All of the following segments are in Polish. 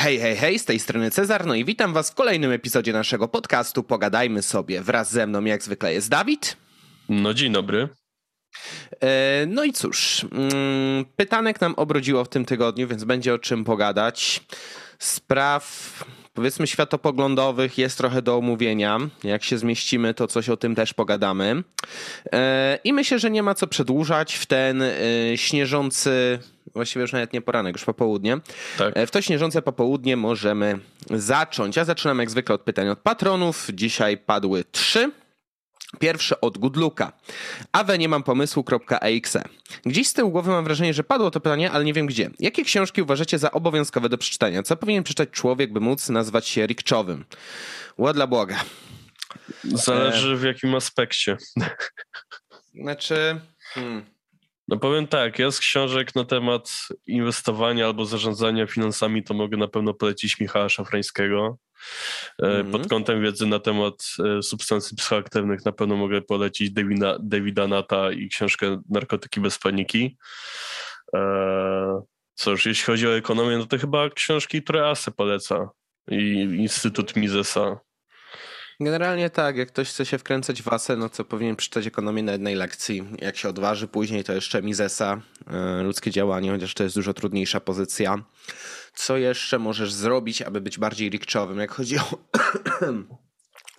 Hej, hej, hej, z tej strony Cezar, no i witam was w kolejnym epizodzie naszego podcastu Pogadajmy sobie. Wraz ze mną jak zwykle jest Dawid. No dzień dobry. E, no i cóż, mm, pytanek nam obrodziło w tym tygodniu, więc będzie o czym pogadać. Spraw powiedzmy światopoglądowych jest trochę do omówienia. Jak się zmieścimy, to coś o tym też pogadamy. E, I myślę, że nie ma co przedłużać w ten e, śnieżący, właściwie już nawet nie poranek, już popołudnie. Tak. W to śnieżące popołudnie możemy zacząć. Ja zaczynam jak zwykle od pytań od patronów. Dzisiaj padły trzy. Pierwsze od Goodluka. Awe nie mam pomysłu.exe. Gdzieś z tyłu głowy mam wrażenie, że padło to pytanie, ale nie wiem gdzie. Jakie książki uważacie za obowiązkowe do przeczytania? Co powinien przeczytać człowiek, by móc nazwać się rikczowym? Ładla błoga. Zależy w jakim aspekcie. Znaczy... Hmm. No powiem tak, ja z książek na temat inwestowania albo zarządzania finansami to mogę na pewno polecić Michała Szafrańskiego. Mm. Pod kątem wiedzy na temat e, substancji psychoaktywnych na pewno mogę polecić Davida, Davida Nata i książkę Narkotyki bez paniki. E, cóż, jeśli chodzi o ekonomię, no to chyba książki, które ASE poleca i Instytut Misesa. Generalnie tak, jak ktoś chce się wkręcać w asę, no to powinien przeczytać ekonomię na jednej lekcji. Jak się odważy później, to jeszcze Misesa, ludzkie działanie, chociaż to jest dużo trudniejsza pozycja co jeszcze możesz zrobić, aby być bardziej rikczowym, jak chodzi o,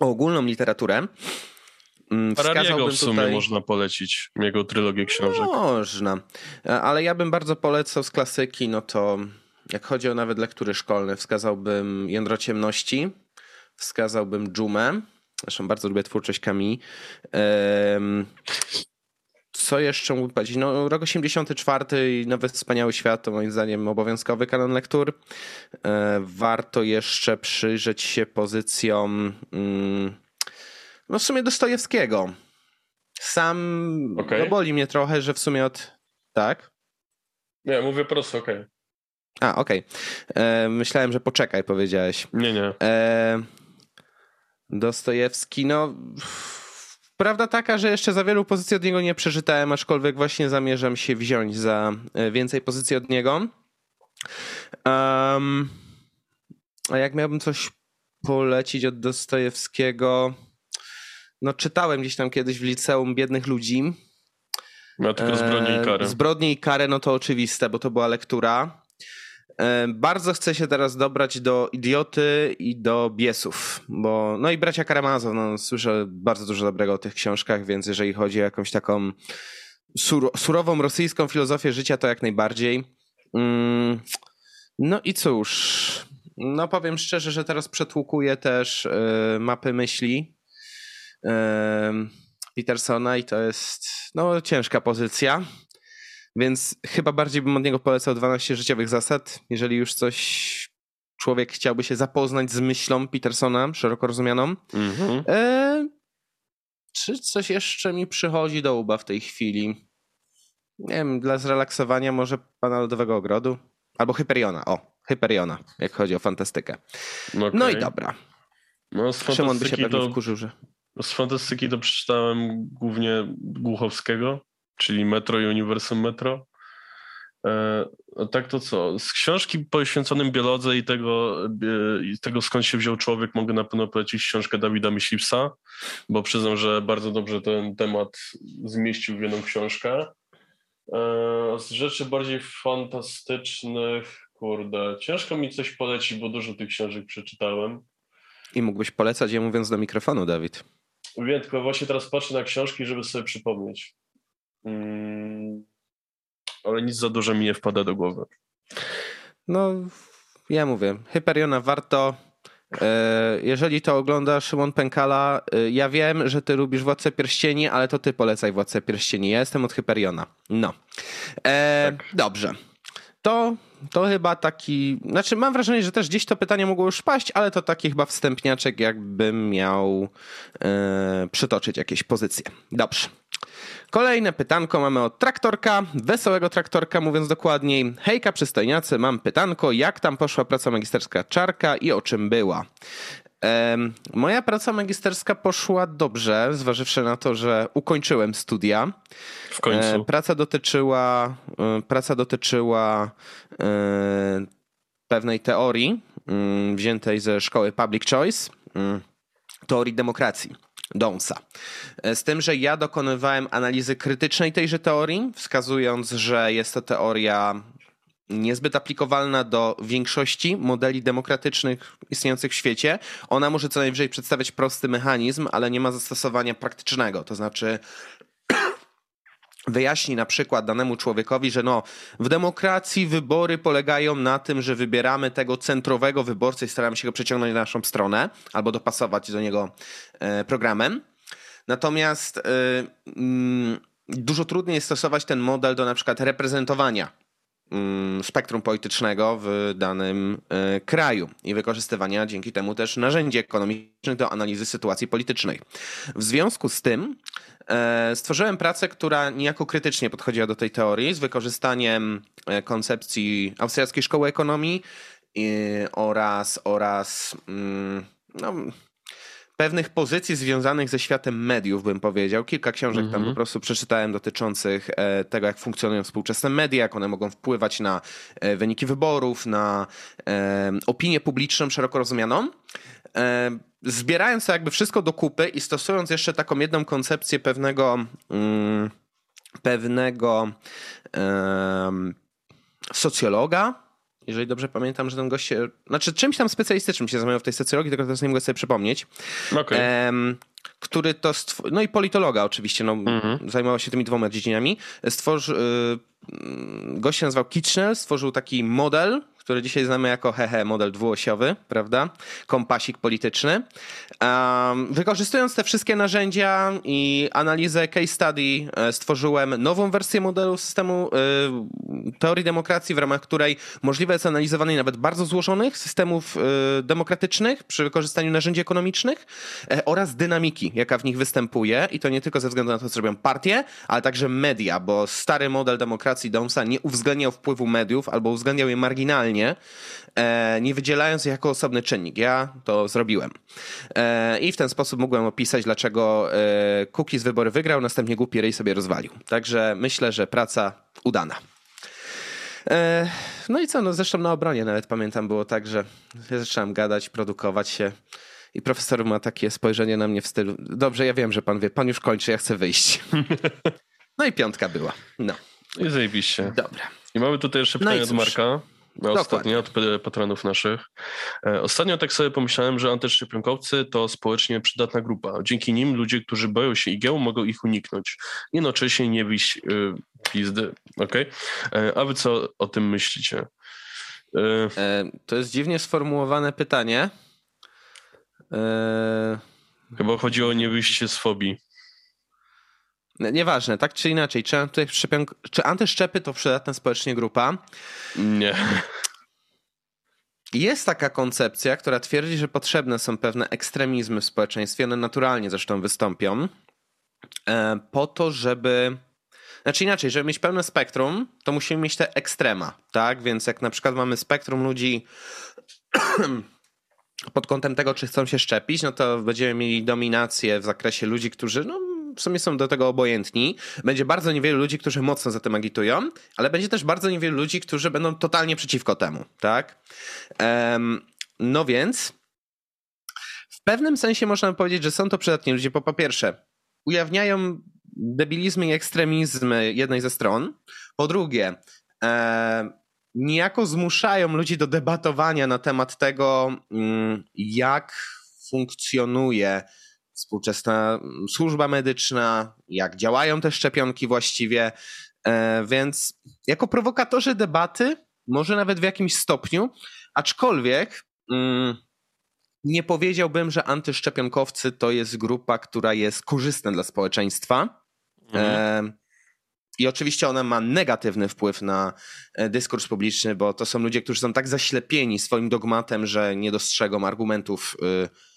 o ogólną literaturę. Mm, Harariego w sumie tutaj... można polecić, jego trylogię książek. Można, ale ja bym bardzo polecał z klasyki, no to jak chodzi o nawet lektury szkolne, wskazałbym Jądro Ciemności, wskazałbym Dżumę, zresztą bardzo lubię twórczość Kami. Co jeszcze mógłbym powiedzieć? No, rok 84 i Nowy Wspaniały Świat to moim zdaniem obowiązkowy kanon lektur. E, warto jeszcze przyjrzeć się pozycjom mm, no w sumie Dostojewskiego. Sam okay. no boli mnie trochę, że w sumie od... Tak? Nie, mówię prosto, okej. Okay. A, okej. Okay. E, myślałem, że poczekaj, powiedziałeś. Nie, nie. E, Dostojewski, no Prawda taka, że jeszcze za wielu pozycji od niego nie przeczytałem, aczkolwiek właśnie zamierzam się wziąć za e, więcej pozycji od niego. Um, a jak miałbym coś polecić od Dostojewskiego, no czytałem gdzieś tam kiedyś w liceum Biednych Ludzi. No tylko Zbrodnie i Karę. Zbrodnie i Karę, no to oczywiste, bo to była lektura. Bardzo chcę się teraz dobrać do Idioty i do Biesów, bo no i Bracia Karamazow, no słyszę bardzo dużo dobrego o tych książkach, więc jeżeli chodzi o jakąś taką sur surową rosyjską filozofię życia, to jak najbardziej. Mm, no i cóż, no powiem szczerze, że teraz przetłukuję też y, mapy myśli y, Petersona i to jest no ciężka pozycja. Więc chyba bardziej bym od niego polecał 12 życiowych zasad. Jeżeli już coś człowiek chciałby się zapoznać z myślą Petersona, szeroko rozumianą. Mhm. E, czy coś jeszcze mi przychodzi do łba w tej chwili? Nie wiem, dla zrelaksowania może Pana Lodowego Ogrodu? Albo Hyperiona, o, Hyperiona, jak chodzi o fantastykę. Okay. No i dobra. No, z Szymon by się pewnie to, wkurzył, że... Z fantastyki to przeczytałem głównie Głuchowskiego czyli Metro i Uniwersum Metro. E, tak to co? Z książki poświęconym biolodze i tego, e, i tego skąd się wziął człowiek mogę na pewno polecić książkę Dawida Myśliwsa, bo przyznam, że bardzo dobrze ten temat zmieścił w jedną książkę. E, z rzeczy bardziej fantastycznych, kurde, ciężko mi coś polecić, bo dużo tych książek przeczytałem. I mógłbyś polecać je mówiąc do mikrofonu, Dawid. Wiem, tylko właśnie teraz patrzę na książki, żeby sobie przypomnieć. Mm, ale nic za dużo mi nie wpada do głowy. No, ja mówię, Hyperiona warto. E, jeżeli to ogląda Szymon Pękala, e, ja wiem, że ty lubisz Władcę Pierścieni, ale to ty polecaj Władcę Pierścieni. Ja jestem od Hyperiona. No. E, tak. Dobrze. To, to chyba taki. Znaczy, mam wrażenie, że też gdzieś to pytanie mogło już paść, ale to taki chyba wstępniaczek, jakbym miał e, przytoczyć jakieś pozycje. Dobrze. Kolejne pytanko mamy od traktorka, wesołego traktorka mówiąc dokładniej. Hejka przystojniacy, mam pytanko, jak tam poszła praca magisterska Czarka i o czym była? Moja praca magisterska poszła dobrze, zważywszy na to, że ukończyłem studia. W końcu. Praca dotyczyła, e, praca dotyczyła e, pewnej teorii mm, wziętej ze szkoły Public Choice, mm, teorii demokracji. Donsa. E, z tym, że ja dokonywałem analizy krytycznej tejże teorii, wskazując, że jest to teoria niezbyt aplikowalna do większości modeli demokratycznych istniejących w świecie. Ona może co najwyżej przedstawiać prosty mechanizm, ale nie ma zastosowania praktycznego. To znaczy, wyjaśni na przykład danemu człowiekowi, że no, w demokracji wybory polegają na tym, że wybieramy tego centrowego wyborcę i staramy się go przeciągnąć na naszą stronę albo dopasować do niego e, programem. Natomiast mm, dużo trudniej jest stosować ten model do na przykład reprezentowania spektrum politycznego w danym e, kraju i wykorzystywania dzięki temu też narzędzi ekonomicznych do analizy sytuacji politycznej. W związku z tym E, stworzyłem pracę, która niejako krytycznie podchodziła do tej teorii z wykorzystaniem e, koncepcji austriackiej szkoły ekonomii oraz, oraz mm, no, pewnych pozycji związanych ze światem mediów, bym powiedział. Kilka książek mm -hmm. tam mhm. po prostu przeczytałem dotyczących e, tego, jak funkcjonują współczesne media, jak one mogą wpływać na wyniki wyborów, na opinię publiczną szeroko rozumianą zbierając to jakby wszystko do kupy i stosując jeszcze taką jedną koncepcję pewnego mm, pewnego um, socjologa, jeżeli dobrze pamiętam, że ten gość się, znaczy czymś tam specjalistycznym się zajmował w tej socjologii, tylko teraz nie mogę sobie przypomnieć. Okay. Który to, stw- no i politologa oczywiście, no, mhm. zajmował się tymi dwoma dziedzinami. Stworzył, y- gość się nazywał Kitchener, stworzył taki model, który dzisiaj znamy jako hehe, model dwuosiowy, prawda? Kompasik polityczny. Um, wykorzystując te wszystkie narzędzia i analizę case study, e, stworzyłem nową wersję modelu systemu y, teorii demokracji, w ramach której możliwe jest analizowanie nawet bardzo złożonych systemów y, demokratycznych przy wykorzystaniu narzędzi ekonomicznych y, oraz dynamiki, jaka w nich występuje. I to nie tylko ze względu na to, co robią partie, ale także media, bo stary model demokracji Domsa nie uwzględniał wpływu mediów albo uwzględniał je marginalnie E, nie wydzielając ich jako osobny czynnik. Ja to zrobiłem. E, I w ten sposób mogłem opisać, dlaczego e, z wybory wygrał, następnie głupi ryj sobie rozwalił. Także myślę, że praca udana. No i co, no zresztą na obronie nawet pamiętam było tak, że ja zacząłem gadać, produkować się i profesor ma takie spojrzenie na mnie w stylu, dobrze, ja wiem, że pan wie, pan już kończy, ja chcę wyjść. No i piątka była, no. I zajebiście. Dobra. I mamy tutaj jeszcze no pytanie no od Marka. Ostatnio od patronów naszych. E, ostatnio tak sobie pomyślałem, że antyszczepionkowcy to społecznie przydatna grupa. Dzięki nim ludzie, którzy boją się igieł, mogą ich uniknąć. Jednocześnie nie bić yy, pizdy. Okay? E, a wy co o tym myślicie? E, to jest dziwnie sformułowane pytanie. Chyba chodziło o niewyjście z fobii. Nieważne, tak czy inaczej, czy, czy antyszczepy to przydatna społecznie grupa? Nie. Jest taka koncepcja, która twierdzi, że potrzebne są pewne ekstremizmy w społeczeństwie, one naturalnie zresztą wystąpią, e, po to, żeby. Znaczy inaczej, żeby mieć pełne spektrum, to musimy mieć te ekstrema, tak? Więc jak na przykład mamy spektrum ludzi pod kątem tego, czy chcą się szczepić, no to będziemy mieli dominację w zakresie ludzi, którzy no, w sumie są do tego obojętni. Będzie bardzo niewielu ludzi, którzy mocno za tym agitują, ale będzie też bardzo niewielu ludzi, którzy będą totalnie przeciwko temu, tak? Um, no więc w pewnym sensie można powiedzieć, że są to przydatni ludzie, bo po pierwsze ujawniają debilizmy i ekstremizmy jednej ze stron, po drugie e, niejako zmuszają ludzi do debatowania na temat tego, mm, jak funkcjonuje współczesna mm, służba medyczna, jak działają te szczepionki właściwie. E, więc jako prowokatorzy debaty, może nawet w jakimś stopniu, aczkolwiek mm, nie powiedziałbym, że antyszczepionkowcy to jest grupa, która jest korzystna dla społeczeństwa. Mhm. E, I oczywiście ona ma negatywny wpływ na e, dyskurs publiczny, bo to są ludzie, którzy są tak zaślepieni swoim dogmatem, że nie dostrzegą argumentów y,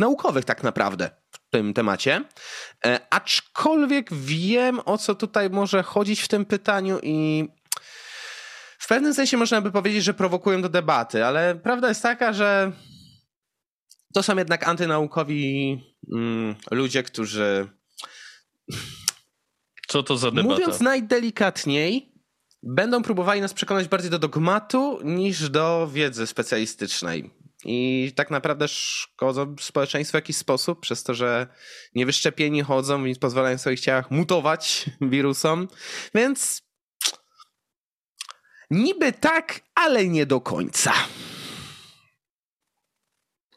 naukowych tak naprawdę w tym temacie. E, aczkolwiek wiem, o co tutaj może chodzić w tym pytaniu i w pewnym sensie można by powiedzieć, że prowokują do debaty, ale prawda jest taka, że to są jednak antynaukowi mm, ludzie, którzy. Co to za debata? Mówiąc najdelikatniej, będą próbowali nas przekonać bardziej do dogmatu niż do wiedzy specjalistycznej. I tak naprawdę szkodzą społeczeństwu w jakiś sposób, przez to, że niewyszczepieni chodzą, więc pozwalają w swoich ciałach mutować wirusom. Więc niby tak, ale nie do końca.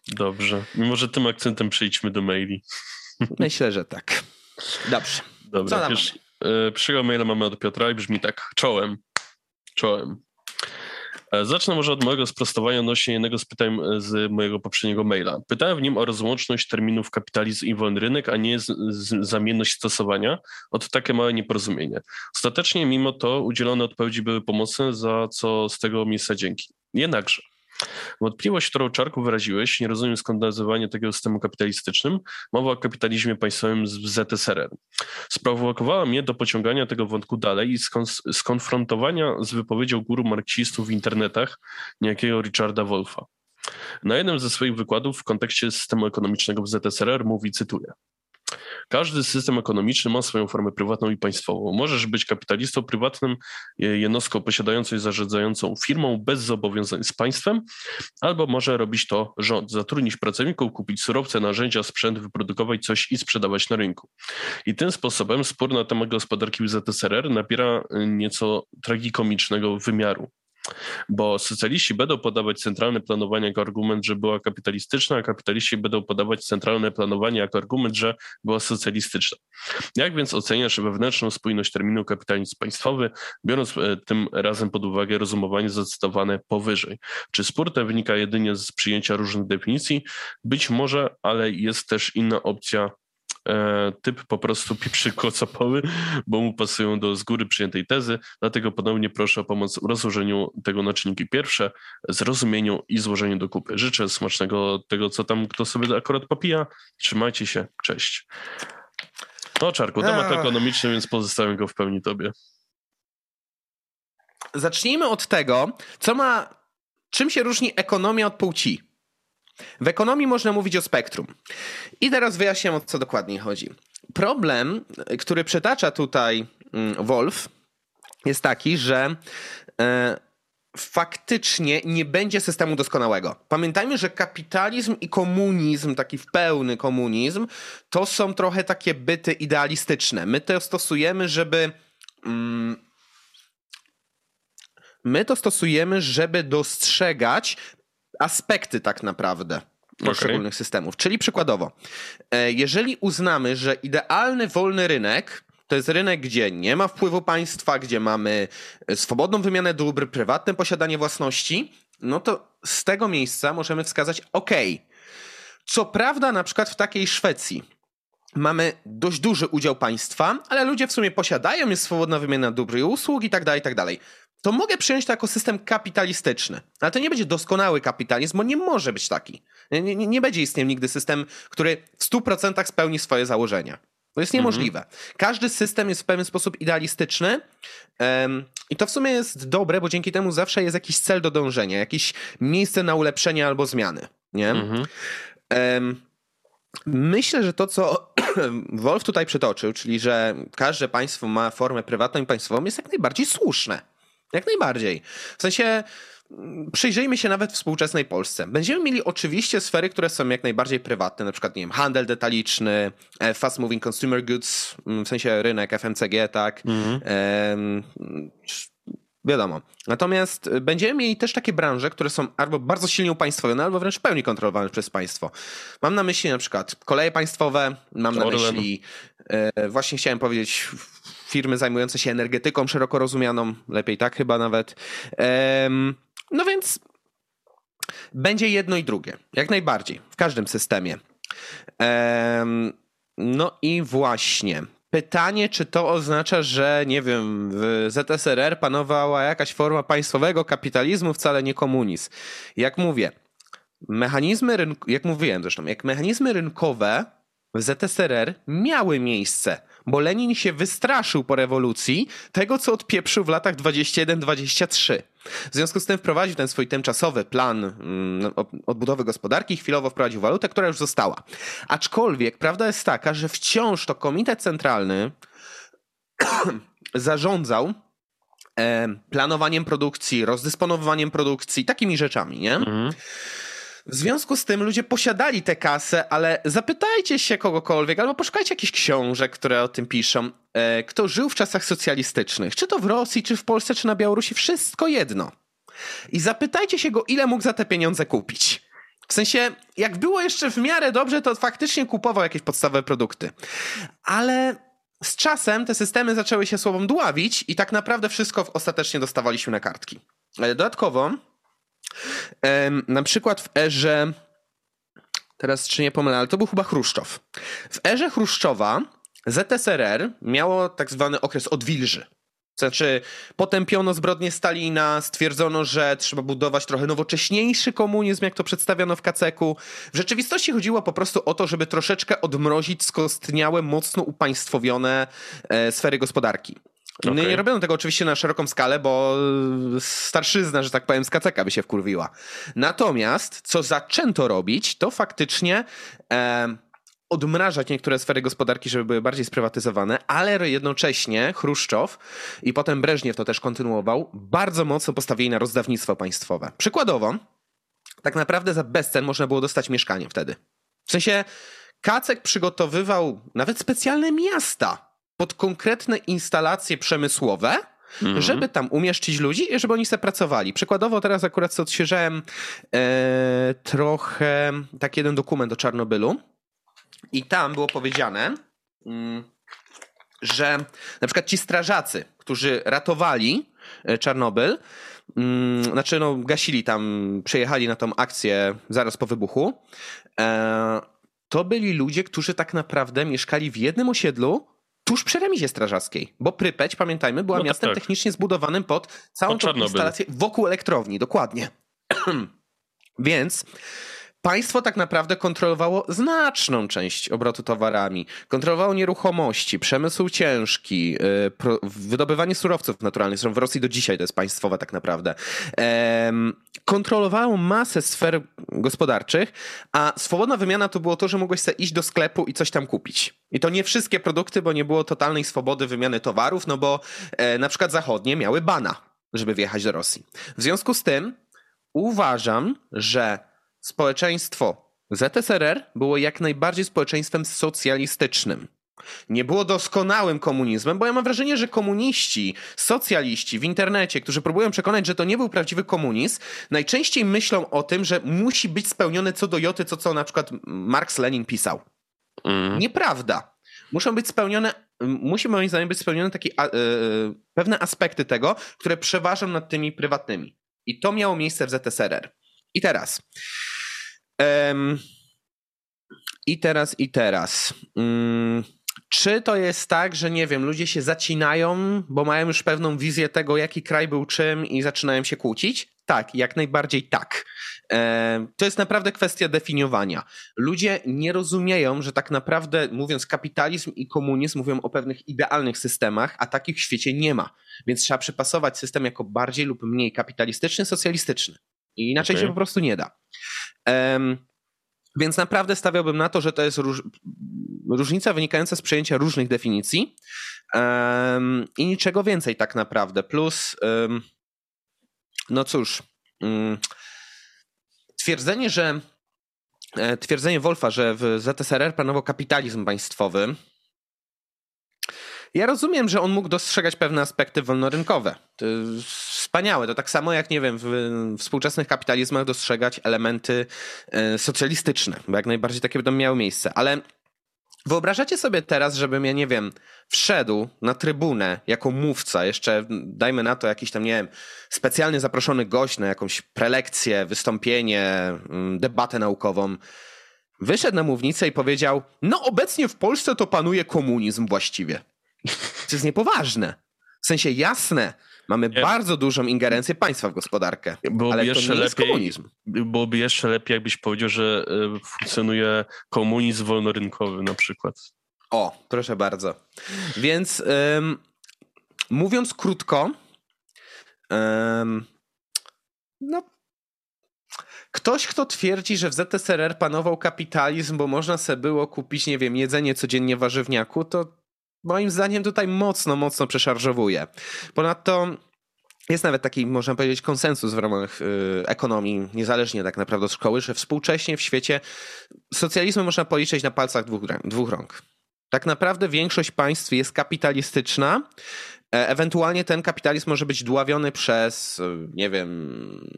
Dobrze. Mimo, że tym akcentem przejdźmy do maili. Myślę, że tak. Dobrze. Dobra, pierwszy, e, maila mamy od Piotra i brzmi tak. Czołem. Czołem. E, zacznę może od mojego sprostowania odnośnie jednego z pytań e, z mojego poprzedniego maila. Pytałem w nim o rozłączność terminów kapitalizm i wolny rynek, a nie z, z, zamienność stosowania. Oto takie małe nieporozumienie. Ostatecznie mimo to udzielone odpowiedzi były pomocne, za co z tego miejsca dzięki. Jednakże Wątpliwość, którą Czarku wyraziłeś, nie rozumiem skąd nazywanie takiego systemu kapitalistycznym, mowa o kapitalizmie państwowym z ZSRR. Sprowokowała mnie do pociągania tego wątku dalej i skonfrontowania z wypowiedzią guru marksistów w internetach, niejakiego Richarda Wolfa. Na jednym ze swoich wykładów w kontekście systemu ekonomicznego w ZSRR mówi, cytuję, każdy system ekonomiczny ma swoją formę prywatną i państwową. Możesz być kapitalistą prywatnym, jednostką posiadającą i zarządzającą firmą bez zobowiązań z państwem, albo może robić to rząd, zatrudnić pracowników, kupić surowce, narzędzia, sprzęt, wyprodukować coś i sprzedawać na rynku. I tym sposobem spór na temat gospodarki w ZSRR nabiera nieco tragikomicznego wymiaru bo socjaliści będą podawać centralne planowanie jako argument, że była kapitalistyczna, a kapitaliści będą podawać centralne planowanie jako argument, że była socjalistyczna. Jak więc oceniasz wewnętrzną spójność terminu kapitalizm państwowy, biorąc e, tym razem pod uwagę rozumowanie zacytowane powyżej? Czy spór ten wynika jedynie z przyjęcia różnych definicji? Być może, ale jest też inna opcja E, typ po prostu pieprzy kocopoły, bo mu pasują do z góry przyjętej tezy, dlatego ponownie proszę o pomoc w rozłożeniu tego na czynniki pierwsze, zrozumieniu i złożeniu do kupy. Życzę smacznego tego, co tam kto sobie akurat popija. Trzymajcie się, cześć. No Czarku, temat ekonomiczny, więc pozostawiam go w pełni tobie. Zacznijmy od tego, co ma, czym się różni ekonomia od płci. W ekonomii można mówić o spektrum. I teraz wyjaśniam, o co dokładnie chodzi. Problem, który przytacza tutaj mm, Wolf, jest taki, że e, faktycznie nie będzie systemu doskonałego. Pamiętajmy, że kapitalizm i komunizm, taki w pełny komunizm, to są trochę takie byty idealistyczne. My to stosujemy, żeby. Mm, my to stosujemy, żeby dostrzegać aspekty tak naprawdę poszczególnych okay. systemów. Czyli przykładowo, e, jeżeli uznamy, że idealny wolny rynek to jest rynek, gdzie nie ma wpływu państwa, gdzie mamy e, swobodną wymianę dóbr, prywatne posiadanie własności, no to z tego miejsca możemy wskazać, ok, co prawda na przykład w takiej Szwecji mamy dość duży udział państwa, ale ludzie w sumie posiadają, jest swobodna wymiana dóbr i usług i tak dalej, i tak dalej to mogę przyjąć to jako system kapitalistyczny. Ale to nie będzie doskonały kapitalizm, bo nie może być taki. Nie, nie, nie będzie istniał nigdy system, który w 100% spełni swoje założenia. To jest niemożliwe. Mhm. Każdy system jest w pewien sposób idealistyczny um, i to w sumie jest dobre, bo dzięki temu zawsze jest jakiś cel do dążenia, jakieś miejsce na ulepszenie albo zmiany. Nie? Mhm. Um, myślę, że to, co Wolf tutaj przytoczył, czyli że każde państwo ma formę prywatną i państwową, jest jak najbardziej słuszne. Jak najbardziej. W sensie mm, przyjrzyjmy się nawet współczesnej Polsce. Będziemy mieli oczywiście sfery, które są jak najbardziej prywatne, na przykład, nie wiem, handel detaliczny, e, fast moving consumer goods, mm, w sensie rynek FMCG, tak. Mhm. Ehm, wiadomo. Natomiast będziemy mieli też takie branże, które są albo bardzo silnie upaństwowione, albo wręcz w pełni kontrolowane przez państwo. Mam na myśli na przykład koleje państwowe, mam na myśli, e, właśnie chciałem powiedzieć, firmy zajmujące się energetyką szeroko rozumianą, lepiej tak chyba nawet. No więc będzie jedno i drugie, jak najbardziej, w każdym systemie. No i właśnie. Pytanie, czy to oznacza, że nie wiem, w ZSRR panowała jakaś forma państwowego kapitalizmu, wcale nie komunizm. Jak mówię, mechanizmy rynku, jak mówiłem zresztą, jak mechanizmy rynkowe w ZSRR miały miejsce bo Lenin się wystraszył po rewolucji tego, co odpieprzył w latach 21-23. W związku z tym wprowadził ten swój tymczasowy plan mm, odbudowy gospodarki, chwilowo wprowadził walutę, która już została. Aczkolwiek prawda jest taka, że wciąż to Komitet Centralny zarządzał planowaniem produkcji, rozdysponowaniem produkcji, takimi rzeczami, nie? Mhm. W związku z tym ludzie posiadali tę kasę, ale zapytajcie się kogokolwiek, albo poszukajcie jakichś książek, które o tym piszą, e, kto żył w czasach socjalistycznych, czy to w Rosji, czy w Polsce, czy na Białorusi, wszystko jedno. I zapytajcie się go, ile mógł za te pieniądze kupić. W sensie, jak było jeszcze w miarę dobrze, to faktycznie kupował jakieś podstawowe produkty. Ale z czasem te systemy zaczęły się słowom dławić i tak naprawdę wszystko ostatecznie dostawaliśmy na kartki. Dodatkowo, na przykład w erze, teraz czy nie pomylę, ale to był chyba Chruszczow. W erze Chruszczowa ZSRR miało tak zwany okres odwilży. Znaczy, potępiono zbrodnie Stalina, stwierdzono, że trzeba budować trochę nowocześniejszy komunizm, jak to przedstawiono w Kaceku. W rzeczywistości chodziło po prostu o to, żeby troszeczkę odmrozić skostniałe, mocno upaństwowione e, sfery gospodarki. Okay. Nie, robiono tego oczywiście na szeroką skalę, bo starszyzna, że tak powiem, z by się wkurwiła. Natomiast, co zaczęto robić, to faktycznie e, odmrażać niektóre sfery gospodarki, żeby były bardziej sprywatyzowane, ale jednocześnie Chruszczow i potem Breżniew to też kontynuował, bardzo mocno postawili na rozdawnictwo państwowe. Przykładowo, tak naprawdę za bezcen można było dostać mieszkanie wtedy. W sensie Kacek przygotowywał nawet specjalne miasta pod konkretne instalacje przemysłowe, -hmm. żeby tam umieszczyć ludzi i żeby oni sobie pracowali. Przykładowo teraz akurat odświeżałem e, trochę taki jeden dokument o Czarnobylu i tam było powiedziane, mm, że na przykład ci strażacy, którzy ratowali e, Czarnobyl, mm, znaczy no gasili tam, przyjechali na tą akcję zaraz po wybuchu, e, to byli ludzie, którzy tak naprawdę mieszkali w jednym osiedlu, tuż przy remizie strażackiej, bo Prypeć, pamiętajmy, była no miastem tak. technicznie zbudowanym pod całą pod tą instalację wokół elektrowni, dokładnie. Więc Państwo tak naprawdę kontrolowało znaczną część obrotu towarami. Kontrolowało nieruchomości, przemysł ciężki, y, wydobywanie surowców naturalnych. Zresztą w Rosji do dzisiaj to jest państwowe tak naprawdę. Kontrolowało masę sfer gospodarczych, a swobodna wymiana to było to, że mogłeś sobie iść do sklepu i coś tam kupić. I to nie wszystkie produkty, bo nie było totalnej swobody wymiany towarów, no bo e, na przykład zachodnie miały bana, żeby wjechać do Rosji. W związku z tym uważam, że społeczeństwo ZSRR było jak najbardziej społeczeństwem socjalistycznym. Nie było doskonałym komunizmem, bo ja mam wrażenie, że komuniści, socjaliści w internecie, którzy próbują przekonać, że to nie był prawdziwy komunizm, najczęściej myślą o tym, że musi być spełnione co do joty, co, co na przykład Marx Lenin pisał. Mm. Nieprawda. Muszą być spełnione, musi moim zdaniem być spełnione takie a, yy, pewne aspekty tego, które przeważą nad tymi prywatnymi. I to miało miejsce w ZSRR. I teraz. Um, I teraz, i teraz. Um, czy to jest tak, że nie wiem, ludzie się zacinają, bo mają już pewną wizję tego, jaki kraj był czym i zaczynają się kłócić? Tak, jak najbardziej tak. To jest naprawdę kwestia definiowania. Ludzie nie rozumieją, że tak naprawdę mówiąc kapitalizm i komunizm mówią o pewnych idealnych systemach, a takich w świecie nie ma. Więc trzeba przypasować system jako bardziej lub mniej kapitalistyczny, socjalistyczny. I inaczej okay. się po prostu nie da. Um, więc naprawdę stawiałbym na to, że to jest róż, różnica wynikająca z przejęcia różnych definicji um, i niczego więcej tak naprawdę. Plus, um, no cóż, um, twierdzenie, że e, twierdzenie Wolfa, że w ZSRR panował kapitalizm państwowy, ja rozumiem, że on mógł dostrzegać pewne aspekty wolnorynkowe. Wspaniałe. To tak samo jak, nie wiem, w współczesnych kapitalizmach dostrzegać elementy e, socjalistyczne, bo jak najbardziej takie będą miały miejsce. Ale Wyobrażacie sobie teraz, żebym ja, nie wiem, wszedł na trybunę jako mówca, jeszcze dajmy na to jakiś tam, nie wiem, specjalnie zaproszony gość na jakąś prelekcję, wystąpienie, mm, debatę naukową, wyszedł na mównicę i powiedział, no obecnie w Polsce to panuje komunizm właściwie. To jest niepoważne. W sensie jasne, mamy Nie. bardzo dużą ingerencję państwa w gospodarkę. Byłoby ale jeszcze to nie lepiej, jest komunizm. Byłoby jeszcze lepiej, jakbyś powiedział, że e, funkcjonuje komunizm wolnorynkowy na przykład. O, proszę bardzo. Więc um, mówiąc krótko, um, no Ktoś, kto twierdzi, że w ZSRR panował kapitalizm, bo można sobie było kupić, nie wiem, jedzenie codziennie warzywniaku, to moim zdaniem tutaj mocno, mocno przeszarżowuje. Ponadto jest nawet taki, można powiedzieć, konsensus w ramach y, ekonomii, niezależnie tak naprawdę od szkoły, że współcześnie w świecie socjalizmu można policzyć na palcach dwóch, dwóch rąk. Tak naprawdę większość państw jest kapitalistyczna. E, ewentualnie ten kapitalizm może być dławiony przez, e, nie wiem,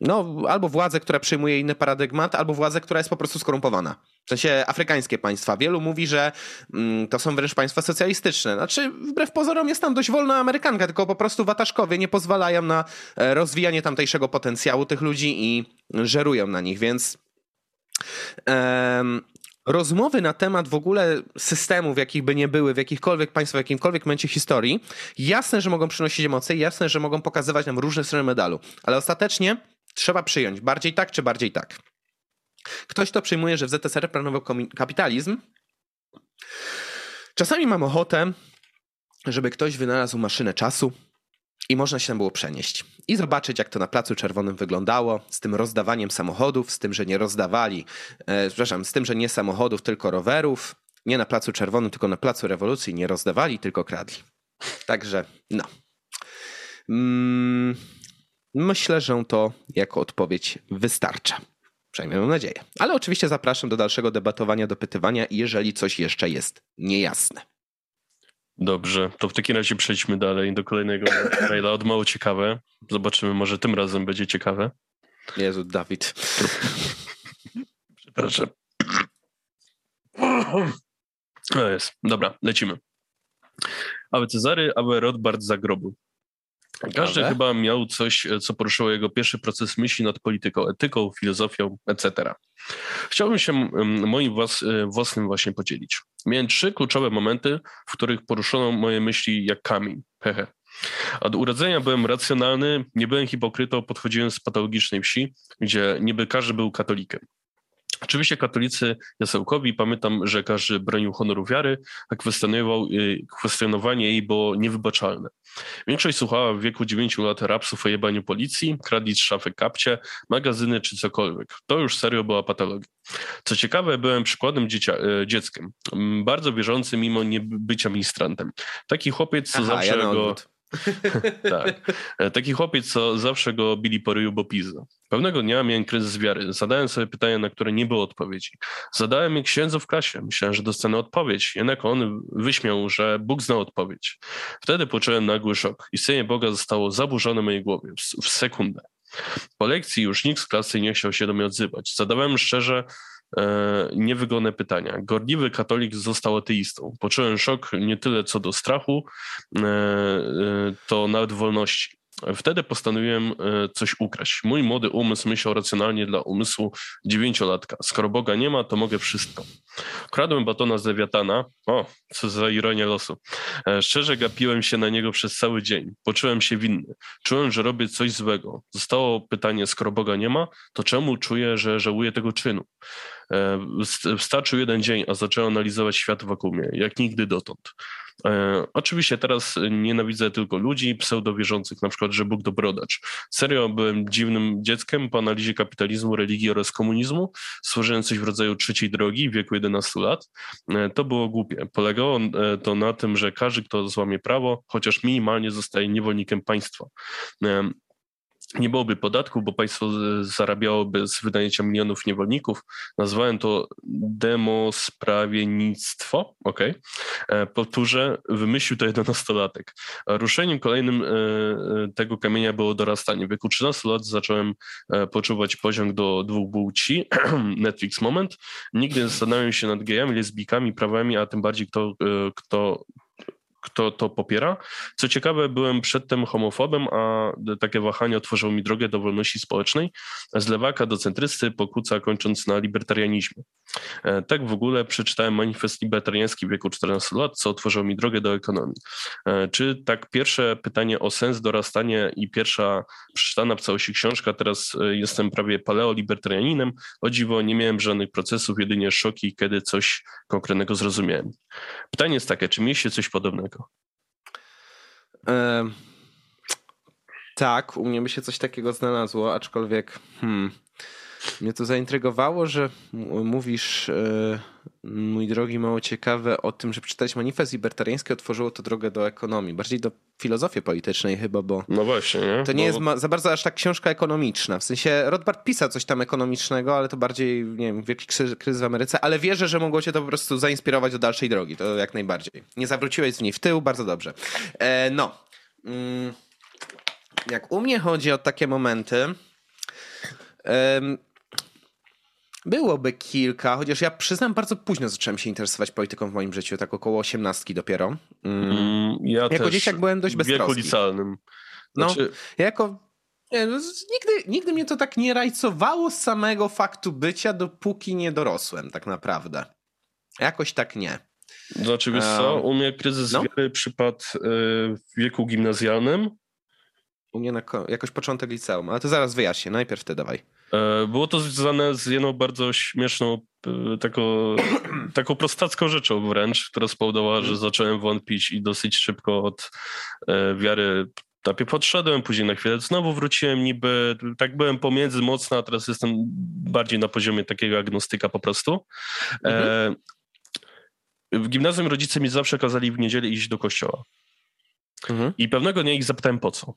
no albo władzę, która przyjmuje inny paradygmat, albo władzę, która jest po prostu skorumpowana. W sensie afrykańskie państwa. Wielu mówi, że mm, to są wręcz państwa socjalistyczne. Znaczy, wbrew pozorom jest tam dość wolna Amerykanka, tylko po prostu wataszkowie nie pozwalają na e, rozwijanie tamtejszego potencjału tych ludzi i żerują na nich, więc rozmowy na temat w ogóle systemów, jakich by nie były, w jakichkolwiek państwach, w jakimkolwiek momencie historii, jasne, że mogą przynosić emocje, jasne, że mogą pokazywać nam różne strony medalu, ale ostatecznie trzeba przyjąć. Bardziej tak czy bardziej tak. Ktoś, to przyjmuje, że w ZSR planował kapitalizm, czasami mam ochotę, żeby ktoś wynalazł maszynę czasu, i można się tam było przenieść i zobaczyć, jak to na Placu Czerwonym wyglądało, z tym rozdawaniem samochodów, z tym, że nie rozdawali, e, przepraszam, z tym, że nie samochodów, tylko rowerów, nie na Placu Czerwonym, tylko na Placu Rewolucji, nie rozdawali, tylko kradli. Także, no. Mm, myślę, że to jako odpowiedź wystarcza. Przynajmniej mam nadzieję. Ale oczywiście zapraszam do dalszego debatowania, dopytywania, jeżeli coś jeszcze jest niejasne. Dobrze, to w takim razie przejdźmy dalej do kolejnego maila od mało ciekawe. Zobaczymy, może tym razem będzie ciekawe. Jezu, Dawid. Przepraszam. No jest. Dobra, lecimy. Aby Cezary, aby Rothbard za grobu. Każdy chyba miał coś, co poruszyło jego pierwszy proces myśli nad polityką, etyką, filozofią, etc. Chciałbym się moim włas, własnym właśnie podzielić. Miałem trzy kluczowe momenty, w których poruszono moje myśli jak kamień. Hehe. Od urodzenia byłem racjonalny, nie byłem hipokrytą, podchodziłem z patologicznej wsi, gdzie niby każdy był katolikiem. Oczywiście katolicy jasełkowi, pamiętam, że każdy bronił honoru wiary, a kwestionował, y, kwestionowanie jej było niewybaczalne. Większość słuchała w wieku 9 lat rapsów o jebaniu policji, kradli z szafy kapcie, magazyny czy cokolwiek. To już serio była patologia. Co ciekawe, byłem przykładem dziecia, y, dzieckiem, bardzo wierzący mimo nie bycia ministrantem. Taki chłopiec, co Aha, zawsze ja go... tak. E, taki chłopiec, co zawsze go bili po ryju, bo pizza. Pewnego dnia miałem kryzys wiary. Zadałem sobie pytania, na które nie było odpowiedzi. Zadałem je księdzu w klasie. Myślałem, że dostanę odpowiedź. Jednak on wyśmiał, że Bóg znał odpowiedź. Wtedy poczułem nagły szok. Istnienie Boga zostało zaburzone w mojej głowie w, sekundę. Po lekcji już nikt z klasy nie chciał się do mnie odzywać. Zadawałem szczerze niewygodne pytania. Gorliwy katolik został ateistą. Poczułem szok nie tyle co do strachu, e, e, to nawet wolności. Wtedy postanowiłem coś ukraść. Mój młody umysł myślał racjonalnie dla umysłu dziewięciolatka. Skoro Boga nie ma, to mogę wszystko. Kradłem batona z Lewiatana. O, co za ironia losu. Szczerze gapiłem się na niego przez cały dzień. Poczułem się winny. Czułem, że robię coś złego. Zostało pytanie, skoro Boga nie ma, to czemu czuję, że żałuję tego czynu? E, wystarczył jeden dzień, a zacząłem analizować świat wokół mnie, jak nigdy dotąd. E, oczywiście teraz nienawidzę tylko ludzi pseudowierzących, na przykład, że Bóg dobrodacz. Serio byłem dziwnym dzieckiem po analizie kapitalizmu, religii oraz komunizmu. Stworzyłem coś w rodzaju trzeciej drogi w wieku 11 lat. E, to było głupie. Polegało to na tym, że każdy, kto złamie prawo, chociaż minimalnie zostaje niewolnikiem państwa nie byłoby podatków, bo państwo zarabiałoby z wynajęcia milionów niewolników. Nazwałem to demosprawiennictwo. Ok. E, powtórzę, wymyślił to jedenastolatek. Ruszeniem kolejnym e, e, tego kamienia było dorastanie. W wieku 13 lat zacząłem poczuwać poziom do dwóch płci. Netflix moment. Nigdy nie zastanawiałem się nad gejami, lesbijkami, prawami, a tym bardziej kto, kto kto to popiera. Co ciekawe, byłem przedtem homofobem, a takie wahanie otworzyło mi drogę do wolności społecznej. Z lewaka do centrysty, pokłóca kończąc na libertarianizmie. E, tak w ogóle przeczytałem manifest libertariański w wieku 14 lat, co otworzyło mi drogę do ekonomii. E, czy tak pierwsze pytanie o sens dorastania i pierwsza przeczytana w całości książka, teraz e, jestem prawie paleolibertarianinem, o dziwo nie miałem żadnych procesów, jedynie szoki, kiedy coś konkretnego zrozumiałem. Pytanie jest takie, czy mieliście coś podobnego? E, tak, u mnie by się coś takiego znalazło, aczkolwiek hmm, Mnie to zaintrygowało, że mówisz, e, mój drogi, mało ciekawe o tym, że przeczytać manifest libertariański otworzyło to drogę do ekonomii. Bardziej do filozofii politycznej chyba, bo no właśnie, nie? to nie jest za bardzo aż tak książka ekonomiczna. W sensie Rothbard pisał coś tam ekonomicznego, ale to bardziej, nie wiem, wielki kryzys w Ameryce, ale wierzę, że mogło cię to po prostu zainspirować do dalszej drogi. To jak najbardziej. Nie zawróciłeś z niej w tył, bardzo dobrze. E, no. Mm. Jak u mnie chodzi o takie momenty, Byłoby kilka, chociaż ja przyznam, bardzo późno zacząłem się interesować polityką w moim życiu, tak około osiemnastki dopiero. Mm. ja jako też dzieciak byłem dość beztroski. W wieku licealnym. No, znaczy... No, ja jako nie, no, nigdy, nigdy mnie to tak nie rajcowało z samego faktu bycia, dopóki nie dorosłem, tak naprawdę. Jakoś tak nie. Znaczy, wiesz co, u mnie kryzys no? wiary przypadł y, w wieku gimnazjalnym. U mnie na, jakoś początek liceum, ale to zaraz wyjaśnię, najpierw ty dawaj. E, było to związane z jedną bardzo śmieszną, e, taką, taką prostacką rzeczą wręcz, która spowodowała, że zacząłem wątpić i dosyć szybko od e, wiary etapie podszedłem, później na chwilę znowu wróciłem, niby tak byłem pomiędzy mocno, a teraz jestem bardziej na poziomie takiego agnostyka po prostu. Mhm. E, w gimnazjum rodzice mi zawsze kazali w niedzielę iść do kościoła. Mhm. I pewnego dnia ich zapytałem po co.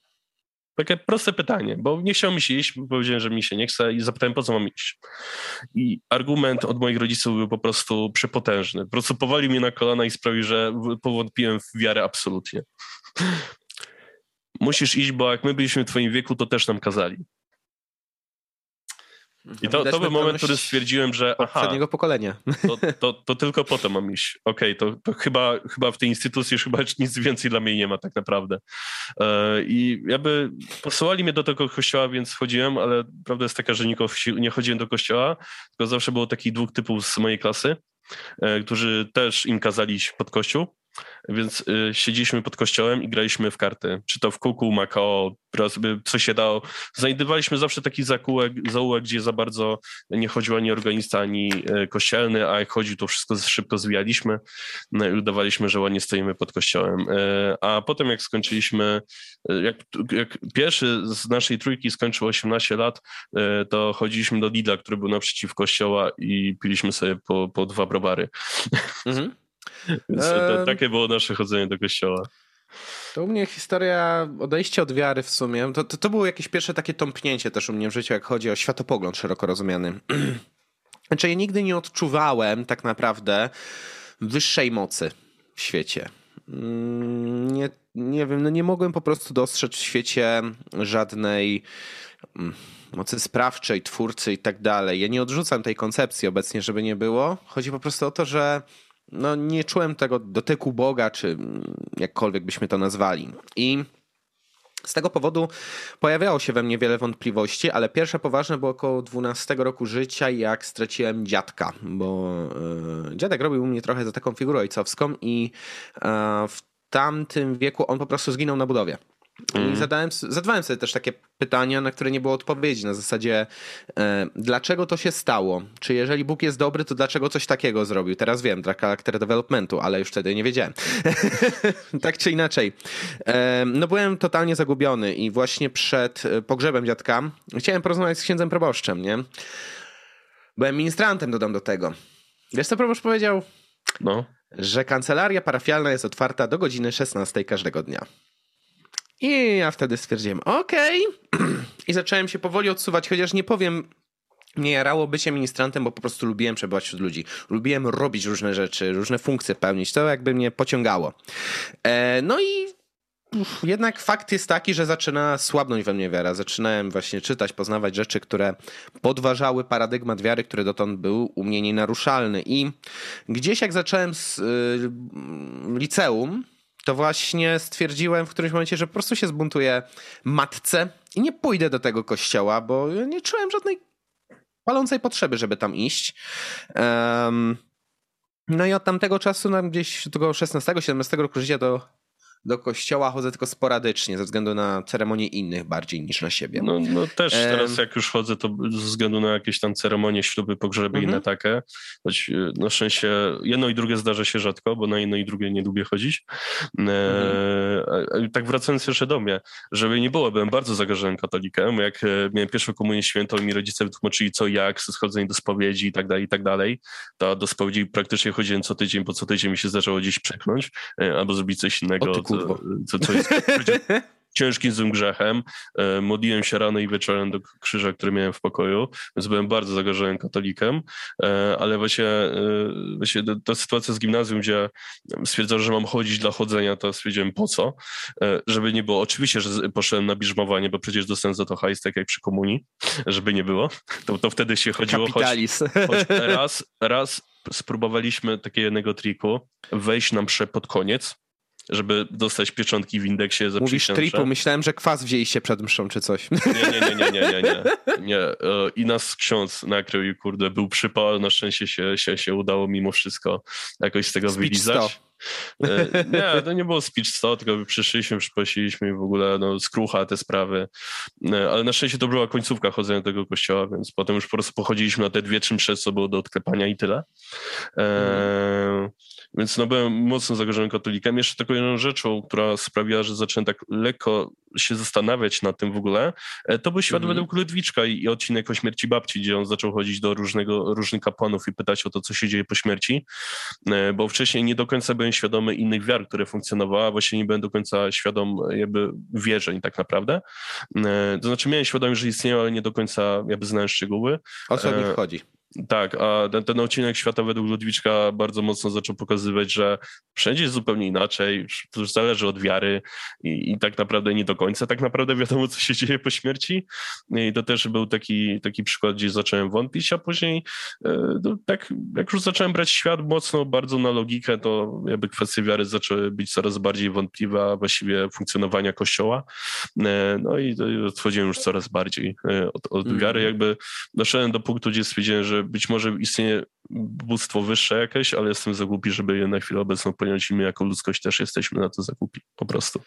Takie proste pytanie, bo nie chciał mi się iść, powiedziałem, że mi się nie chce i zapytałem, po co mam iść. I argument od moich rodziców był po prostu przepotężny. Po prostu powalił mnie na kolana i sprawił, że powątpiłem w wiarę absolutnie. Musisz iść, bo jak my byliśmy w twoim wieku, to też nam kazali. I to, to był moment, który stwierdziłem, że aha, poprzedniego pokolenia. To, to, to, tylko potem mam iść. Okej, okay, to, to chyba, chyba w tej instytucji już chyba nic więcej dla mnie nie ma tak naprawdę. E, I jakby posyłali mnie do tego kościoła, więc chodziłem, ale prawda jest taka, że nikogo nie chodziłem do kościoła, tylko zawsze było takich dwóch typów z mojej klasy, e, którzy też im kazali iść pod kościół. Więc y, siedzieliśmy pod kościołem i graliśmy w karty. Czy to w kuku, Macao, co się dało. Znajdowaliśmy zawsze taki zakółek, zaułek, gdzie za bardzo nie chodził ani organista, ani y, kościelny, a jak chodził, to wszystko szybko zwijaliśmy no i udawaliśmy, że ładnie stoimy pod kościołem. Y, a potem jak skończyliśmy, y, jak, jak pierwszy z naszej trójki skończył 18 lat, to chodziliśmy do Lidla, który był naprzeciw kościoła i piliśmy sobie po, po dwa browary. Mhm. Więc to, takie było nasze chodzenie do kościoła. To u mnie historia odejścia od wiary w sumie. To, to, to było jakieś pierwsze takie tąpnięcie też u mnie w życiu, jak chodzi o światopogląd szeroko rozumiany. Znaczy ja nigdy nie odczuwałem tak naprawdę wyższej mocy w świecie. Mm, nie, nie wiem, no nie mogłem po prostu dostrzec w świecie żadnej mm, mocy sprawczej, twórcy i tak dalej. Ja nie odrzucam tej koncepcji obecnie, żeby nie było. Chodzi po prostu o to, że no, nie czułem tego dotyku Boga, czy jakkolwiek byśmy to nazwali. I z tego powodu pojawiało się we mnie wiele wątpliwości, ale pierwsze poważne było około 12 roku życia, jak straciłem dziadka, bo yy, dziadek robił mnie trochę za taką figurę ojcowską i yy, w tamtym wieku on po prostu zginął na budowie. I zadałem, zadawałem sobie też takie pytania, na które nie było odpowiedzi. Na zasadzie, e, dlaczego to się stało? Czy jeżeli Bóg jest dobry, to dlaczego coś takiego zrobił? Teraz wiem, dla charakter developmentu, ale już wtedy nie wiedziałem. tak czy inaczej. E, no byłem totalnie zagubiony i właśnie przed e, pogrzebem dziadka chciałem porozmawiać z księdzem proboszczem, nie? Byłem ministrantem, dodam do tego. Wiesz co proboszcz powiedział? No. Że kancelaria parafialna jest otwarta do godziny 16 każdego dnia. I ja wtedy stwierdziłem, okej. Okay. I zacząłem się powoli odsuwać, chociaż nie powiem, nie jarało bycie ministrantem, bo po prostu lubiłem przebywać wśród ludzi. Lubiłem robić różne rzeczy, różne funkcje pełnić. To jakby mnie pociągało. E, no i jednak fakt jest taki, że zaczyna słabnąć we mnie wiara. Zaczynałem właśnie czytać, poznawać rzeczy, które podważały paradygmat wiary, który dotąd był u mnie nienaruszalny. I gdzieś jak zacząłem z y, liceum, to właśnie stwierdziłem w którymś momencie, że po prostu się zbuntuję matce i nie pójdę do tego kościoła, bo nie czułem żadnej palącej potrzeby, żeby tam iść. Um, no i od tamtego czasu, no gdzieś tego 16-17 roku życia, to do kościoła chodzę tylko sporadycznie, ze względu na ceremonie innych bardziej niż na siebie. No, no też teraz jak już chodzę, to ze względu na jakieś tam ceremonie, śluby, pogrzeby i inne mhm. takie. Choć y, na szczęście jedno i drugie zdarza się rzadko, bo na jedno i drugie nie lubię chodzić. E, mhm. tak wracając jeszcze do mnie, żeby nie było, byłem bardzo zagrożonym katolikiem. Jak e, miałem pierwszą komunię świętą i mi rodzice wytłumaczyli co jak, schodzenie do spowiedzi i tak dalej, i tak dalej, to do spowiedzi praktycznie chodziłem co tydzień, bo co tydzień mi się zdarzało gdzieś przeknąć e, albo zrobić coś innego, co, co, co jest ciężkim złym grzechem. E, modliłem się rano i wieczorem do krzyża, który miałem w pokoju, więc byłem bardzo zagrożonym katolikiem, e, ale właśnie, e, właśnie ta sytuacja z gimnazjum, gdzie stwierdzono, że mam chodzić dla chodzenia, to stwierdziłem po co, żeby nie było. Oczywiście, że poszedłem na bierzmowanie, bo przecież dostałem za to hajs, tak jak przy komunii, żeby nie było. To, to wtedy się chodziło, choć, choć raz, raz spróbowaliśmy takiego jednego triku, wejść na mszę pod koniec, żeby dostać pieczątki w indeksie za Mówisz tripu, myślałem, że kwas wzięliście przed mszą czy coś. Nie, nie, nie, nie, nie, nie, nie. nie. E, I nas ksiądz nakrył i kurde, był przypał, na szczęście się, się, się udało mimo wszystko jakoś z tego Speech wylizać. E, nie, to nie było speech 100, tylko przyszliśmy, przyprosiliśmy i w ogóle no, skrucha te sprawy. E, ale na szczęście to była końcówka chodzenia tego kościoła, więc potem już po prostu pochodziliśmy na te dwie, trzy msze, co było do odklepania i tyle. E, więc no byłem mocno zagrożonym katolikiem. Jeszcze taką jedną rzeczą, która sprawiła, że zacząłem tak lekko się zastanawiać nad tym w ogóle, e, to był świat mm. według Ludwiczka i, i, odcinek o śmierci babci, gdzie on zaczął chodzić do różnego, różnych kapłanów i pytać o to, co się dzieje po śmierci, e, bo wcześniej nie do końca byłem świadomy innych wiar, które funkcjonowały, a właśnie nie byłem do końca świadom jakby wierzeń tak naprawdę. E, to znaczy miałem świadomość, że istnieją, ale nie do końca jakby znałem szczegóły. O co w nich chodzi? Tak, a ten, ten, odcinek świata według Ludwiczka bardzo mocno zaczął pokazywać, że wszędzie jest zupełnie inaczej, to już zależy od wiary i, i, tak naprawdę nie do końca tak naprawdę wiadomo, co się dzieje po śmierci. I to też był taki, taki przykład, gdzie zacząłem wątpić, a później e, no, tak jak już zacząłem brać świat mocno, bardzo na logikę, to jakby kwestie wiary zaczęły być coraz bardziej wątpliwe, a właściwie funkcjonowania Kościoła. E, no i odchodziłem już coraz bardziej e, od, od wiary, mm. jakby doszedłem do punktu, gdzie stwierdziłem, że być może istnieje bóstwo wyższe jakieś, ale jestem za głupi, żeby je na chwilę obecną pojąć i my jako ludzkość też jesteśmy na to za głupi, po prostu.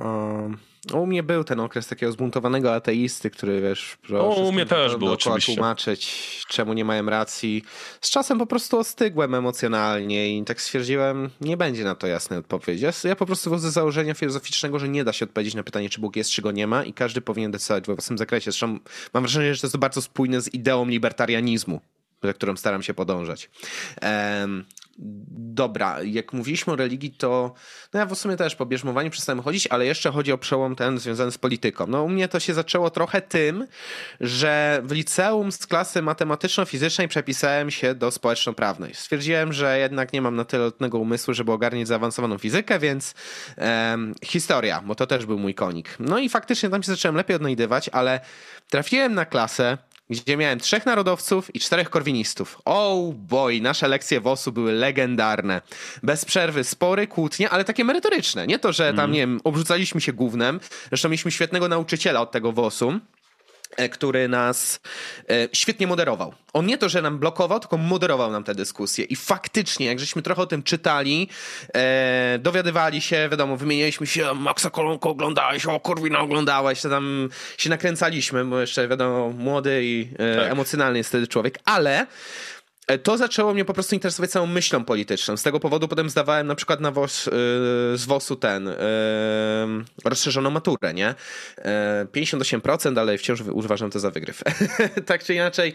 Um, u mnie był ten okres takiego zbuntowanego ateisty, który wiesz, o, u mnie też było oczywiście. tłumaczyć, czemu nie mają racji. Z czasem po prostu ostygłem emocjonalnie i tak stwierdziłem, nie będzie na to jasnej odpowiedzi. Ja, ja po prostu wychodzę z założenia filozoficznego, że nie da się odpowiedzieć na pytanie, czy Bóg jest, czy go nie ma i każdy powinien decydować we własnym zakresie. Zresztą mam wrażenie, że to jest bardzo spójne z ideą libertarianizmu za którą staram się podążać. Um, dobra, jak mówiliśmy o religii, to no ja w sumie też po bierzmowaniu przestałem chodzić, ale jeszcze chodzi o przełom ten związany z polityką. No u mnie to się zaczęło trochę tym, że w liceum z klasy matematyczno-fizycznej przepisałem się do społeczno-prawnej. Stwierdziłem, że jednak nie mam na tyle lotnego umysłu, żeby ogarniać zaawansowaną fizykę, więc historia, bo to też był mój konik. No i faktycznie tam się zacząłem lepiej odnajdywać, ale trafiłem na klasę, gdzie miałem trzech narodowców i czterech korwinistów. Oh boy, nasze lekcje WOS-u były legendarne. Bez przerwy spory, kłótnie, ale takie merytoryczne. Nie to, że tam, mm. nie wiem, obrzucaliśmy się gównem. Zresztą mieliśmy świetnego nauczyciela od tego WOS-u. E, który nas e, świetnie moderował. On nie to, że nam blokował, tylko moderował nam te dyskusje. I faktycznie, jak żeśmy trochę o tym czytali, e, dowiadywali się, wiadomo, wymienialiśmy się, Maxa Kolonko oglądałeś, o Korwina oglądałeś, to tam się nakręcaliśmy, bo jeszcze, wiadomo, młody i tak. emocjonalny jest wtedy człowiek, ale E, to zaczęło mnie po prostu interesować całą myślą polityczną. Z tego powodu potem zdawałem na przykład na WOS, yy, z WOS-u ten yy, rozszerzoną maturę, nie? Yy, 58%, ale wciąż uważam to za wygryw. tak czy inaczej,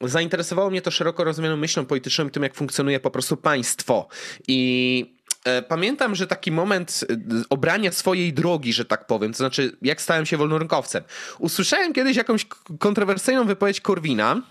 zainteresowało mnie to szeroko rozumianą myślą polityczną i tym, jak funkcjonuje po prostu państwo. I Pamiętam, że taki moment obrania swojej drogi, że tak powiem, to znaczy jak stałem się wolnorynkowcem. Usłyszałem kiedyś jakąś kontrowersyjną wypowiedź Korwina,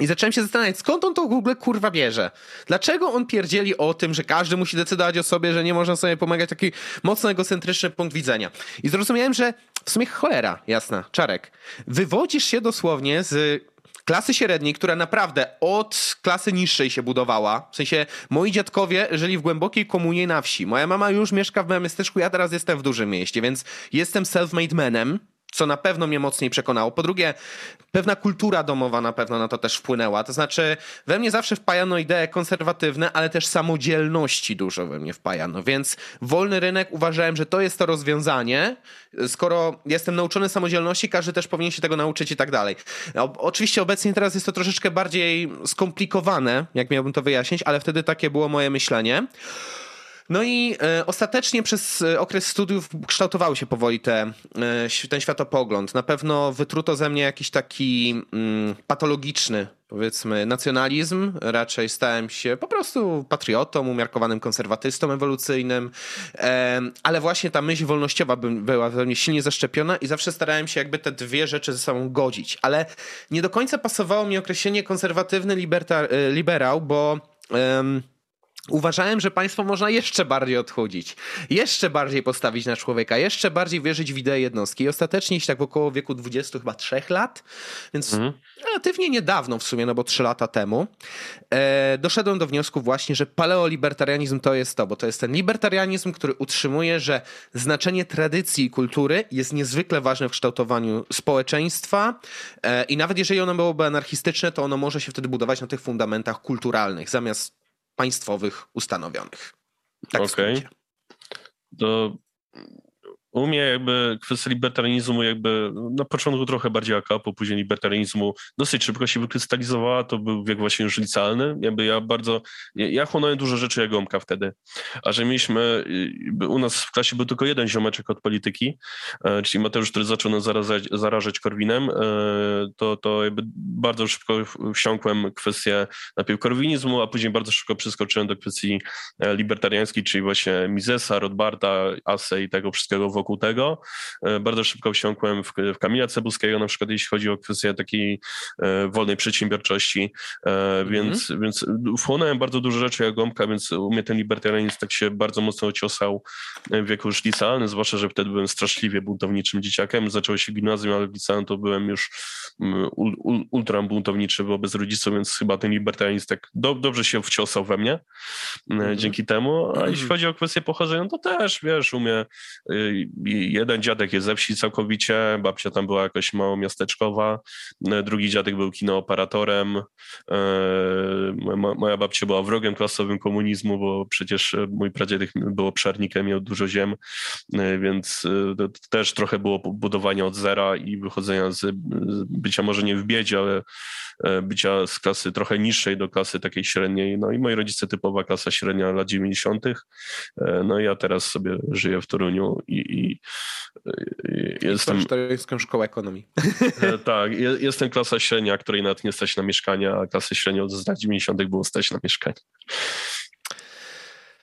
i zacząłem się zastanawiać, skąd on to w ogóle kurwa bierze? Dlaczego on pierdzieli o tym, że każdy musi decydować o sobie, że nie można sobie pomagać? Taki mocno egocentryczny punkt widzenia. I zrozumiałem, że w sumie cholera, jasna, czarek. Wywodzisz się dosłownie z klasy średniej, która naprawdę od klasy niższej się budowała. W sensie moi dziadkowie żyli w głębokiej komunie na wsi. Moja mama już mieszka w małym miasteczku, ja teraz jestem w dużym mieście, więc jestem self-made manem co na pewno mnie mocniej przekonało. Po drugie, pewna kultura domowa na pewno na to też wpłynęła. To znaczy, we mnie zawsze wpajano idee konserwatywne, ale też samodzielności dużo we mnie wpajano. Więc wolny rynek uważałem, że to jest to rozwiązanie. Skoro jestem nauczony samodzielności, każdy też powinien się tego nauczyć i tak dalej. Oczywiście obecnie teraz jest to troszeczkę bardziej skomplikowane, jak miałbym to wyjaśnić, ale wtedy takie było moje myślenie. No i e, ostatecznie przez e, okres studiów kształtowały się powoli te, e, ten światopogląd. Na pewno wytruto ze mnie jakiś taki mm, patologiczny, powiedzmy, nacjonalizm. Raczej stałem się po prostu patriotą, umiarkowanym konserwatystą ewolucyjnym, e, ale właśnie ta myśl wolnościowa by, była we mnie silnie zaszczepiona i zawsze starałem się jakby te dwie rzeczy ze sobą godzić. Ale nie do końca pasowało mi określenie konserwatywny liberta, e, liberał, bo... Uważałem, że państwo można jeszcze bardziej odchudzić, jeszcze bardziej postawić na człowieka, jeszcze bardziej wierzyć w ideę jednostki. I ostatecznie, tak w około wieku 20 chyba 3 lat, więc mhm. relatywnie niedawno w sumie, no bo 3 lata temu, e, doszedłem do wniosku właśnie, że paleolibertarianizm to jest to, bo to jest ten libertarianizm, który utrzymuje, że znaczenie tradycji i kultury jest niezwykle ważne w kształtowaniu społeczeństwa e, i nawet jeżeli ono byłoby anarchistyczne, to ono może się wtedy budować na tych fundamentach kulturalnych, zamiast państwowych ustanowionych. Tak. Okay. To u mnie jakby kwestia libertarianizmu jakby na początku trochę bardziej akapo, później libertarianizmu dosyć szybko się wykrystalizowała, to był wiek właśnie już licealny, jakby ja bardzo, ja, ja dużo rzeczy jak gąbka wtedy, a że mieliśmy, u nas w klasie był tylko jeden ziomeczek od polityki, e, czyli Mateusz, który zaczął nas zarażać, zarażać Korwinem, e, to, to jakby bardzo szybko wsiąkłem kwestię najpierw korwinizmu, a później bardzo szybko przeskoczyłem do kwestii e, libertariańskiej, czyli właśnie Misesa, Rodbarta, Ase i tego wszystkiego wokół wokół tego. E, bardzo szybko wsiąkłem w, w Kamila Cebulskiego, na przykład jeśli chodzi o kwestię takiej e, wolnej przedsiębiorczości, mm. więc, więc wchłonąłem bardzo dużo rzeczy jak gąbka, więc u mnie ten libertarianizm tak się bardzo mocno ociosał w wieku już licealnym, zwłaszcza, że wtedy byłem straszliwie buntowniczym dzieciakiem. Zaczęło się gimnazjum, ale w liceum to byłem już mm, ultra buntowniczy wobec rodziców, więc chyba ten libertarianizm tak do, dobrze się wciosał we mnie mm. dzięki temu. A jeśli chodzi o kwestię pochodzenia, to też, wiesz, u mnie y, jeden dziadek jest ze wsi całkowicie, babcia tam była jakoś mało miasteczkowa, e, drugi dziadek był kinooperatorem, e, moja babcia była wrogiem klasowym komunizmu, bo przecież mój pradziadek był obszarnikiem, miał dużo ziem, e, więc też trochę było budowania od zera i wychodzenia z bycia może nie w biedzie, ale bycia z klasy trochę niższej do klasy takiej średniej. No i moi rodzice typowa klasa średnia lat 90. No i ja teraz sobie żyję w Toruniu i, i jestem... Czterońską szkołę ekonomii. E, tak, jestem klasa średnia, której nawet nie stać na mieszkanie, a klasy średnią z lat 90. było stać na mieszkanie.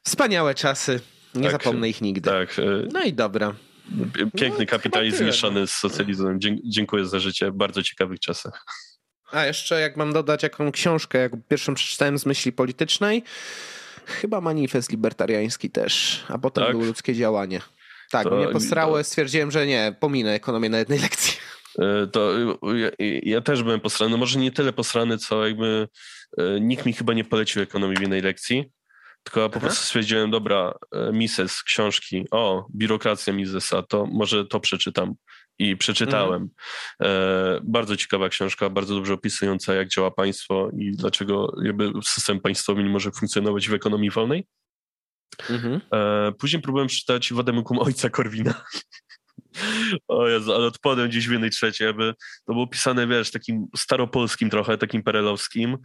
Wspaniałe czasy. Nie tak, zapomnę ich nigdy. Tak. E, no i dobra. Piękny no, kapitalizm zmieszany no. z socjalizmem. Dziękuję za życie bardzo ciekawych czasach. A jeszcze jak mam dodać jaką książkę, jak pierwszą przeczytałem z myśli politycznej, chyba manifest libertariański też, a potem tak? było ludzkie działanie. Tak, to, mnie posrało, to... stwierdziłem, że nie, pominę ekonomię na jednej lekcji. E, to ja, ja, też byłem posrany, może nie tyle posrany, co jakby e, nikt mi chyba nie polecił ekonomii w jednej lekcji, tylko ja po Aha. prostu stwierdziłem, dobra, e, Mises, książki, o, biurokracja Misesa, to może to przeczytam. I przeczytałem. Mhm. bardzo ciekawa książka, bardzo dobrze opisująca, jak działa państwo i dlaczego jakby system państwowy nie może funkcjonować w ekonomii wolnej. Mhm. E, później próbowałem przeczytać Wademukum ojca Korwina. O Jezu, ale odpadłem gdzieś w jednej trzeciej, aby to było pisane, wiesz, takim staropolskim trochę, takim perelowskim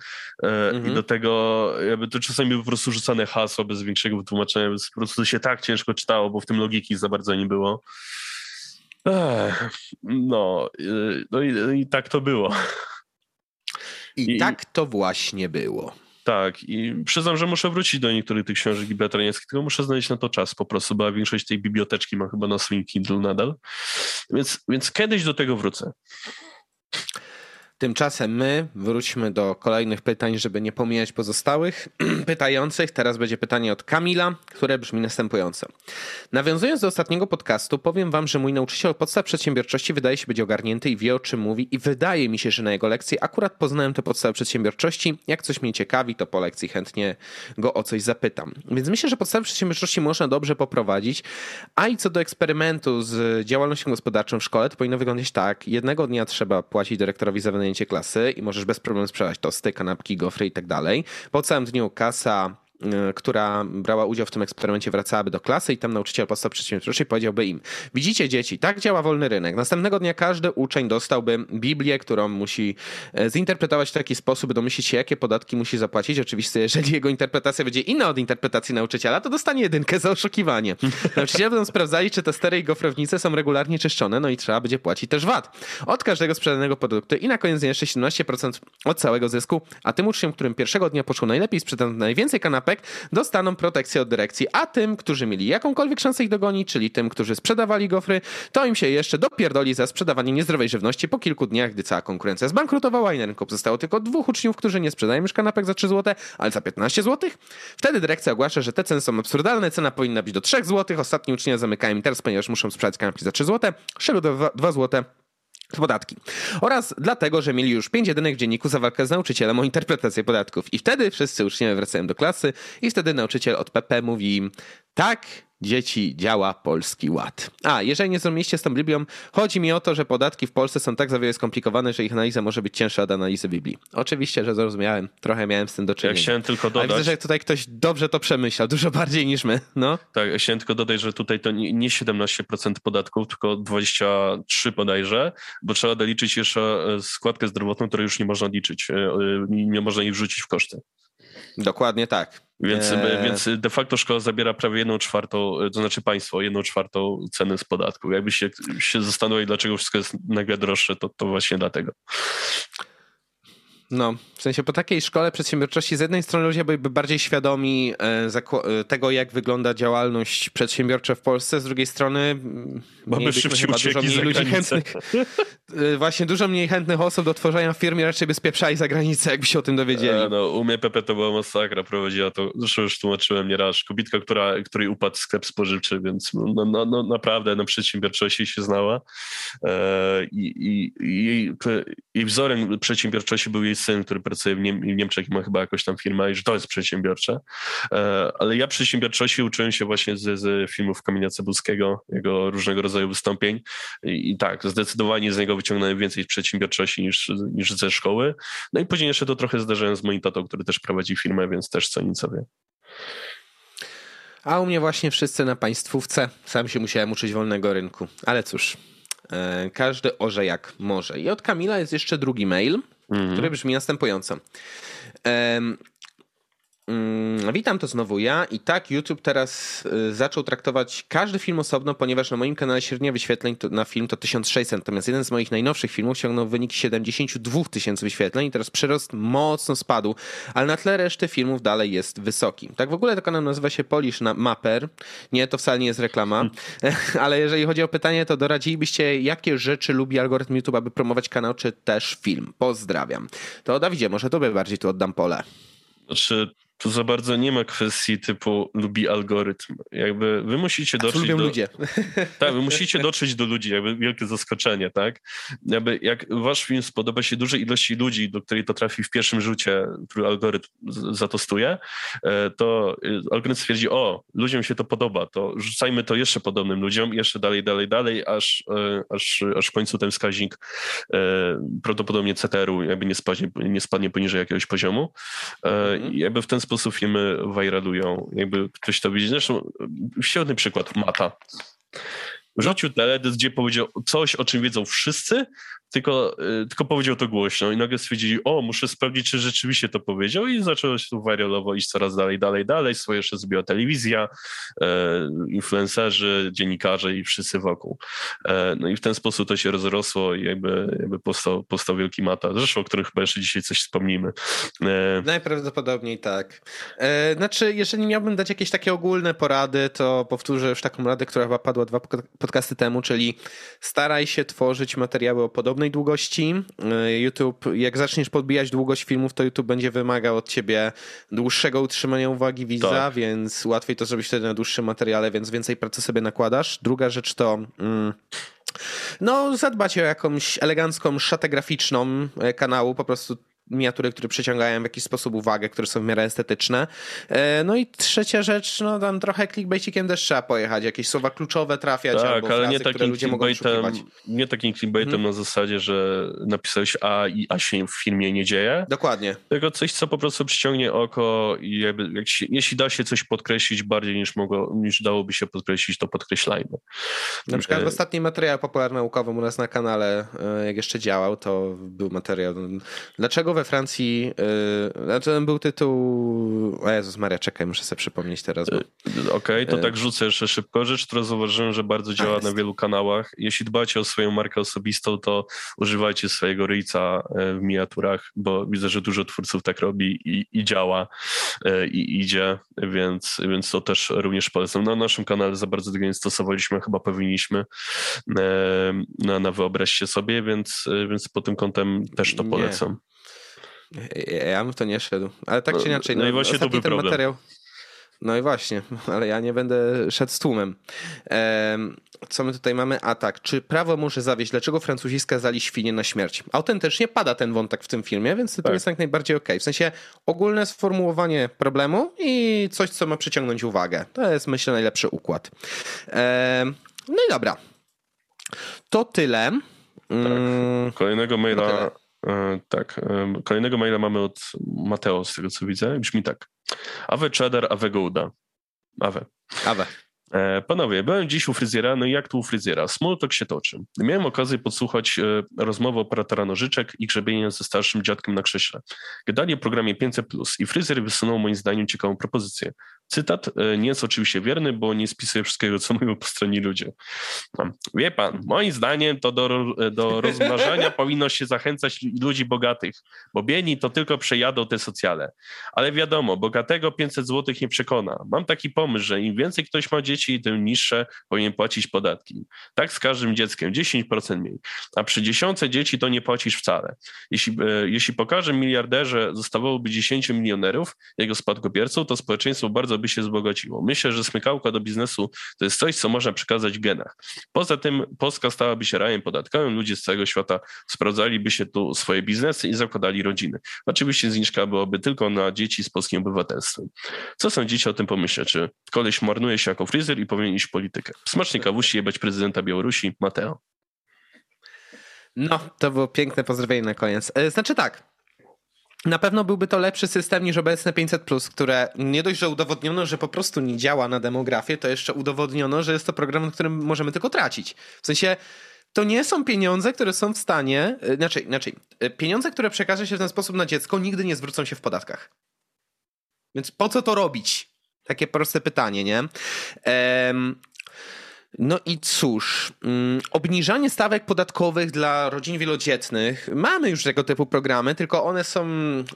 e, mhm. i do tego jakby to czasami po prostu rzucane hasła bez większego wytłumaczenia, więc po prostu się tak ciężko czytało, bo w tym logiki za bardzo nie było. Ech, no, no i, i tak to było. I, I tak to właśnie było. Tak, i przyznam, że muszę wrócić do niektórych tych książek libertariańskich, tylko muszę znaleźć na to czas po prostu, bo większość tej biblioteczki ma chyba na swoim Kindle nadal. Więc, więc kiedyś do tego wrócę. Tymczasem my wróćmy do kolejnych pytań, żeby nie pomijać pozostałych pytających. Teraz będzie pytanie od Kamila, które brzmi następująco. Nawiązując do ostatniego podcastu, powiem wam, że mój nauczyciel podstaw przedsiębiorczości wydaje się być ogarnięty i wie o czym mówi i wydaje mi się, że na jego lekcji akurat poznałem te podstawy przedsiębiorczości. Jak coś mnie ciekawi, to po lekcji chętnie go o coś zapytam. Więc myślę, że podstawy przedsiębiorczości można dobrze poprowadzić. A i co do eksperymentu z działalnością gospodarczą w szkole, to powinno wyglądać tak. Jednego dnia trzeba płacić dyrektorowi za klasy i możesz bez problemu sprzedać tosty, kanapki, gofry i tak dalej. Po całym dniu kasa która brała udział w tym eksperymencie, wracałaby do klasy i tam nauczyciel podstaw przedsiębiorczej powiedziałby im: Widzicie, dzieci, tak działa wolny rynek. Następnego dnia każdy uczeń dostałby Biblię, którą musi e, zinterpretować w taki sposób, by domyślić się, jakie podatki musi zapłacić. Oczywiście, jeżeli jego interpretacja będzie inna od interpretacji nauczyciela, to dostanie jedynkę za oszukiwanie. Nauczyciele będą sprawdzali, czy te stery i gofrownice są regularnie czyszczone, no i trzeba będzie płacić też VAT. Od każdego sprzedanego produktu i na koniec jeszcze 17% od całego zysku, a tym uczniom, którym pierwszego dnia poszło najlepiej, sprzedano najwięcej kanapek, dostaną protekcję od dyrekcji, a tym, którzy mieli jakąkolwiek szansę ich dogonić, czyli tym, którzy sprzedawali gofry, to im się jeszcze dopierdoli za sprzedawanie niezdrowej żywności po kilku dniach, gdy cała konkurencja zbankrutowała i na rynku zostało tylko dwóch uczniów, którzy nie sprzedają już kanapek za 3 zł, ale za 15 zł. Wtedy dyrekcja ogłasza, że te ceny są absurdalne, cena powinna być do 3 zł, ostatni uczniowie zamykają interes, ponieważ muszą sprzedać kanapki za 3 zł, z czego 2 zł podatki. Oraz dlatego, że mieli już pięć jedynek w dzienniku za walkę z nauczycielem o interpretację podatków. I wtedy wszyscy uczniowie wracają do klasy i wtedy nauczyciel od PP mówi im tak, dzieci działa Polski Ład. A, jeżeli nie zrozumieliście z tą Biblią, chodzi mi o to, że podatki w Polsce są tak za wiele skomplikowane, że ich analiza może być cięższa od analizy Biblii. Oczywiście, że zrozumiałem, trochę miałem z tym do czynienia. Ja chciałem tylko dodać... Ale widzę, że tutaj ktoś dobrze to przemyślał, dużo bardziej niż my. No. Tak, ja chciałem tylko dodać, że tutaj to nie 17% podatków, tylko 23 bodajże, bo trzeba doliczyć jeszcze e, składkę zdrowotną, której już nie można liczyć, e, e, nie można jej wrzucić w koszty. Dokładnie tak. Więc, eee. więc de facto szkoła zabiera prawie jedną czwartą, to znaczy państwo, jedną czwartą ceny z podatku. Jakby się, się dlaczego wszystko jest nagle droższe, to, to właśnie dlatego. No, w sensie po takiej szkole przedsiębiorczości z jednej strony ludzie byliby bardziej świadomi e, e, tego, jak wygląda działalność przedsiębiorcza w Polsce, z drugiej strony mamy szybciej dużo mniej ludzi chętnych. E, właśnie dużo mniej chętnych osób do tworzenia firmy raczej by spieprzali za granicę, jakby się o tym dowiedzieli. E, no, u mnie Pepe to była masakra, prowadziła to, zresztą już tłumaczyłem nieraz, kobitka, która, której upadł sklep spożywczy, więc no, no, no naprawdę na przedsiębiorczości się znała e, i, i, i jej, jej wzorem przedsiębiorczości był jej syn, który pracuje w, Niem w Niemczech i ma chyba jakąś tam firmę i że to jest przedsiębiorcze. E, ale ja przedsiębiorczości uczyłem się właśnie z, z filmów Kamienia Cebulskiego, jego różnego rodzaju wystąpień I, i tak, zdecydowanie z niego wyciągnąłem więcej przedsiębiorczości niż, niż ze szkoły. No i później jeszcze to trochę zdarzyłem z moim tatą, który też prowadzi firmę, więc też co nieco wie. A u mnie właśnie wszyscy na państwówce. Sam się musiałem uczyć wolnego rynku. Ale cóż, e, każdy orze jak może. I od Kamila jest jeszcze drugi mail mhm. który brzmi następująco. Mm, witam, to znowu ja. I tak, YouTube teraz y, zaczął traktować każdy film osobno, ponieważ na moim kanale średnia wyświetleń na film to 1600, natomiast jeden z moich najnowszych filmów osiągnął wynik 72 tysięcy wyświetleń i teraz przyrost mocno spadł, ale na tle reszty filmów dalej jest wysoki. Tak w ogóle to kanał nazywa się Polish Mapper. Nie, to wcale nie jest reklama, ale jeżeli chodzi o pytanie, to doradzilibyście, jakie rzeczy lubi algorytm YouTube, aby promować kanał, czy też film. Pozdrawiam. To Dawidzie, może tobie bardziej tu oddam pole. Znaczy, tu za bardzo nie ma kwestii typu lubi algorytm. Jakby wy musicie dotrzeć lubią do... ludzie. Tak, wy musicie dotrzeć do ludzi, jakby wielkie zaskoczenie, tak? Jakby jak wasz film spodoba się dużej ilości ludzi, do której to trafi w pierwszym rzucie, który algorytm zatostuje, e, to y, algorytm stwierdzi, o, ludziom się to podoba, to rzucajmy to jeszcze podobnym ludziom, jeszcze dalej, dalej, dalej, aż, e, aż, aż w końcu ten wskaźnik e, prawdopodobnie CTR-u jakby nie spadnie, nie spadnie poniżej jakiegoś poziomu. Mhm. Jakby w ten sposób filmy wajralują. Jakby ktoś to widzi. Zresztą świetny przykład Mata. Rzucił teledysk, gdzie powiedział coś, o czym wiedzą wszyscy, tylko, y, tylko powiedział to głośno i nagle stwierdzili, o, muszę sprawdzić, czy rzeczywiście to powiedział i zaczęło się to wiralowo iść coraz dalej, dalej, dalej. Swoje jeszcze zrobiła telewizja, e, influencerzy, dziennikarze i wszyscy wokół. E, no i w ten sposób to się rozrosło i jakby, jakby powstał, powstał wielki mata. Zresztą o którym chyba jeszcze dzisiaj coś wspomnimy. E, Najprawdopodobniej tak. E, znaczy, jeżeli miałbym dać jakieś takie ogólne porady, to powtórzę już taką radę, która chyba padła dwa podcasty temu, czyli staraj się tworzyć materiały o podobnej długości. E, YouTube, jak zaczniesz podbijać długość filmów, to YouTube będzie wymagał od ciebie dłuższego utrzymania uwagi widza, tak. więc łatwiej to zrobić wtedy na dłuższym materiale, więc więcej pracy sobie nakładasz. Druga rzecz to... Mm, no, zadbać o jakąś elegancką szatę graficzną e, kanału, po prostu miniatury, które przyciągają w jakiś sposób uwagę, które są w miarę estetyczne. E, no i trzecia rzecz, no tam trochę clickbaitikiem też trzeba pojechać, jakieś słowa kluczowe trafiać tak, albo ale frazy, nie takim ludzie mogą Nie takim clickbaitem hmm. na zasadzie, że napisałeś A i A się w filmie nie dzieje. Dokładnie. Tylko coś, co po prostu przyciągnie oko i jakby, jak się, jeśli da się coś podkreślić bardziej niż, mogło, niż dałoby się podkreślić, to podkreślajmy. Na przykład w e, ostatnim materiale popularno-naukowym u nas na kanale, e, jak jeszcze działał, to był materiał Dlaczego we Francji, yy, znaczy był tytuł, o Jezus Maria, czekaj, muszę sobie przypomnieć teraz. Bo... Okej, okay, to yy. tak rzucę jeszcze szybko. Rzecz, którą zauważyłem, że bardzo działa na wielu kanałach. Jeśli dbacie o swoją markę osobistą, to używajcie swojego ryjca e, w miniaturach, bo widzę, że dużo twórców tak robi i, i działa i idzie, więc, więc to też również polecam. Na naszym kanale za bardzo tego nie stosowaliśmy, chyba powinniśmy na, na wyobraźcie sobie, więc, więc pod tym kątem też to polecam. Nie. Ja bym to nie szedł. Ale tak czy inaczej. No, no i właśnie to był ten problem. materiał. No i właśnie, ale ja nie będę szedł z tłumem. Ehm, co my tutaj mamy? A tak, czy prawo może zawieść? Dlaczego Francuzi skazali świnie na śmierć? Autentycznie pada ten wątek w tym filmie, więc to tak. jest jak najbardziej okej. Okay. W sensie ogólne sformułowanie problemu i coś, co ma przyciągnąć uwagę. To jest, myślę, najlepszy układ. Ehm, no i dobra. To tyle. Tak. Mm, Kolejnego maila E, tak. E, kolejnego maila mamy od Mateo, z tego co widzę. Brzmi tak. Awe cheddar, awe gouda. Awe. Awe. E, panowie, byłem dziś u fryzjera, no i jak tu u fryzjera? Smoltok się toczy. Miałem okazję podsłuchać e, rozmowę operatora nożyczek i grzebienia ze starszym dziadkiem na krześle. Gadali o programie 500+, i fryzjer wysunął moim zdaniem ciekawą propozycję. Cytat e, nie jest oczywiście wierny, bo nie spisuje wszystkiego, co mówią po stronie ludzie. Wie pan, moim zdaniem to do, do rozmnażania powinno się zachęcać ludzi bogatych, bo biedni to tylko przejadą te socjale. Ale wiadomo, bogatego 500 zł nie przekona. Mam taki pomysł, że im więcej ktoś ma dzieci, tym niższe powinien płacić podatki. Tak z każdym dzieckiem, 10% mniej. A przy dziesiątce dzieci to nie płacisz wcale. Jeśli, e, jeśli pokaże miliarderze zostawałoby 10 milionerów, jego spadkobierców, to społeczeństwo bardzo by się wzbogaciło. Myślę, że smykałka do biznesu to jest coś, co można przekazać w genach. Poza tym Polska stałaby się rajem podatkowym, ludzie z całego świata sprawdzaliby się tu swoje biznesy i zakładali rodziny. Oczywiście zniżka byłaby tylko na dzieci z polskim obywatelstwem. Co sądzicie o tym pomyśle? Czy koleś marnuje się jako fryzjer i powinien iść w politykę? Smacznie kawusi jebać prezydenta Białorusi, Mateo. No, to było piękne pozdrowienie na koniec. E, znaczy tak, na pewno byłby to lepszy system niż obecne 500, które nie dość, że udowodniono, że po prostu nie działa na demografię, to jeszcze udowodniono, że jest to program, na którym możemy tylko tracić. W sensie to nie są pieniądze, które są w stanie, e, inaczej, e, pieniądze, które przekaże się w ten sposób na dziecko, nigdy nie zwrócą się w podatkach. Więc po co to robić? Takie proste pytanie, nie? Um, no i cóż, mm, obniżanie stawek podatkowych dla rodzin wielodzietnych. Mamy już tego typu programy, tylko one są,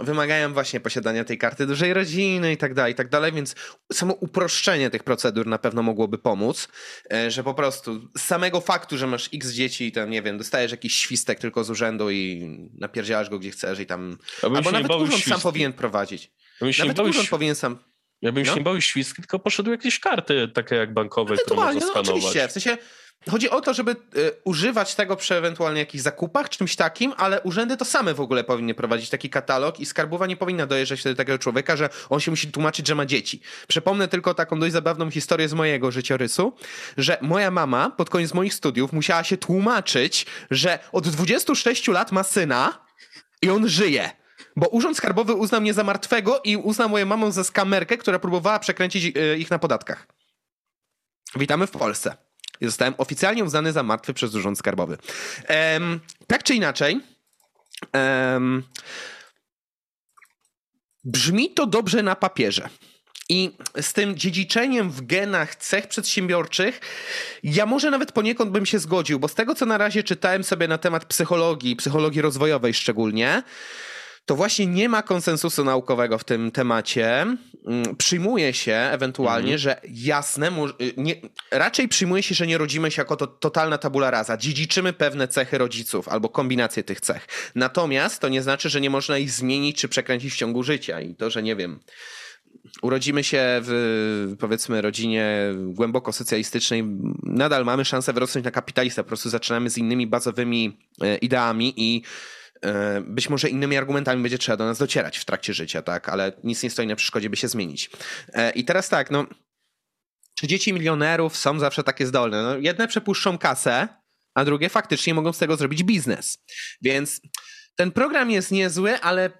wymagają właśnie posiadania tej karty dużej rodziny i tak dalej, i tak dalej, więc samo uproszczenie tych procedur na pewno mogłoby pomóc, e, że po prostu z samego faktu, że masz x dzieci i tam, nie wiem, dostajesz jakiś świstek tylko z urzędu i napierdzielasz go gdzie chcesz i tam... Albo nawet urząd sam powinien prowadzić. Nawet urząd powinien sam ja bym no? się nie bał świstki, tylko poszedł jakieś karty takie jak bankowe, które można skanować. No, oczywiście, w sensie chodzi o to, żeby y, używać tego przy ewentualnie jakichś zakupach, czymś takim, ale urzędy to same w ogóle powinny prowadzić taki katalog i skarbowa nie powinna dojeżdżać do takiego człowieka, że on się musi tłumaczyć, że ma dzieci. Przypomnę tylko taką dość zabawną historię z mojego życiorysu, że moja mama pod koniec moich studiów musiała się tłumaczyć, że od 26 lat ma syna i on żyje. Bo Urząd Skarbowy uznał mnie za martwego i uznał moją mamą za skamerkę, która próbowała przekręcić e, ich na podatkach. Witamy w Polsce. Zostałem oficjalnie uznany za martwy przez Urząd Skarbowy. Um, tak czy inaczej, um, brzmi to dobrze na papierze. I z tym dziedziczeniem w genach cech przedsiębiorczych, ja może nawet poniekąd bym się zgodził, bo z tego co na razie czytałem sobie na temat psychologii, psychologii rozwojowej szczególnie, to właśnie nie ma konsensusu naukowego w tym temacie. Mm, przyjmuje się ewentualnie, mhm. że jasne, y, nie, raczej przyjmuje się, że nie rodzimy się jako to, totalna tabula rasa. Dziedziczymy pewne cechy rodziców albo kombinacje tych cech. Natomiast to nie znaczy, że nie można ich zmienić czy przekręcić w ciągu życia. I to, że nie wiem, urodzimy się w powiedzmy rodzinie głęboko socjalistycznej, nadal mamy szansę wyrosnąć na kapitalista. Po prostu zaczynamy z innymi bazowymi e, ideami i być może innymi argumentami będzie trzeba do nas docierać w trakcie życia, tak? Ale nic nie stoi na przeszkodzie, by się zmienić. E, I teraz tak, no. Czy dzieci milionerów są zawsze takie zdolne? No, jedne przepuszczą kasę, a drugie faktycznie mogą z tego zrobić biznes. Więc ten program jest niezły, ale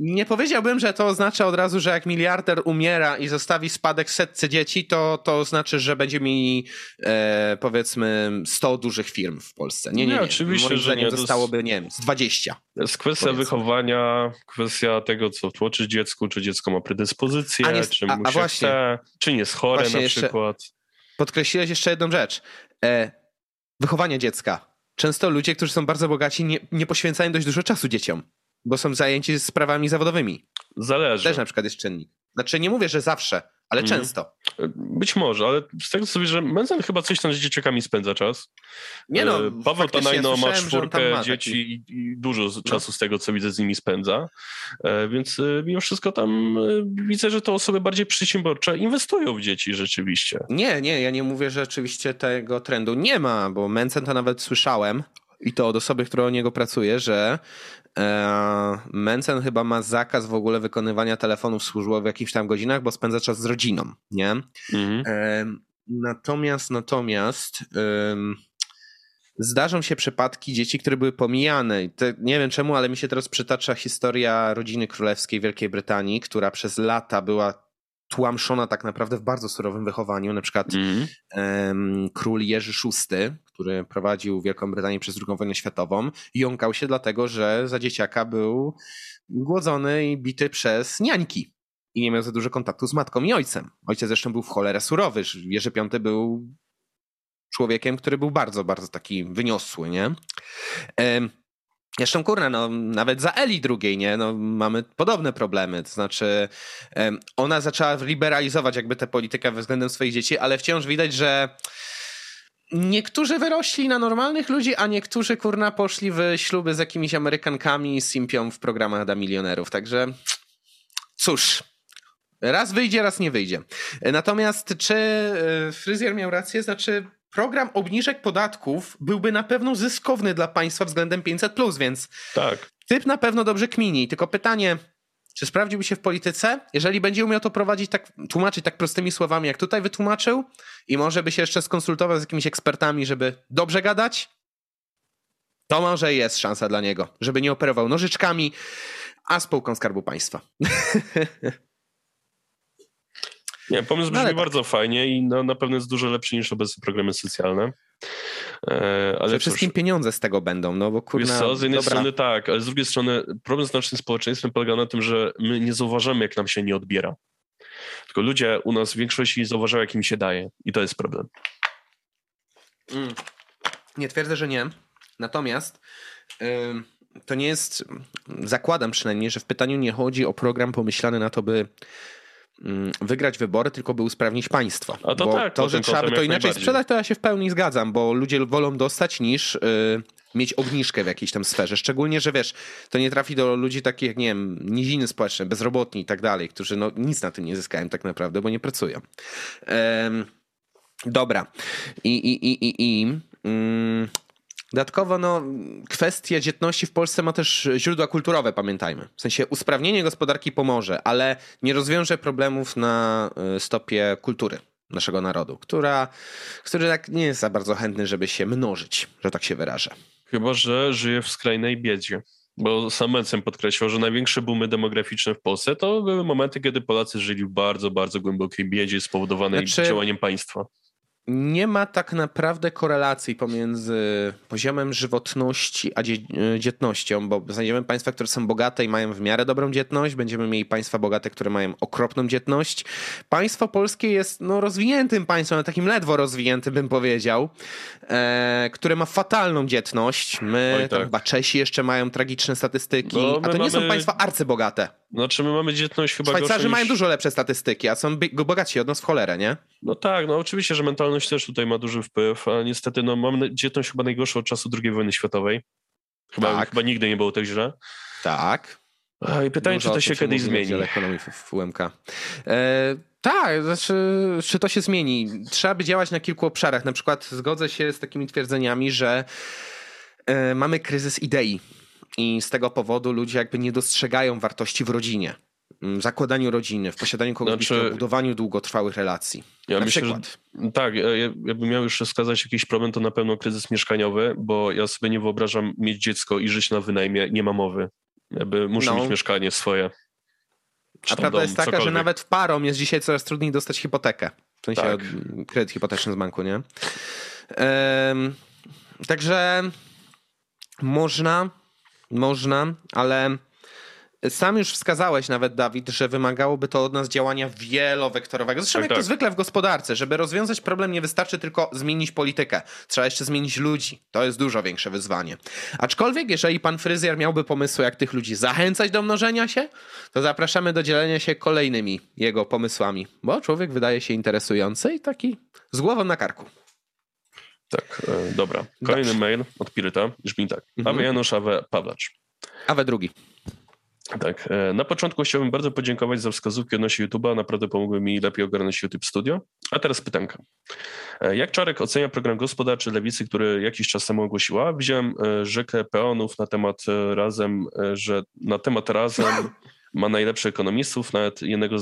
nie powiedziałbym, że to oznacza od razu, że jak miliarder umiera i zostawi spadek setce dzieci, to to znaczy, że będzie mi e, powiedzmy 100 dużych firm w Polsce. Nie, nie, nie. oczywiście, Moim że nie. zostałoby, nie wiem, z 20. To jest kwestia powiedzmy. wychowania, kwestia tego, co tłoczy dziecku, czy dziecko ma predyspozycję, nie, czy a, mu a właśnie, chce, czy nie jest chore na przykład. Podkreśliłeś jeszcze jedną rzecz. E, wychowanie dziecka. Często ludzie, którzy są bardzo bogaci, nie, nie poświęcają dość dużo czasu dzieciom bo są zajęci sprawami zawodowymi. Zależy. Też na przykład jest czynnik. Znaczy nie mówię, że zawsze, ale mm. często. Być może, ale z tego co sobie, że Menzel chyba coś tam z dzieciakami spędza czas. Nie no, e, Paweł Tanajno ma czwórkę ma dzieci i, i, dużo no. czasu z tego, co widzę, z nimi spędza. E, więc e, mimo wszystko tam widzę, że te osoby bardziej przedsiębiorcze inwestują w dzieci rzeczywiście. Nie, nie, ja nie mówię, że rzeczywiście tego trendu nie ma, bo Mencen to nawet słyszałem, i to od osoby, która o niego pracuje, że e, Mencen chyba ma zakaz w ogóle wykonywania telefonów służbowych w jakichś tam godzinach, bo spędza czas z rodziną, nie? Mhm. E, natomiast, natomiast zdarzą się przypadki dzieci, które były pomijane. Nie wiem czemu, ale mi się teraz przytacza historia rodziny królewskiej Wielkiej Brytanii, która przez lata była tłamszona tak naprawdę w bardzo surowym wychowaniu. Na przykład mm. um, król Jerzy VI, który prowadził Wielką Brytanię przez II wojnę światową, jąkał się dlatego, że za dzieciaka był głodzony i bity przez niańki. I nie miał za dużo kontaktu z matką i ojcem. Ojciec zresztą był w cholerę surowy. Jerzy V był człowiekiem, który był bardzo, bardzo taki wyniosły, nie? Zresztą kurna, no nawet za Eli drugiej, nie, no mamy podobne problemy, to znaczy ona zaczęła liberalizować jakby tę politykę względem swoich dzieci, ale wciąż widać, że niektórzy wyrośli na normalnych ludzi, a niektórzy kurna poszli w śluby z jakimiś Amerykankami i simpią w programach dla milionerów, także cóż, raz wyjdzie, raz nie wyjdzie. Natomiast czy e, fryzjer miał rację, znaczy program obniżek podatków byłby na pewno zyskowny dla państwa względem 500, więc tak. typ na pewno dobrze kmini. Tylko pytanie, czy sprawdziłby się w polityce? Jeżeli będzie umiał to prowadzić tak, tłumaczyć tak prostymi słowami, jak tutaj wytłumaczył, i może by się jeszcze skonsultował z jakimiś ekspertami, żeby dobrze gadać, to może jest szansa dla niego, żeby nie operował nożyczkami, a spółką Skarbu Państwa. Nie, pomysł brzmi no, bardzo tak. fajnie i no, na pewno jest dużo lepszy niż obecne programy socjalne. E, ale Przede wszystkim pieniądze z tego będą, no bo kurna... co, z jednej dobra. strony tak, ale z drugiej strony problem z naszym społeczeństwem polega na tym, że my nie zauważamy, jak nam się nie odbiera. Tylko ludzie u nas w większości zauważają, jak im się daje i to jest problem. Mm. Nie twierdzę, że nie. Natomiast yy, to nie jest, zakładam przynajmniej, że w pytaniu nie chodzi o program pomyślany na to, by wygrać wybory, tylko by usprawnić państwo. A to bo tak, to, że trzeba by to inaczej sprzedać, to ja się w pełni zgadzam, bo ludzie wolą dostać niż yy, mieć obniżkę w jakiejś tam sferze. Szczególnie, że wiesz, to nie trafi do ludzi takich jak, nie wiem, niziny społeczne, bezrobotni i tak dalej, którzy no, nic na tym nie zyskają tak naprawdę, bo nie pracują. Yy, dobra. I, i, i, i, i yy, Dodatkowo no, kwestia dzietności w Polsce ma też źródła kulturowe, pamiętajmy. W sensie usprawnienie gospodarki pomoże, ale nie rozwiąże problemów na y, stopie kultury naszego narodu, która, który tak nie jest za bardzo chętny, żeby się mnożyć, że tak się wyrażę. Chyba, że żyje w skrajnej biedzie. Bo sam Mencen podkreślał, że największe boomy demograficzne w Polsce to były momenty, kiedy Polacy żyli w bardzo, bardzo głębokiej biedzie spowodowanej znaczy, działaniem państwa. Nie ma tak naprawdę korelacji pomiędzy poziomem żywotności a dzietnością, bo znajdziemy państwa, które są bogate i mają w miarę dobrą dzietność, będziemy mieli państwa bogate, które mają okropną dzietność. Państwo polskie jest no, rozwiniętym państwem, ale takim ledwo rozwiniętym bym powiedział, e, które ma fatalną dzietność. My, Oj, tak. chyba Czesi jeszcze mają tragiczne statystyki, no, a to nie są państwa arcybogate. Znaczy my mamy dzietność chyba Szwajcarzy mają dużo lepsze statystyki, a są bogatsi od nas w cholerę, nie? No tak, no oczywiście, że mentalność też tutaj ma duży wpływ, a niestety no mamy dzietność chyba najgorszą od czasu II wojny światowej. Chyba, tak. chyba nigdy nie było tak źle. Tak. I pytanie, Dużo czy to się kiedyś zmieni. ekonomii w, w UMK. E, tak, znaczy, czy to się zmieni? Trzeba by działać na kilku obszarach. Na przykład zgodzę się z takimi twierdzeniami, że e, mamy kryzys idei i z tego powodu ludzie jakby nie dostrzegają wartości w rodzinie, w zakładaniu rodziny, w posiadaniu kogoś, znaczy, w budowaniu długotrwałych relacji. Ja Na myślę, przykład. Że, tak, ja, jakbym miał już wskazać jakiś problem, to na pewno kryzys mieszkaniowy, bo ja sobie nie wyobrażam mieć dziecko i żyć na wynajmie, nie ma mowy. Jakby muszę no. mieć mieszkanie swoje. A prawda dom, jest taka, cokolwiek. że nawet w parom jest dzisiaj coraz trudniej dostać hipotekę. W sensie tak. kredyt hipoteczny z banku, nie? Także można można, ale sam już wskazałeś nawet, Dawid, że wymagałoby to od nas działania wielowektorowego. Zresztą tak, jak tak. to zwykle w gospodarce, żeby rozwiązać problem nie wystarczy tylko zmienić politykę. Trzeba jeszcze zmienić ludzi. To jest dużo większe wyzwanie. Aczkolwiek, jeżeli pan fryzjer miałby pomysły, jak tych ludzi zachęcać do mnożenia się, to zapraszamy do dzielenia się kolejnymi jego pomysłami, bo człowiek wydaje się interesujący i taki z głową na karku. Tak, e, dobra. Kolejny Dobrze. mail od Piryta brzmi tak. Mhm. Awe Janusz, Awe Pawlacz. Awe drugi. Tak. E, na początku chciałbym bardzo podziękować za wskazówki odnośnie YouTube'a. Naprawdę pomogły mi lepiej ogarnąć YouTube Studio. A teraz pytanka. E, jak Czarek ocenia program gospodarczy Lewicy, który jakiś czas temu ogłosiła? Widziałem rzekę peonów na temat razem, że na temat razem ma najlepszych ekonomistów, nawet jednego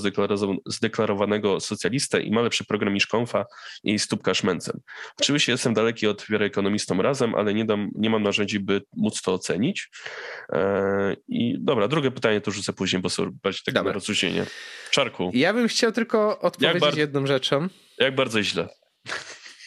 zdeklarowanego socjalistę i ma lepszy program niż Konfa i Stópka Szmencem. Oczywiście jestem daleki od wiary ekonomistom razem, ale nie, dam, nie mam narzędzi, by móc to ocenić. Eee, I dobra, drugie pytanie to rzucę później, bo są bardziej takie na rozluźnienie. Czarku. Ja bym chciał tylko odpowiedzieć jedną rzeczą. Jak bardzo źle?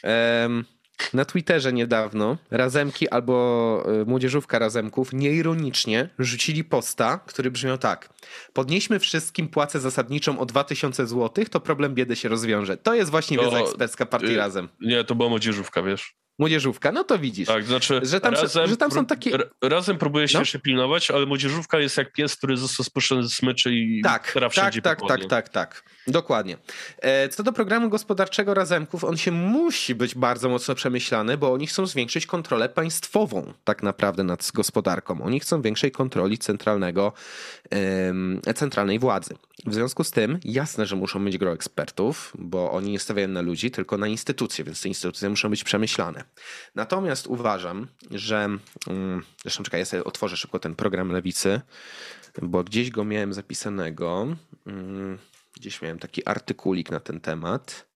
Um, na Twitterze niedawno Razemki albo y, młodzieżówka Razemków nieironicznie rzucili posta, który brzmiał tak. Podnieśmy wszystkim płacę zasadniczą o 2000 zł, to problem biedy się rozwiąże. To jest właśnie wiedza ekspercka partii y, Razem. Nie, to była młodzieżówka, wiesz młodzieżówka, no to widzisz. Tak, znaczy że tam, razem, że tam są takie... Razem próbuje się no. jeszcze pilnować, ale młodzieżówka jest jak pies, który został spuszczony z smyczy i tak, tak, wszędzie tak, tak, tak, tak, dokładnie. E, co do programu gospodarczego Razemków, on się musi być bardzo mocno przemyślany, bo oni chcą zwiększyć kontrolę państwową tak naprawdę nad gospodarką. Oni chcą większej kontroli centralnego, centralnej władzy. W związku z tym jasne, że muszą mieć gro ekspertów, bo oni nie stawiają na ludzi, tylko na instytucje, więc te instytucje muszą być przemyślane. Natomiast uważam, że. Mm, zresztą czekaj, ja sobie otworzę szybko ten program lewicy, bo gdzieś go miałem zapisanego. Gdzieś miałem taki artykulik na ten temat.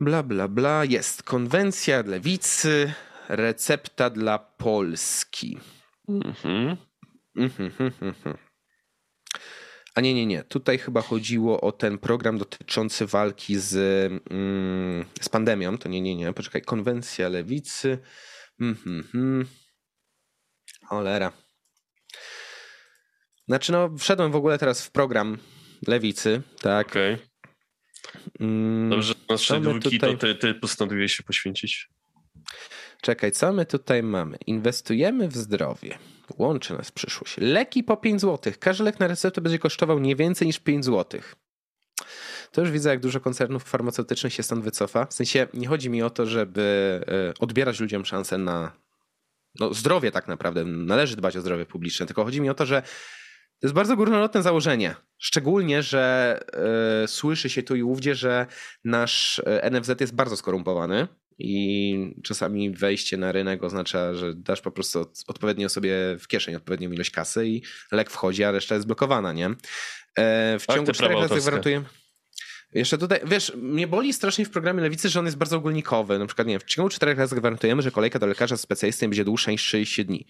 Bla, bla, bla. Jest konwencja lewicy, recepta dla Polski. Mhm. Mhm, mhm, mhm. A nie, nie, nie. Tutaj chyba chodziło o ten program dotyczący walki z, mm, z pandemią. To nie, nie, nie. Poczekaj. Konwencja lewicy. Mhm, mhm. Cholera. Znaczy, no, wszedłem w ogóle teraz w program lewicy, tak. Okej. Okay. Mm, Dobrze, na trzy dwójki tutaj... to ty, ty postanowiłeś się poświęcić. Czekaj, co my tutaj mamy? Inwestujemy w zdrowie. Łączy nas przyszłość. Leki po 5 zł. Każdy lek na receptę będzie kosztował nie więcej niż 5 zł. To już widzę, jak dużo koncernów farmaceutycznych się stąd wycofa. W sensie nie chodzi mi o to, żeby e, odbierać ludziom szansę na no, zdrowie tak naprawdę. Należy dbać o zdrowie publiczne, tylko chodzi mi o to, że to jest bardzo górnolotne założenie. Szczególnie, że y, słyszy się tu i ówdzie, że nasz e, NFZ jest bardzo skorumpowany i czasami wejście na rynek oznacza, że dasz po prostu odpowiednio sobie w kieszeń odpowiednią ilość kasy i lek wchodzi, a reszta jest blokowana, nie? E, w ciągu czterech lat zagwarantujemy. Jeszcze tutaj, wiesz, mnie boli strasznie w programie Lewicy, że on jest bardzo ogólnikowy. Na przykład, nie wiem, w ciągu czterech lat zagwarantujemy, że kolejka do lekarza specjalisty będzie dłuższa niż 60 dni.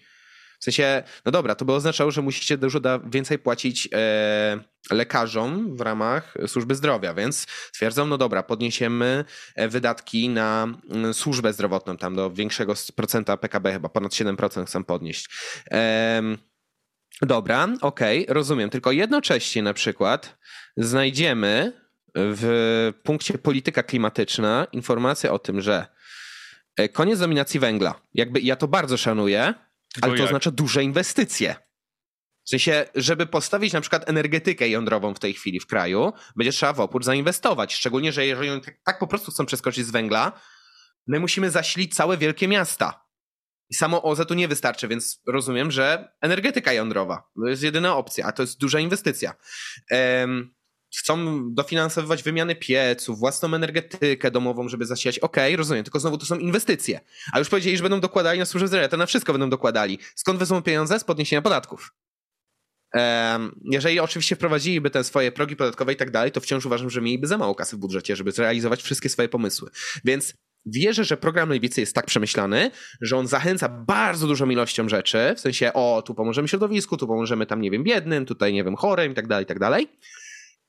W sensie, no dobra, to by oznaczało, że musicie dużo da, więcej płacić e, lekarzom w ramach służby zdrowia, więc stwierdzą, no dobra, podniesiemy e, wydatki na mm, służbę zdrowotną tam do większego procenta PKB, chyba ponad 7% chcą podnieść. E, dobra, okej, okay, rozumiem, tylko jednocześnie na przykład znajdziemy w punkcie polityka klimatyczna informację o tym, że e, koniec dominacji węgla. Jakby ja to bardzo szanuję, ale to jak? oznacza duże inwestycje. W sensie, żeby postawić na przykład energetykę jądrową w tej chwili w kraju, będzie trzeba w opór zainwestować. Szczególnie, że jeżeli oni tak, tak po prostu chcą przeskoczyć z węgla, my musimy zasilić całe wielkie miasta. I samo OZE tu nie wystarczy, więc rozumiem, że energetyka jądrowa to jest jedyna opcja, a to jest duża inwestycja. Um, chcą dofinansowywać wymianę pieców, własną energetykę domową, żeby zasilać. Okej, okay, rozumiem, tylko znowu to są inwestycje. A już powiedzieli, że będą dokładali na służbę zdrowia, to na wszystko będą dokładali. Skąd wezmą pieniądze? Z podniesienia podatków. Jeżeli oczywiście wprowadziliby te swoje progi podatkowe i tak dalej, to wciąż uważam, że mieliby za mało kasy w budżecie, żeby zrealizować wszystkie swoje pomysły. Więc wierzę, że program Lewicy jest tak przemyślany, że on zachęca bardzo dużą ilością rzeczy, w sensie o, tu pomożemy środowisku, tu pomożemy tam, nie wiem, biednym, tutaj, nie wiem, chorym i tak dalej, i tak dalej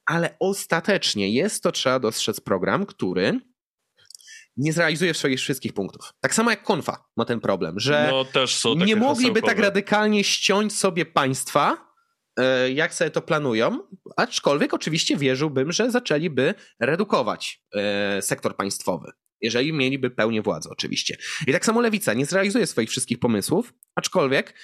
ale ostatecznie jest to, trzeba dostrzec, program, który nie zrealizuje swoich wszystkich punktów. Tak samo jak Konfa ma ten problem, że no, nie mogliby tak radykalnie ściąć sobie państwa, e, jak sobie to planują, aczkolwiek oczywiście wierzyłbym, że zaczęliby redukować e, sektor państwowy. Jeżeli mieliby pełnię władzy, oczywiście. I tak samo lewica nie zrealizuje swoich wszystkich pomysłów, aczkolwiek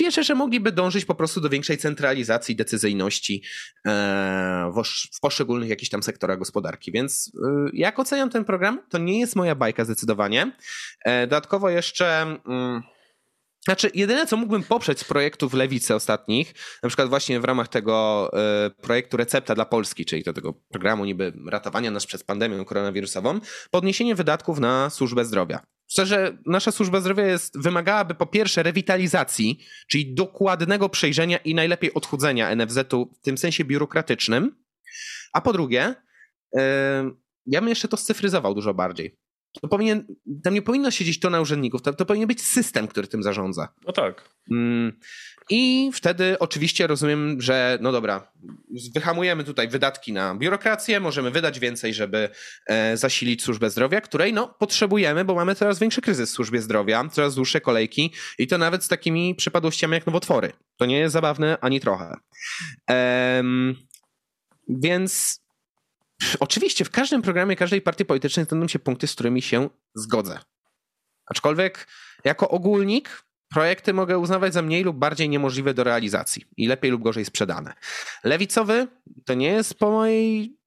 wierzę, że mogliby dążyć po prostu do większej centralizacji decyzyjności e, w poszczególnych jakichś tam sektorach gospodarki. Więc e, jak oceniam ten program, to nie jest moja bajka zdecydowanie. E, dodatkowo jeszcze. Mm, znaczy, jedyne co mógłbym poprzeć z projektów lewicy ostatnich, na przykład właśnie w ramach tego projektu Recepta dla Polski, czyli do tego programu niby ratowania nas przed pandemią koronawirusową, podniesienie wydatków na służbę zdrowia. Szczerze, nasza służba zdrowia jest, wymagałaby po pierwsze rewitalizacji, czyli dokładnego przejrzenia i najlepiej odchudzenia NFZ-u w tym sensie biurokratycznym, a po drugie, yy, ja bym jeszcze to scyfryzował dużo bardziej. To powinien, tam nie powinno siedzieć to na urzędników, to, to powinien być system, który tym zarządza. No tak. Mm, I wtedy oczywiście rozumiem, że no dobra, wyhamujemy tutaj wydatki na biurokrację, możemy wydać więcej, żeby e, zasilić służbę zdrowia, której no potrzebujemy, bo mamy coraz większy kryzys w służbie zdrowia, coraz dłuższe kolejki i to nawet z takimi przypadłościami jak nowotwory. To nie jest zabawne ani trochę. Ehm, więc Oczywiście w każdym programie każdej partii politycznej znajdą się punkty, z którymi się zgodzę. Aczkolwiek jako ogólnik projekty mogę uznawać za mniej lub bardziej niemożliwe do realizacji i lepiej lub gorzej sprzedane. Lewicowy to nie jest po mojej.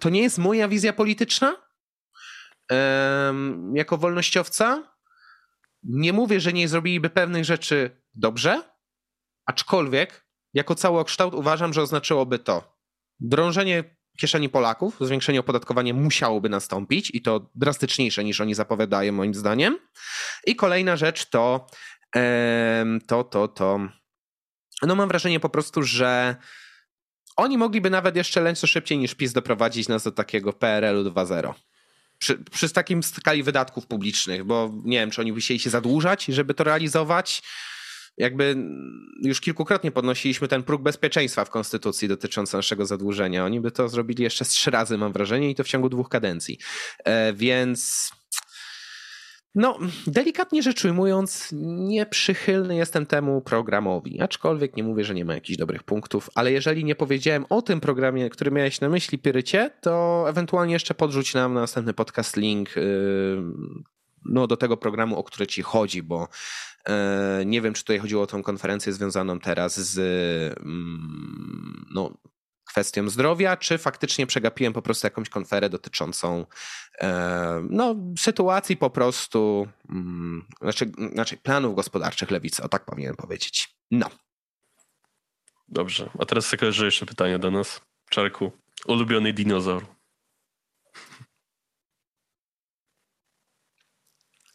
To nie jest moja wizja polityczna. Um, jako wolnościowca nie mówię, że nie zrobiliby pewnych rzeczy dobrze, aczkolwiek jako całokształt uważam, że oznaczyłoby to drążenie kieszeni Polaków, zwiększenie opodatkowania musiałoby nastąpić i to drastyczniejsze niż oni zapowiadają moim zdaniem. I kolejna rzecz to to, to, to no mam wrażenie po prostu, że oni mogliby nawet jeszcze lęco szybciej niż PiS doprowadzić nas do takiego PRL-u 2.0. Przy, przy takim skali wydatków publicznych, bo nie wiem, czy oni by chcieli się zadłużać, żeby to realizować, jakby już kilkukrotnie podnosiliśmy ten próg bezpieczeństwa w konstytucji dotyczący naszego zadłużenia. Oni by to zrobili jeszcze z trzy razy, mam wrażenie, i to w ciągu dwóch kadencji. E, więc. No, delikatnie rzecz ujmując, nieprzychylny jestem temu programowi. Aczkolwiek nie mówię, że nie ma jakichś dobrych punktów, ale jeżeli nie powiedziałem o tym programie, który miałeś na myśli, Pyrycie, to ewentualnie jeszcze podrzuć nam na następny podcast link yy, no, do tego programu, o który ci chodzi, bo nie wiem, czy tutaj chodziło o tą konferencję związaną teraz z mm, no, kwestią zdrowia, czy faktycznie przegapiłem po prostu jakąś konferę dotyczącą e, no, sytuacji po prostu, mm, znaczy, znaczy planów gospodarczych lewicy, o tak powinienem powiedzieć. No. Dobrze, a teraz sekretarze jeszcze pytanie do nas. Czarku, ulubiony dinozaur.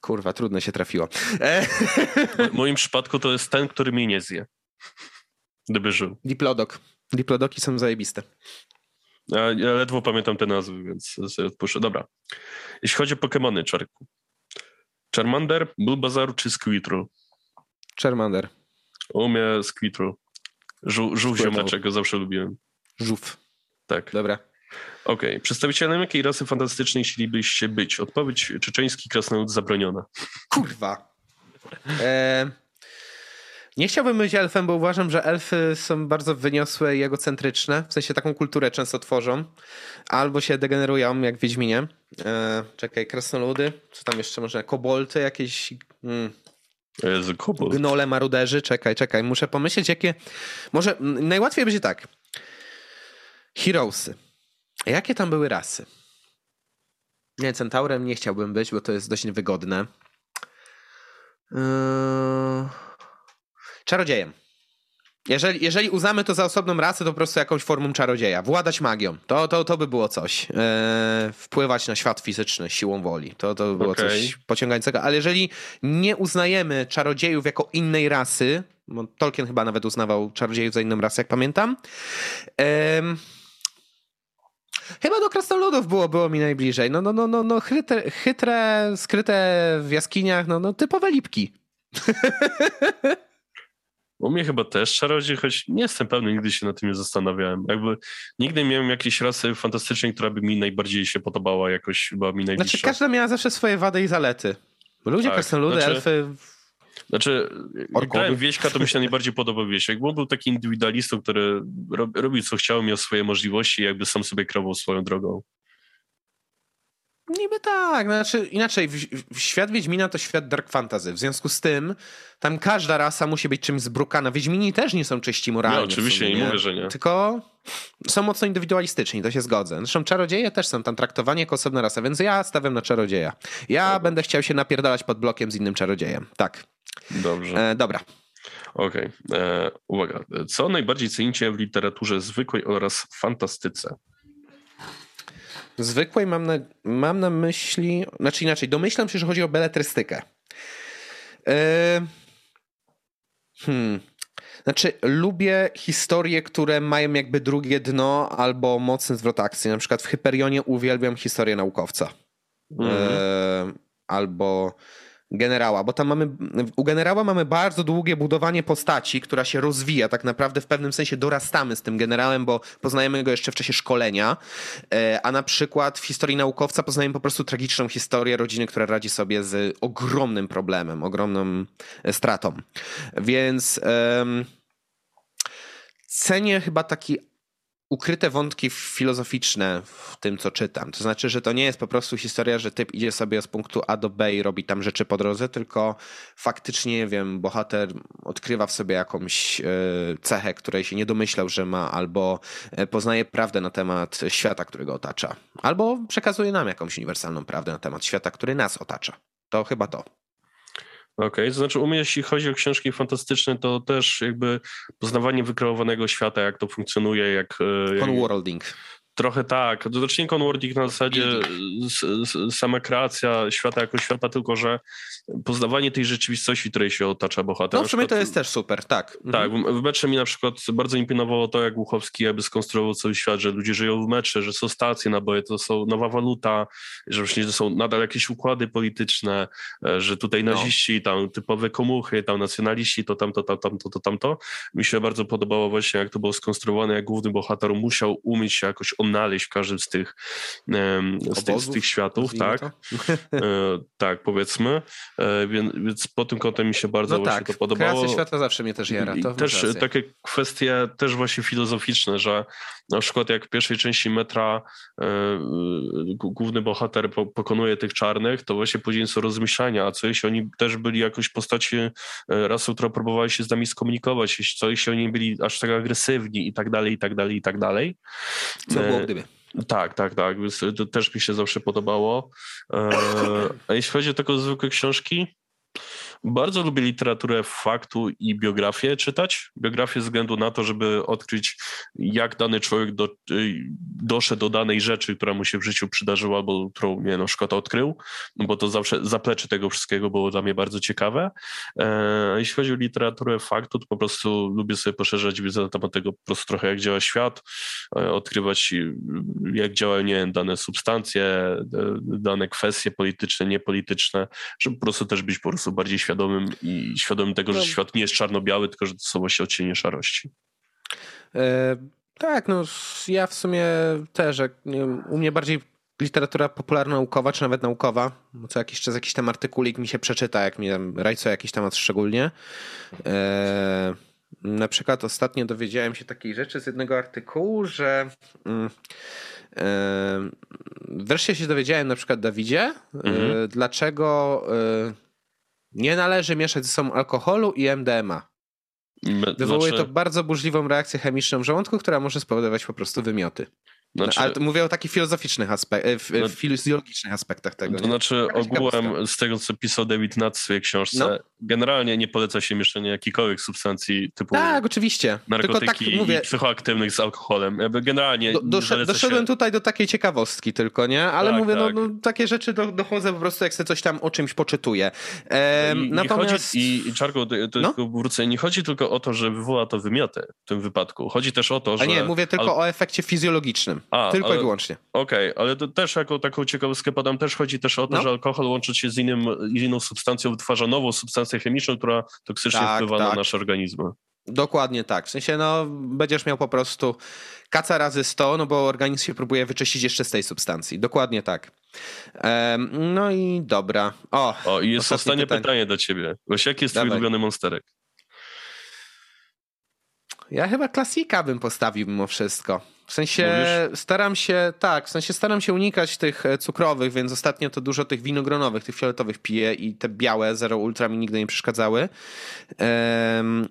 Kurwa, trudno się trafiło. W moim przypadku to jest ten, który mnie nie zje. Gdyby żył. Diplodok. Diplodoki są zajebiste. Ja, ledwo pamiętam te nazwy, więc sobie odpuszczę. Dobra. Jeśli chodzi o Pokémony, Czarku. Charmander, Bulbasaur czy Squirtle? Charmander. U mnie Squirtle. Żół, żółw ziomeczek, go zawsze lubiłem. Żółw. Tak. Dobra. Okej. Okay. Przedstawicielem jakiej rasy fantastycznej chcielibyście być? Odpowiedź czeczeński krasnolud zabroniona. Kurwa. E... Nie chciałbym być elfem, bo uważam, że elfy są bardzo wyniosłe i egocentryczne. W sensie taką kulturę często tworzą. Albo się degenerują, jak Wiedźminie. E... Czekaj, krasnoludy. Co tam jeszcze może? Kobolty jakieś... Jezu, kobold. Gnole, maruderzy. Czekaj, czekaj. Muszę pomyśleć, jakie... Może najłatwiej będzie tak. Heroesy. Jakie tam były rasy? Nie, centaurem nie chciałbym być, bo to jest dość niewygodne. Yy... Czarodziejem. Jeżeli, jeżeli uznamy to za osobną rasę, to po prostu jakąś formą czarodzieja. Władać magią. To, to, to by było coś. Eee, wpływać na świat fizyczny siłą woli. To, to by było okay. coś pociągającego. Ale jeżeli nie uznajemy czarodziejów jako innej rasy, bo Tolkien chyba nawet uznawał czarodziejów za inną rasę, jak pamiętam, eee, Chyba do krasnoludów było, było mi najbliżej. No, no, no, no, no chytre, chytre, skryte w jaskiniach, no, no typowe lipki. U mnie chyba też czarodziej, choć nie jestem pewny, nigdy się na tym nie zastanawiałem. Jakby nigdy nie miałem jakiejś rasy fantastycznej, która by mi najbardziej się podobała, jakoś była mi najbliższa. Znaczy każda miała zawsze swoje wady i zalety. Ludzie, tak, krasnoludy, znaczy, elfy... Znaczy, jak grałem Wieśka, to mi się najbardziej podobał Wieśek, bo był taki indywidualistą, który robił co chciał, miał swoje możliwości i jakby sam sobie krował swoją drogą. Niby tak, znaczy inaczej, w, w świat Wiedźmina to świat dark fantasy, w związku z tym tam każda rasa musi być czymś zbrukana. Wiedźmini też nie są czyści moralnie. No oczywiście, sumie, nie mówię, że nie. Tylko są mocno indywidualistyczni, to się zgodzę. Zresztą czarodzieje też są tam traktowani jako osobna rasa, więc ja stawiam na czarodzieja. Ja dobra. będę chciał się napierdalać pod blokiem z innym czarodziejem, tak. Dobrze. E, dobra. Okej, okay. E, uwaga. Co najbardziej cenicie w literaturze zwykłej oraz fantastyce? zwykłej mam na, mam na myśli, znaczy inaczej, domyślam się, że chodzi o beletrystykę. Yy, hmm. Znaczy, lubię historie, które mają jakby drugie dno albo mocny zwrot akcji. Na przykład w Hyperionie uwielbiam historię naukowca. Mm. Yy, albo generała, bo tam mamy, u generała mamy bardzo długie budowanie postaci, która się rozwija, tak naprawdę w pewnym sensie dorastamy z tym generałem, bo poznajemy go jeszcze w czasie szkolenia, e, a na przykład w historii naukowca poznajemy po prostu tragiczną historię rodziny, która radzi sobie z ogromnym problemem, ogromną e, stratą. Więc um, cenię chyba taki ukryte wątki filozoficzne w tym, co czytam. To znaczy, że to nie jest po prostu historia, że typ idzie sobie z punktu A do B i robi tam rzeczy po drodze, tylko faktycznie, nie wiem, bohater odkrywa w sobie jakąś e, cechę, której się nie domyślał, że ma, albo e, poznaje prawdę na temat świata, który go otacza, albo przekazuje nam jakąś uniwersalną prawdę na temat świata, który nas otacza. To chyba to. Okej, okay. to znaczy u mnie jeśli chodzi o książki fantastyczne, to też jakby poznawanie wykreowanego świata, jak to funkcjonuje, jak... Conworlding. Trochę tak. To znaczy nie conwording na zasadzie sama kreacja świata jako świata, tylko że poznawanie tej rzeczywistości, której się otacza bohater. No w sumie to jest też super, tak. Tak, mhm. w metrze mi na przykład bardzo imponowało to, jak Głuchowski jakby skonstruował cały świat, że ludzie żyją w metrze, że są stacje naboje, to są nowa waluta, że właśnie to są nadal jakieś układy polityczne, e, że tutaj no. naziści, no. tam typowe komuchy, tam nacjonaliści, to tamto, to, tamto, to tamto. Mi się bardzo podobało właśnie, jak to było skonstruowane, jak główny bohater musiał umieć się jakoś odnaleźć w każdym z tych, z tych, z tych światów, tak? E, tak, powiedzmy. E, więc, więc pod tym kątem mi się bardzo no właśnie tak, to podobało. Kreacja świata zawsze mnie też jara. To też takie kwestie też właśnie filozoficzne, że na przykład jak w pierwszej części metra e, główny bohater po, pokonuje tych czarnych, to właśnie później są rozmyślania, a co jeśli oni też byli jakoś postaci rasy, która próbowała się z nami skomunikować, co jeśli oni byli aż tak agresywni i tak dalej, i tak dalej, i tak dalej. Co było gdyby? Tak, tak, tak. To też mi się zawsze podobało. E, a jeśli chodzi o takie zwykłe książki, bardzo lubię literaturę faktu i biografię czytać. Biografię ze względu na to, żeby odkryć jak dany człowiek do, y, doszedł do danej rzeczy, która mu się w życiu przydarzyła, albo którą, nie no, szkoda odkrył, no bo to zawsze zaplecze tego wszystkiego było dla mnie bardzo ciekawe. E, jeśli chodzi o literaturę faktu, to po prostu lubię sobie poszerzać wiedzę na temat tego po prostu trochę, jak działa świat, e, odkrywać jak działają, nie wiem, dane substancje, dane kwestie polityczne, niepolityczne, żeby po prostu też być po prostu bardziej świadomym i świadomym tego, że no. świat nie jest czarno-biały, tylko że to są właśnie odcienie szarości. E, tak, no ja w sumie też, wiem, u mnie bardziej literatura popularno-naukowa, czy nawet naukowa, bo co jakiś czas jakiś tam artykulik mi się przeczyta, jak mi tam rajcuje jakiś temat szczególnie. E, na przykład ostatnio dowiedziałem się takiej rzeczy z jednego artykułu, że mm, e, wreszcie się dowiedziałem na przykład Dawidzie, e, mhm. dlaczego e, nie należy mieszać ze sobą alkoholu i MDMA. Wywołuje znaczy... to bardzo burzliwą reakcję chemiczną w żołądku, która może spowodować po prostu wymioty. Znaczy, Ale mówię o takich filozoficznych aspektach, no, fizjologicznych aspektach tego. To nie? znaczy ogółem z tego, co pisał David Nutt w swojej książce, no. Generalnie nie poleca się mieszczenia jakichkolwiek substancji typu tak, oczywiście. narkotyki tak, mówię, i psychoaktywnych z alkoholem. Jakby generalnie do, Doszedłem się... tutaj do takiej ciekawostki tylko, nie? Ale tak, mówię, no, tak. No, no, takie rzeczy do, dochodzę po prostu, jak sobie coś tam o czymś poczytuję. Ehm, I, natomiast... I, i Czarko, to, no? wrócę, nie chodzi tylko o to, że wywoła to wymioty w tym wypadku. Chodzi też o to, że... A nie, mówię tylko Al... o efekcie fizjologicznym. A, Tylko ale, i wyłącznie. Okej, okay, ale to też jako taką ciekawostkę podam, też chodzi też o to, no. że alkohol łącząc się z innym, inną substancją wytwarza nową substancję chemiczną, która toksycznie tak, wpływa tak. na nasz organizm. Dokładnie tak. W sensie, no, będziesz miał po prostu kaca razy 100, no bo organizm się próbuje wyczyścić jeszcze z tej substancji. Dokładnie tak. Um, no i dobra. O, o i jest ostatnie pytanie. pytanie do ciebie. Właśnie, jaki jest Dawaj. twój ulubiony monsterek? Ja chyba klasika bym postawił mimo wszystko. W sensie Mówisz? staram się, tak, w sensie staram się unikać tych e, cukrowych, więc ostatnio to dużo tych winogronowych, tych fioletowych piję i te białe Zero Ultra mi nigdy nie przeszkadzały. Um,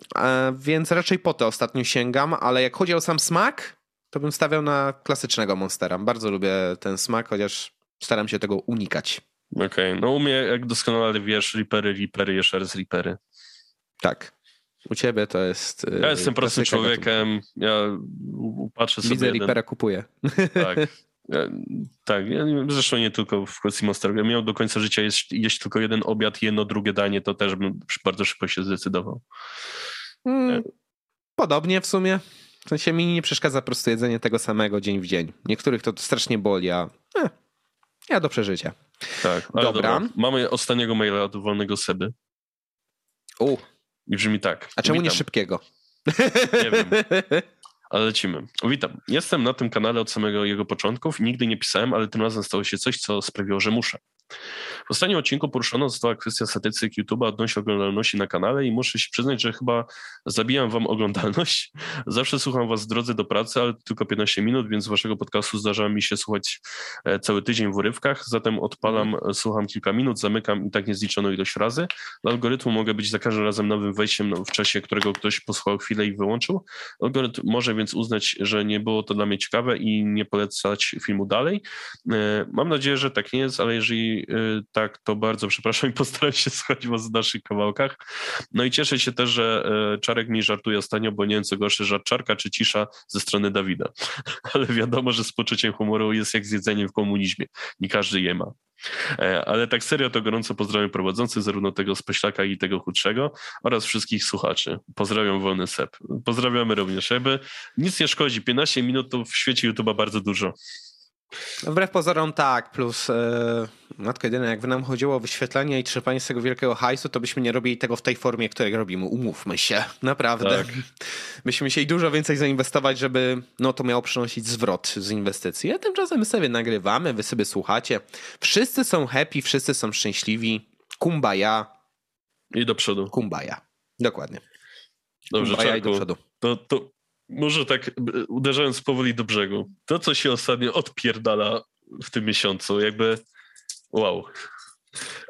więc raczej po to ostatnio sięgam, ale jak chodzi o sam smak, to bym stawiał na klasycznego Monstera. Bardzo lubię ten smak, chociaż staram się tego unikać. Okej, okay. no u mnie, jak doskonale wiesz, Ripery, Ripery, jeszcze raz Ripery. Tak. U ciebie to jest. Y, ja jestem prostym człowiekiem. Ja patrzę sobie. Widzę. Ripera kupuję. Tak. Ja, tak, ja, zresztą nie tylko w kwestii Monster. Ja miał do końca życia jeść, jeść tylko jeden obiad, jedno drugie danie, to też bym bardzo szybko się zdecydował. Hmm, podobnie w sumie. W sensie mi nie przeszkadza po prostu jedzenie tego samego dzień w dzień. Niektórych to strasznie boli, a eh, ja do przeżycia. Tak, dobra. dobra. Mamy ostatniego maila od wolnego Seby. U. I brzmi tak. A czemu Witam. nie szybkiego? Nie wiem. Ale lecimy. Witam. Jestem na tym kanale od samego jego początków. Nigdy nie pisałem, ale tym razem stało się coś, co sprawiło, że muszę. W ostatnim odcinku poruszona została kwestia statystyk YouTube'a odnośnie oglądalności na kanale i muszę się przyznać, że chyba zabijam wam oglądalność. Zawsze słucham was w drodze do pracy, ale tylko 15 minut, więc waszego podcastu zdarza mi się słuchać e, cały tydzień w urywkach, zatem odpalam, mm. słucham kilka minut, zamykam i tak niezliczoną ilość razy. Dla algorytmu mogę być za każdym razem nowym wejściem w czasie, którego ktoś posłuchał chwilę i wyłączył. Algorytm może więc uznać, że nie było to dla mnie ciekawe i nie polecać filmu dalej. E, mam nadzieję, że tak nie jest, ale jeżeli Y, tak, to bardzo przepraszam i postaram się was w naszych kawałkach. No i cieszę się też, że y, Czarek mi żartuje ostatnio, bo nie wiem co gorsze, żart Czarka czy cisza ze strony Dawida. Ale wiadomo, że z poczuciem humoru jest jak z jedzeniem w komunizmie. Nie każdy je ma. E, ale tak serio to gorąco pozdrawiam prowadzących, zarówno tego z Poślaka i tego chudszego oraz wszystkich słuchaczy. Pozdrawiam Wolny Sep. Pozdrawiamy również Eby. Nic nie szkodzi, 15 minut to w świecie YouTube'a bardzo dużo. Wbrew pozorom tak, plus yy, matko jedyna, jakby nam chodziło o wyświetlenie i trzepanie z tego wielkiego hajsu, to byśmy nie robili tego w tej formie, której robimy. Umówmy się, naprawdę. Tak. Byśmy musieli dużo więcej zainwestować, żeby no, to miało przynosić zwrot z inwestycji. A tymczasem my sobie nagrywamy, wy sobie słuchacie. Wszyscy są happy, wszyscy są szczęśliwi. Kumbaya. I do przodu. Kumbaya. Dokładnie. Dobrze, Kumbaya i do przodu. To, to może tak uderzając powoli do brzegu, to co się ostatnio odpierdala w tym miesiącu, jakby wow.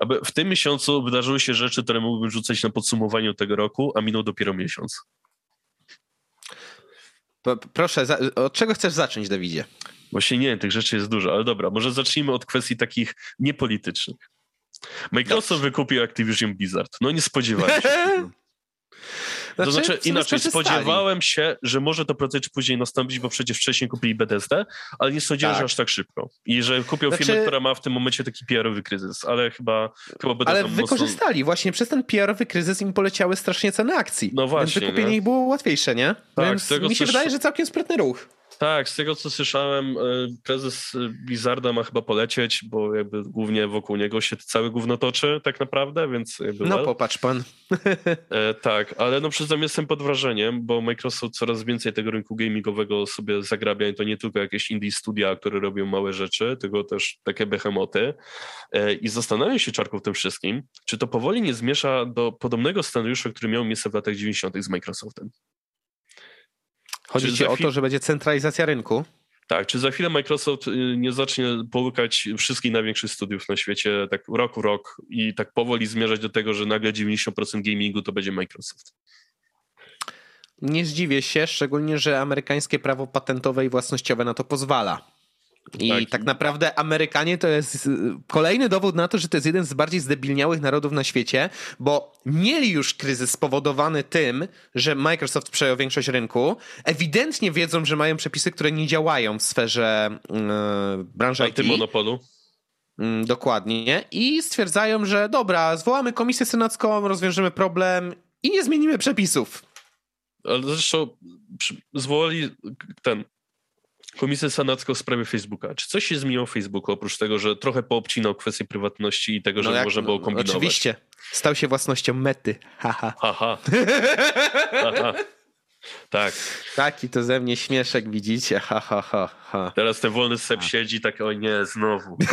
Aby w tym miesiącu wydarzyły się rzeczy, które mógłbym rzucać na podsumowaniu tego roku, a minął dopiero miesiąc. Proszę, od czego chcesz zacząć, Dawidzie? Właśnie nie, tych rzeczy jest dużo, ale dobra, może zacznijmy od kwestii takich niepolitycznych. Microsoft Dobrze. wykupił Activision Blizzard. No nie spodziewałem się. Znaczy, to znaczy inaczej, spodziewałem się, że może to prędzej czy później nastąpić, bo przecież wcześniej kupili BDSD, ale nie sądziłem, tak. że aż tak szybko. I że kupią znaczy... firmę, która ma w tym momencie taki PR-owy kryzys, ale chyba, chyba będą Ale wykorzystali, mocno... właśnie przez ten PR-owy kryzys im poleciały strasznie ceny akcji. No właśnie. Więc wykupienie ich było łatwiejsze, nie? Tak, Więc mi się coś... wydaje, że całkiem sprytny ruch. Tak, z tego co słyszałem, e, prezes Blizzarda ma chyba polecieć, bo jakby głównie wokół niego się cały gówno toczy tak naprawdę, więc No well. popatrz pan. E, tak, ale no przyznam jestem pod wrażeniem, bo Microsoft coraz więcej tego rynku gamingowego sobie zagrabia i to nie tylko jakieś indie studia, które robią małe rzeczy, tylko też takie behemoty e, i zastanawiam się Czarku w tym wszystkim, czy to powoli nie zmiesza do podobnego scenariusza, który miał miejsce w latach 90. z Microsoftem. Chodzi ci o to, że będzie centralizacja rynku? Tak, czy za chwilę Microsoft y, nie zacznie połykać wszystkich największych studiów na świecie tak rok w rok i tak powoli zmierzać do tego, że nagle 90% gamingu to będzie Microsoft? Nie zdziwię się, szczególnie, że amerykańskie prawo patentowe i własnościowe na to pozwala. I tak. tak. naprawdę Amerykanie to jest y, kolejny dowód na to, że to jest jeden z bardziej zdebilniałych narodów na świecie, bo mieli już kryzys spowodowany tym, że Microsoft przejął większość rynku. Ewidentnie wiedzą, że mają przepisy, które nie działają w sferze yy, branży. IT. Yy, dokładnie. I stwierdzają, że dobra, zwołamy komisję senacką, rozwiążemy problem i nie zmienimy przepisów. Ale zresztą zwołali ten Komisję Senacką w sprawie Facebooka. Czy coś się zmieniło w Facebooku, oprócz tego, że trochę poobcinał kwestię prywatności i tego, że no jak, można było kombinować? Oczywiście. Stał się własnością mety. Haha. Haha. Haha. Tak. Taki to ze mnie śmieszek, widzicie? Ha, ha, ha, ha. Teraz ten wolny sep siedzi tak, o nie, znowu.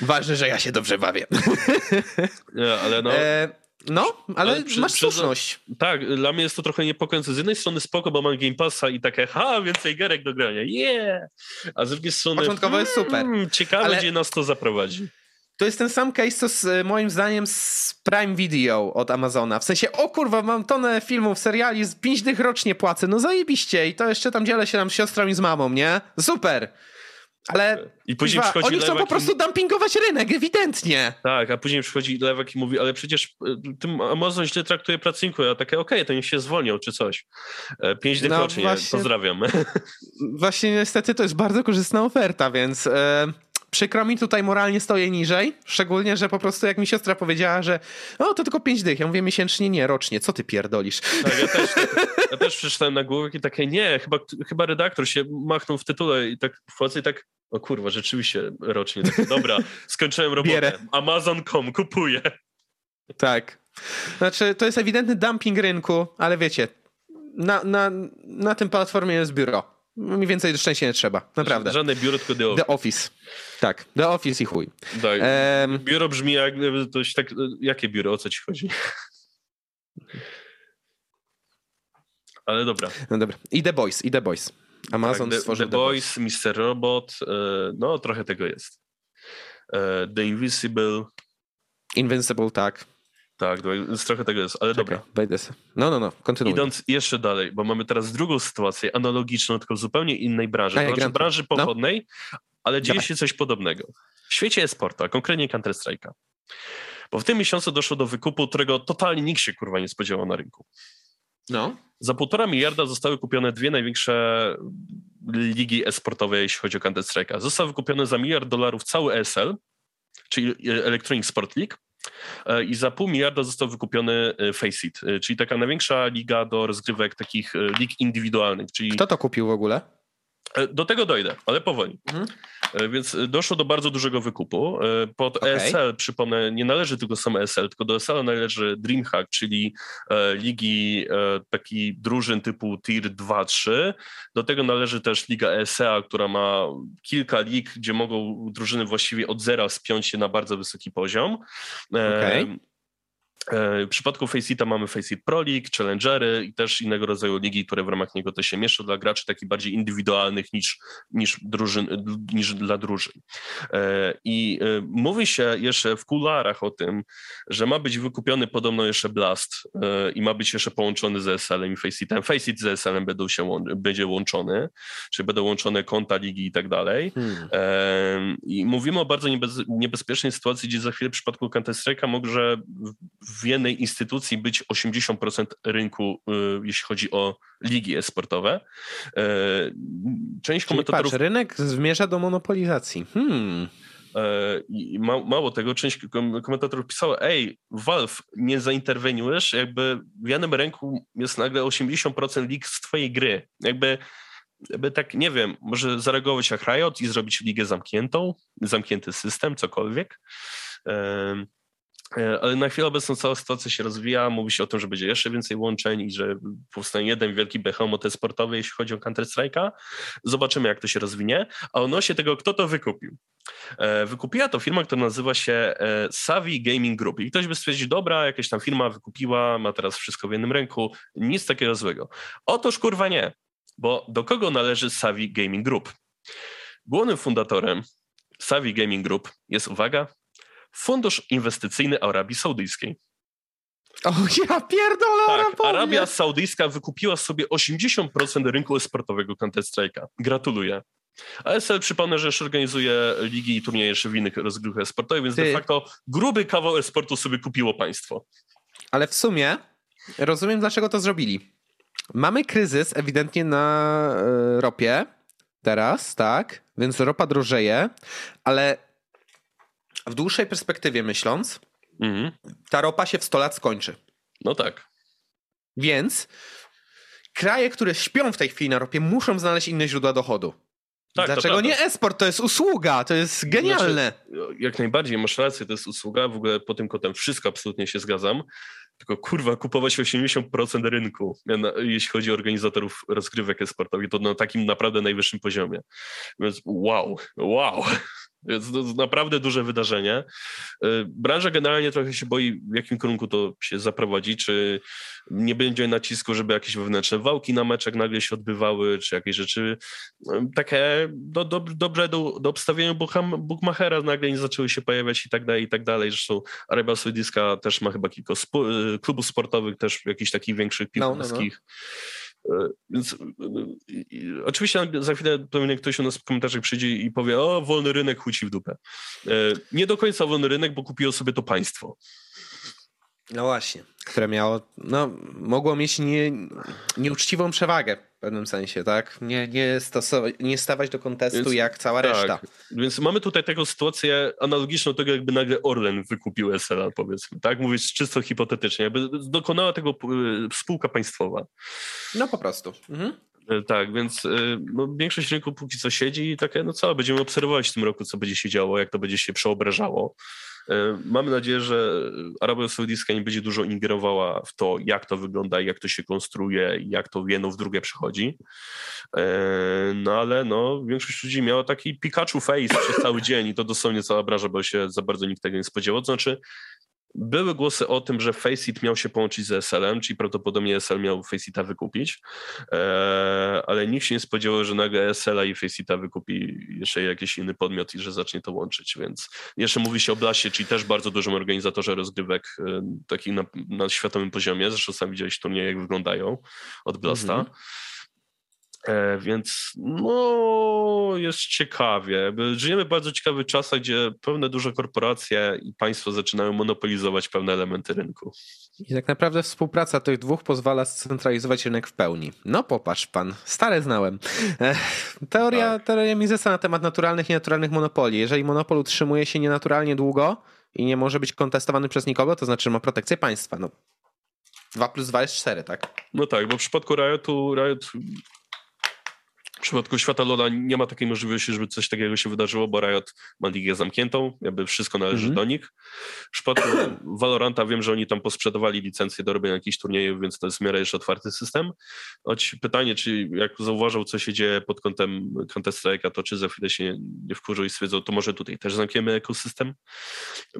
Ważne, że ja się dobrze bawię. Nie, ale no... E no, ale, ale przy, masz słuszność. Tak, dla mnie jest to trochę niepokojące. Z jednej strony spoko, bo mam Game Passa i takie, ha, więcej gierek do grania, yeah! A z drugiej strony... Początkowo jest super. Hmm, ciekawe, ale... gdzie nas to zaprowadzi. To jest ten sam case, co z, moim zdaniem z Prime Video od Amazona. W sensie, o kurwa, mam tonę filmów, seriali, z 5 dych rocznie płacę, no zajebiście i to jeszcze tam dzielę się tam z siostrą i z mamą, nie? Super! Ale I później kuźwa, przychodzi oni chcą po prostu i... dumpingować rynek, ewidentnie. Tak, a później przychodzi Lewek i mówi, ale przecież y, tym Amazon źle traktuje pracowników, a takie okej, okay, to niech się zwolnią czy coś. E, pięć dych no, rocznie, właśnie, pozdrawiam. Właśnie niestety to jest bardzo korzystna oferta, więc... E, przykro mi, tutaj moralnie stoję niżej, szczególnie, że po prostu jak mi siostra powiedziała, że o, to tylko pięć dych, ja mówię miesięcznie, nie, rocznie, co ty pierdolisz? Tak, ja też, ja też przeczytałem na głowę i takie, nie, chyba, chyba redaktor się machnął w tytule i tak wchodzę i tak, o kurwa, rzeczywiście rocznie, tak, dobra, skończyłem robotę. Amazon.com, kupuję. Tak. Znaczy, to jest ewidentny dumping rynku, ale wiecie, na, na, na tym platformie jest biuro. Mniej więcej do szczęścia nie trzeba, naprawdę. Żadne biuro, tylko The Office. The Office. Tak, The Office i chuj. Daj. Um, biuro brzmi jak, coś tak, jakie biuro, o co ci chodzi? Ale dobra. No dobra. I The Boys, i The Boys. Amazon tak, stworzył The, The Boys, Boys, Mr. Robot, e, no trochę tego jest. E, The Invisible. Invincible, tak. Tak, trochę tego jest, ale Czekaj, dobra. Wejdę No, no, no, kontynuuj. Idąc jeszcze dalej, bo mamy teraz drugą sytuację analogiczną, tylko w zupełnie innej branży. To znaczy branży no. pochodnej, no. ale dzieje Dawaj. się coś podobnego. W świecie e-sportu, a konkretnie Counter-Strike'a. Bo w tym miesiącu doszło do wykupu, którego totalnie nikt się kurwa nie spodziewał na rynku. No. Za półtora miliarda zostały kupione dwie największe ligi e-sportowe, jeśli chodzi o Counter-Strike'a. Został wykupiony za miliard dolarów cały ESL, czyli Electronic Sport League, i za pół miliarda został wykupiony e, Faceit, e, czyli taka największa liga do rozgrywek takich lig indywidualnych. Czyli... Kto to kupił w ogóle? Do tego dojdę, ale powoli. Mhm. Więc doszło do bardzo dużego wykupu. Pod okay. ESL, przypomnę, nie należy tylko sam ESL, tylko do ESL należy DreamHack, czyli ligi taki drużyn typu Tier 2-3. Do tego należy też Liga ESEA, która ma kilka lig, gdzie mogą drużyny właściwie od zera spiąć się na bardzo wysoki poziom. Okay. E, w przypadku Faceita mamy Faceit Pro League, Challengery i też innego rodzaju ligi, które w ramach niego też się mieszczą dla graczy takich bardziej indywidualnych niż, niż, drużyn, niż dla drużyn. E, I e, mówi się jeszcze w kularach o tym, że ma być wykupiony podobno jeszcze Blast i ma być jeszcze połączony z ESL-em i Faceitem. Faceit z ESL-em będą się będzie łączony, czyli będą łączone konta ligi i tak dalej. Hmm. I mówimy o bardzo niebez, niebezpiecznej sytuacji, gdzie za chwilę w przypadku Counter-Strike'a może w jednej instytucji być 80% rynku, y, jeśli chodzi o ligi e-sportowe. E, część Czyli komentatorów... Patrz, rynek zmierza do monopolizacji. Hmm. E, I mało tego, część komentatorów pisała, ej, Valve, nie zainterweniujesz, jakby w jednym ręku jest nagle 80% lig z twojej gry. Jakby, jakby tak, nie wiem, może zareagować jak Riot i zrobić ligę zamkniętą, zamknięty system, cokolwiek. E, ale na chwilę obecną cała sytuacja się rozwija, mówi się o tym, że będzie jeszcze więcej łączeń i że powstanie jeden wielki behemoth sportowy, jeśli chodzi o Counter-Strike'a. Zobaczymy, jak to się rozwinie. A odnośnie tego, kto to wykupił. E, wykupiła to firma, która nazywa się e, Savvy Gaming Group. I ktoś by stwierdził, dobra, jakaś tam firma wykupiła, ma teraz wszystko w jednym ręku, nic takiego złego. Otóż kurwa nie, bo do kogo należy Savvy Gaming Group? Głównym fundatorem Savvy Gaming Group jest, uwaga, Fundusz Inwestycyjny Arabii Saudyjskiej. O ja pierdolę tak, Arabia Saudyjska wykupiła sobie 80% rynku esportowego Counter-Strike'a. Gratuluję. ASL przypomnę, że jeszcze organizuje ligi i turnieje jeszcze w innych rozgrywkach esportowych, więc Ty. de facto gruby kawał esportu sobie kupiło państwo. Ale w sumie rozumiem, dlaczego to zrobili. Mamy kryzys ewidentnie na e, ropie teraz, tak? Więc ropa drożeje, ale w dłuższej perspektywie myśląc, mhm. ta ropa się w 100 lat skończy. No tak. Więc kraje, które śpią w tej chwili na ropie, muszą znaleźć inne źródła dochodu. Tak, Dlaczego nie esport? To jest usługa, to jest genialne. Znaczy, jak najbardziej, masz rację, to jest usługa. W ogóle po tym kotem wszystko absolutnie się zgadzam. Tylko kurwa, kupować 80% rynku, jeśli chodzi o organizatorów rozgrywek esportowych, to na takim naprawdę najwyższym poziomie. Więc wow, wow. Więc to naprawdę duże wydarzenie. Y, branża generalnie trochę się boi, w jakim kierunku to się zaprowadzi, czy nie będzie nacisku, żeby jakieś wewnętrzne wałki na meczach nagle się odbywały, czy jakieś rzeczy y, takie do, do, dobrze do, do obstawienia bookmachera nagle nie zaczęły się pojawiać i tak dalej, i tak dalej. Zresztą Arabia Saudyjska też ma chyba kilka y, klubów sportowych, też jakichś takich większych piłkarskich. No, no, no. E, więc e, e, oczywiście za chwilę pewnie ktoś u nas w komentarzach przyjdzie i powie, o, wolny rynek chuci w dupę. Nie do końca wolny rynek, bo kupiło sobie to państwo. No właśnie, które miało, no, mogło mieć nie, nieuczciwą przewagę pewnym sensie, tak? Nie, nie, stosować, nie stawać do kontestu więc, jak cała tak, reszta. Więc mamy tutaj taką sytuację analogiczną tego, jakby nagle Orlen wykupił SLA, powiedzmy, tak? Mówić czysto hipotetycznie, jakby dokonała tego e, spółka państwowa. No po prostu. Mhm. E, tak, więc e, no, większość rynku póki co siedzi i takie, no co, będziemy obserwować w tym roku, co będzie się działo, jak to będzie się przeobrażało. E, mamy nadzieję, że Arabia Saudyjska nie będzie dużo ingerowała w to, jak to wygląda, jak to się konstruuje, jak to w jedno w drugie przechodzi. E, no ale no, większość ludzi miała taki Pikachu face przez cały dzień i to dosłownie cała branża, bo się za bardzo nikt tego nie spodziewał. To znaczy, były głosy o tym, że Faceit miał się połączyć z SL-em, czyli prawdopodobnie SL miał Faceita wykupić, e, ale nikt się nie spodziewał, że nagle SL-a i Faceita wykupi jeszcze jakiś inny podmiot i że zacznie to łączyć, więc jeszcze mówi się o Blasie, czyli też bardzo dużym organizatorze rozgrywek e, takich na, na światowym poziomie, zresztą sam widziałeś turnieje, jak wyglądają od Blasta. Mhm. E, więc no, jest ciekawie. Żyjemy w bardzo ciekawych czasach, gdzie pewne duże korporacje i państwo zaczynają monopolizować pewne elementy rynku. I tak naprawdę współpraca tych dwóch pozwala scentralizować rynek w pełni. No popatrz pan, stare znałem. Teoria, tak. teoria Misesa na temat naturalnych i nienaturalnych monopoli. Jeżeli monopol utrzymuje się nienaturalnie długo i nie może być kontestowany przez nikogo, to znaczy że ma protekcję państwa. No, 2 plus 2 jest 4, tak? No tak, bo w przypadku Riotu, Riot przypadku świata Lola nie ma takiej możliwości, żeby coś takiego się wydarzyło, bo Riot ma ligę zamkniętą, jakby wszystko należy mm-hmm. do nich. W przypadku Valoranta wiem, że oni tam posprzedawali licencję do robienia jakichś turniejów, więc to jest w miarę jeszcze otwarty system. Choć pytanie, czy jak zauważył, co się dzieje pod kątem Contest Strike'a, to czy za chwilę się nie wkurzą i stwierdzą, to może tutaj też zamkniemy ekosystem.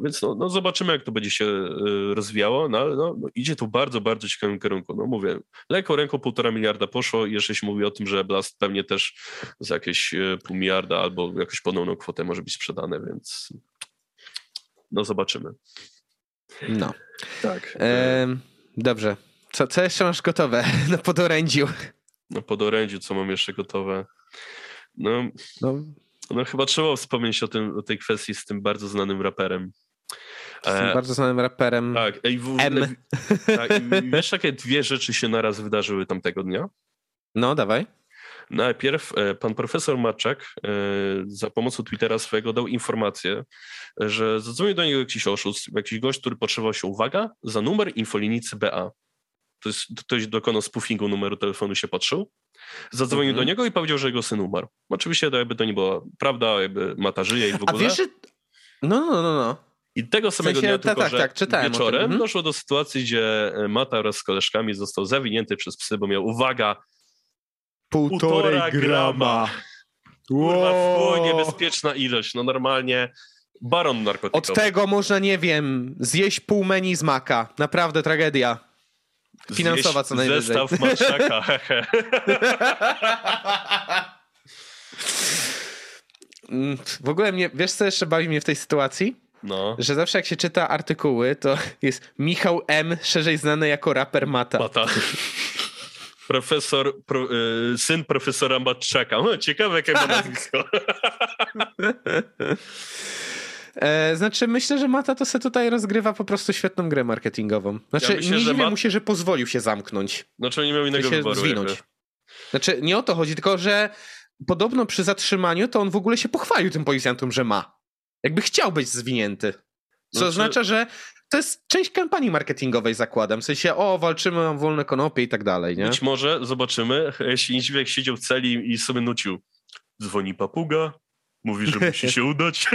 Więc no, no zobaczymy, jak to będzie się y, rozwijało, no ale no, no, idzie tu bardzo, bardzo ciekawym kierunku. No mówię, lekko ręką półtora miliarda poszło i jeszcze się mówi o tym, że Blast pewnie też za jakieś e, pół miliarda albo jakąś ponowną kwotę może być sprzedane, więc no zobaczymy. No. Tak. E, dobrze. Co, co jeszcze masz gotowe na podorędziu? Na podorędziu, co mam jeszcze gotowe? No, no. no chyba trzeba wspomnieć o, tym, o tej kwestii z tym bardzo znanym raperem. Z tym e, bardzo znanym raperem. Tak, ej, w, M. Tak, wiesz, jakie dwie rzeczy się naraz wydarzyły tamtego dnia? No, dawaj. Najpierw e, pan profesor Maczak e, za pomocą Twittera swojego dał informację, że zadzwonił do niego jakiś oszust, jakiś gość, który potrzebował się, uwaga, za numer infolinii CBA. To jest, ktoś dokonał spoofingu numeru telefonu, się patrzył. Zadzwonił mhm. do niego i powiedział, że jego syn umarł. Oczywiście to jakby to nie była prawda, jakby Mata żyje i w ogóle. A wiesz, że... No, no, no, no. I tego samego w sensie, dnia, tylko tak, tak, tak, wieczorem mhm. doszło do sytuacji, gdzie Mata wraz z koleżkami został zawinięty przez psy, bo miał, uwaga, Półtorej grama. Kurwa, wow. niebezpieczna ilość. No normalnie baron narkotykowy. Od tego można, nie wiem, zjeść pół menu z maka. Naprawdę tragedia. Finansowa zjeść co najwyżej. Zestaw maczaka. Mm, w ogóle mnie, wiesz co jeszcze bawi mnie w tej sytuacji? No. Że zawsze jak się czyta artykuły, to jest Michał M., szerzej znany jako raper Mata. Mata profesor, pro, y, syn profesora Matczaka. No, ciekawe, jakie ma nazwisko. E, znaczy, myślę, że Mata to se tutaj rozgrywa po prostu świetną grę marketingową. Znaczy, ja myślę, nie dziwię Mat... mu się, że pozwolił się zamknąć. Znaczy, nie miał innego się wyboru. Zwinąć. Jakby. Znaczy, nie o to chodzi, tylko że podobno przy zatrzymaniu to on w ogóle się pochwalił tym policjantom, że ma. Jakby chciał być zwinięty. Co znaczy... oznacza, że to jest część kampanii marketingowej, zakładam. W sensie, o, walczymy o wolne konopie i tak dalej, nie? Być może, zobaczymy. Jeśli Niedźwiek siedział w celi i sobie nucił. Dzwoni papuga, mówi, że musi się udać.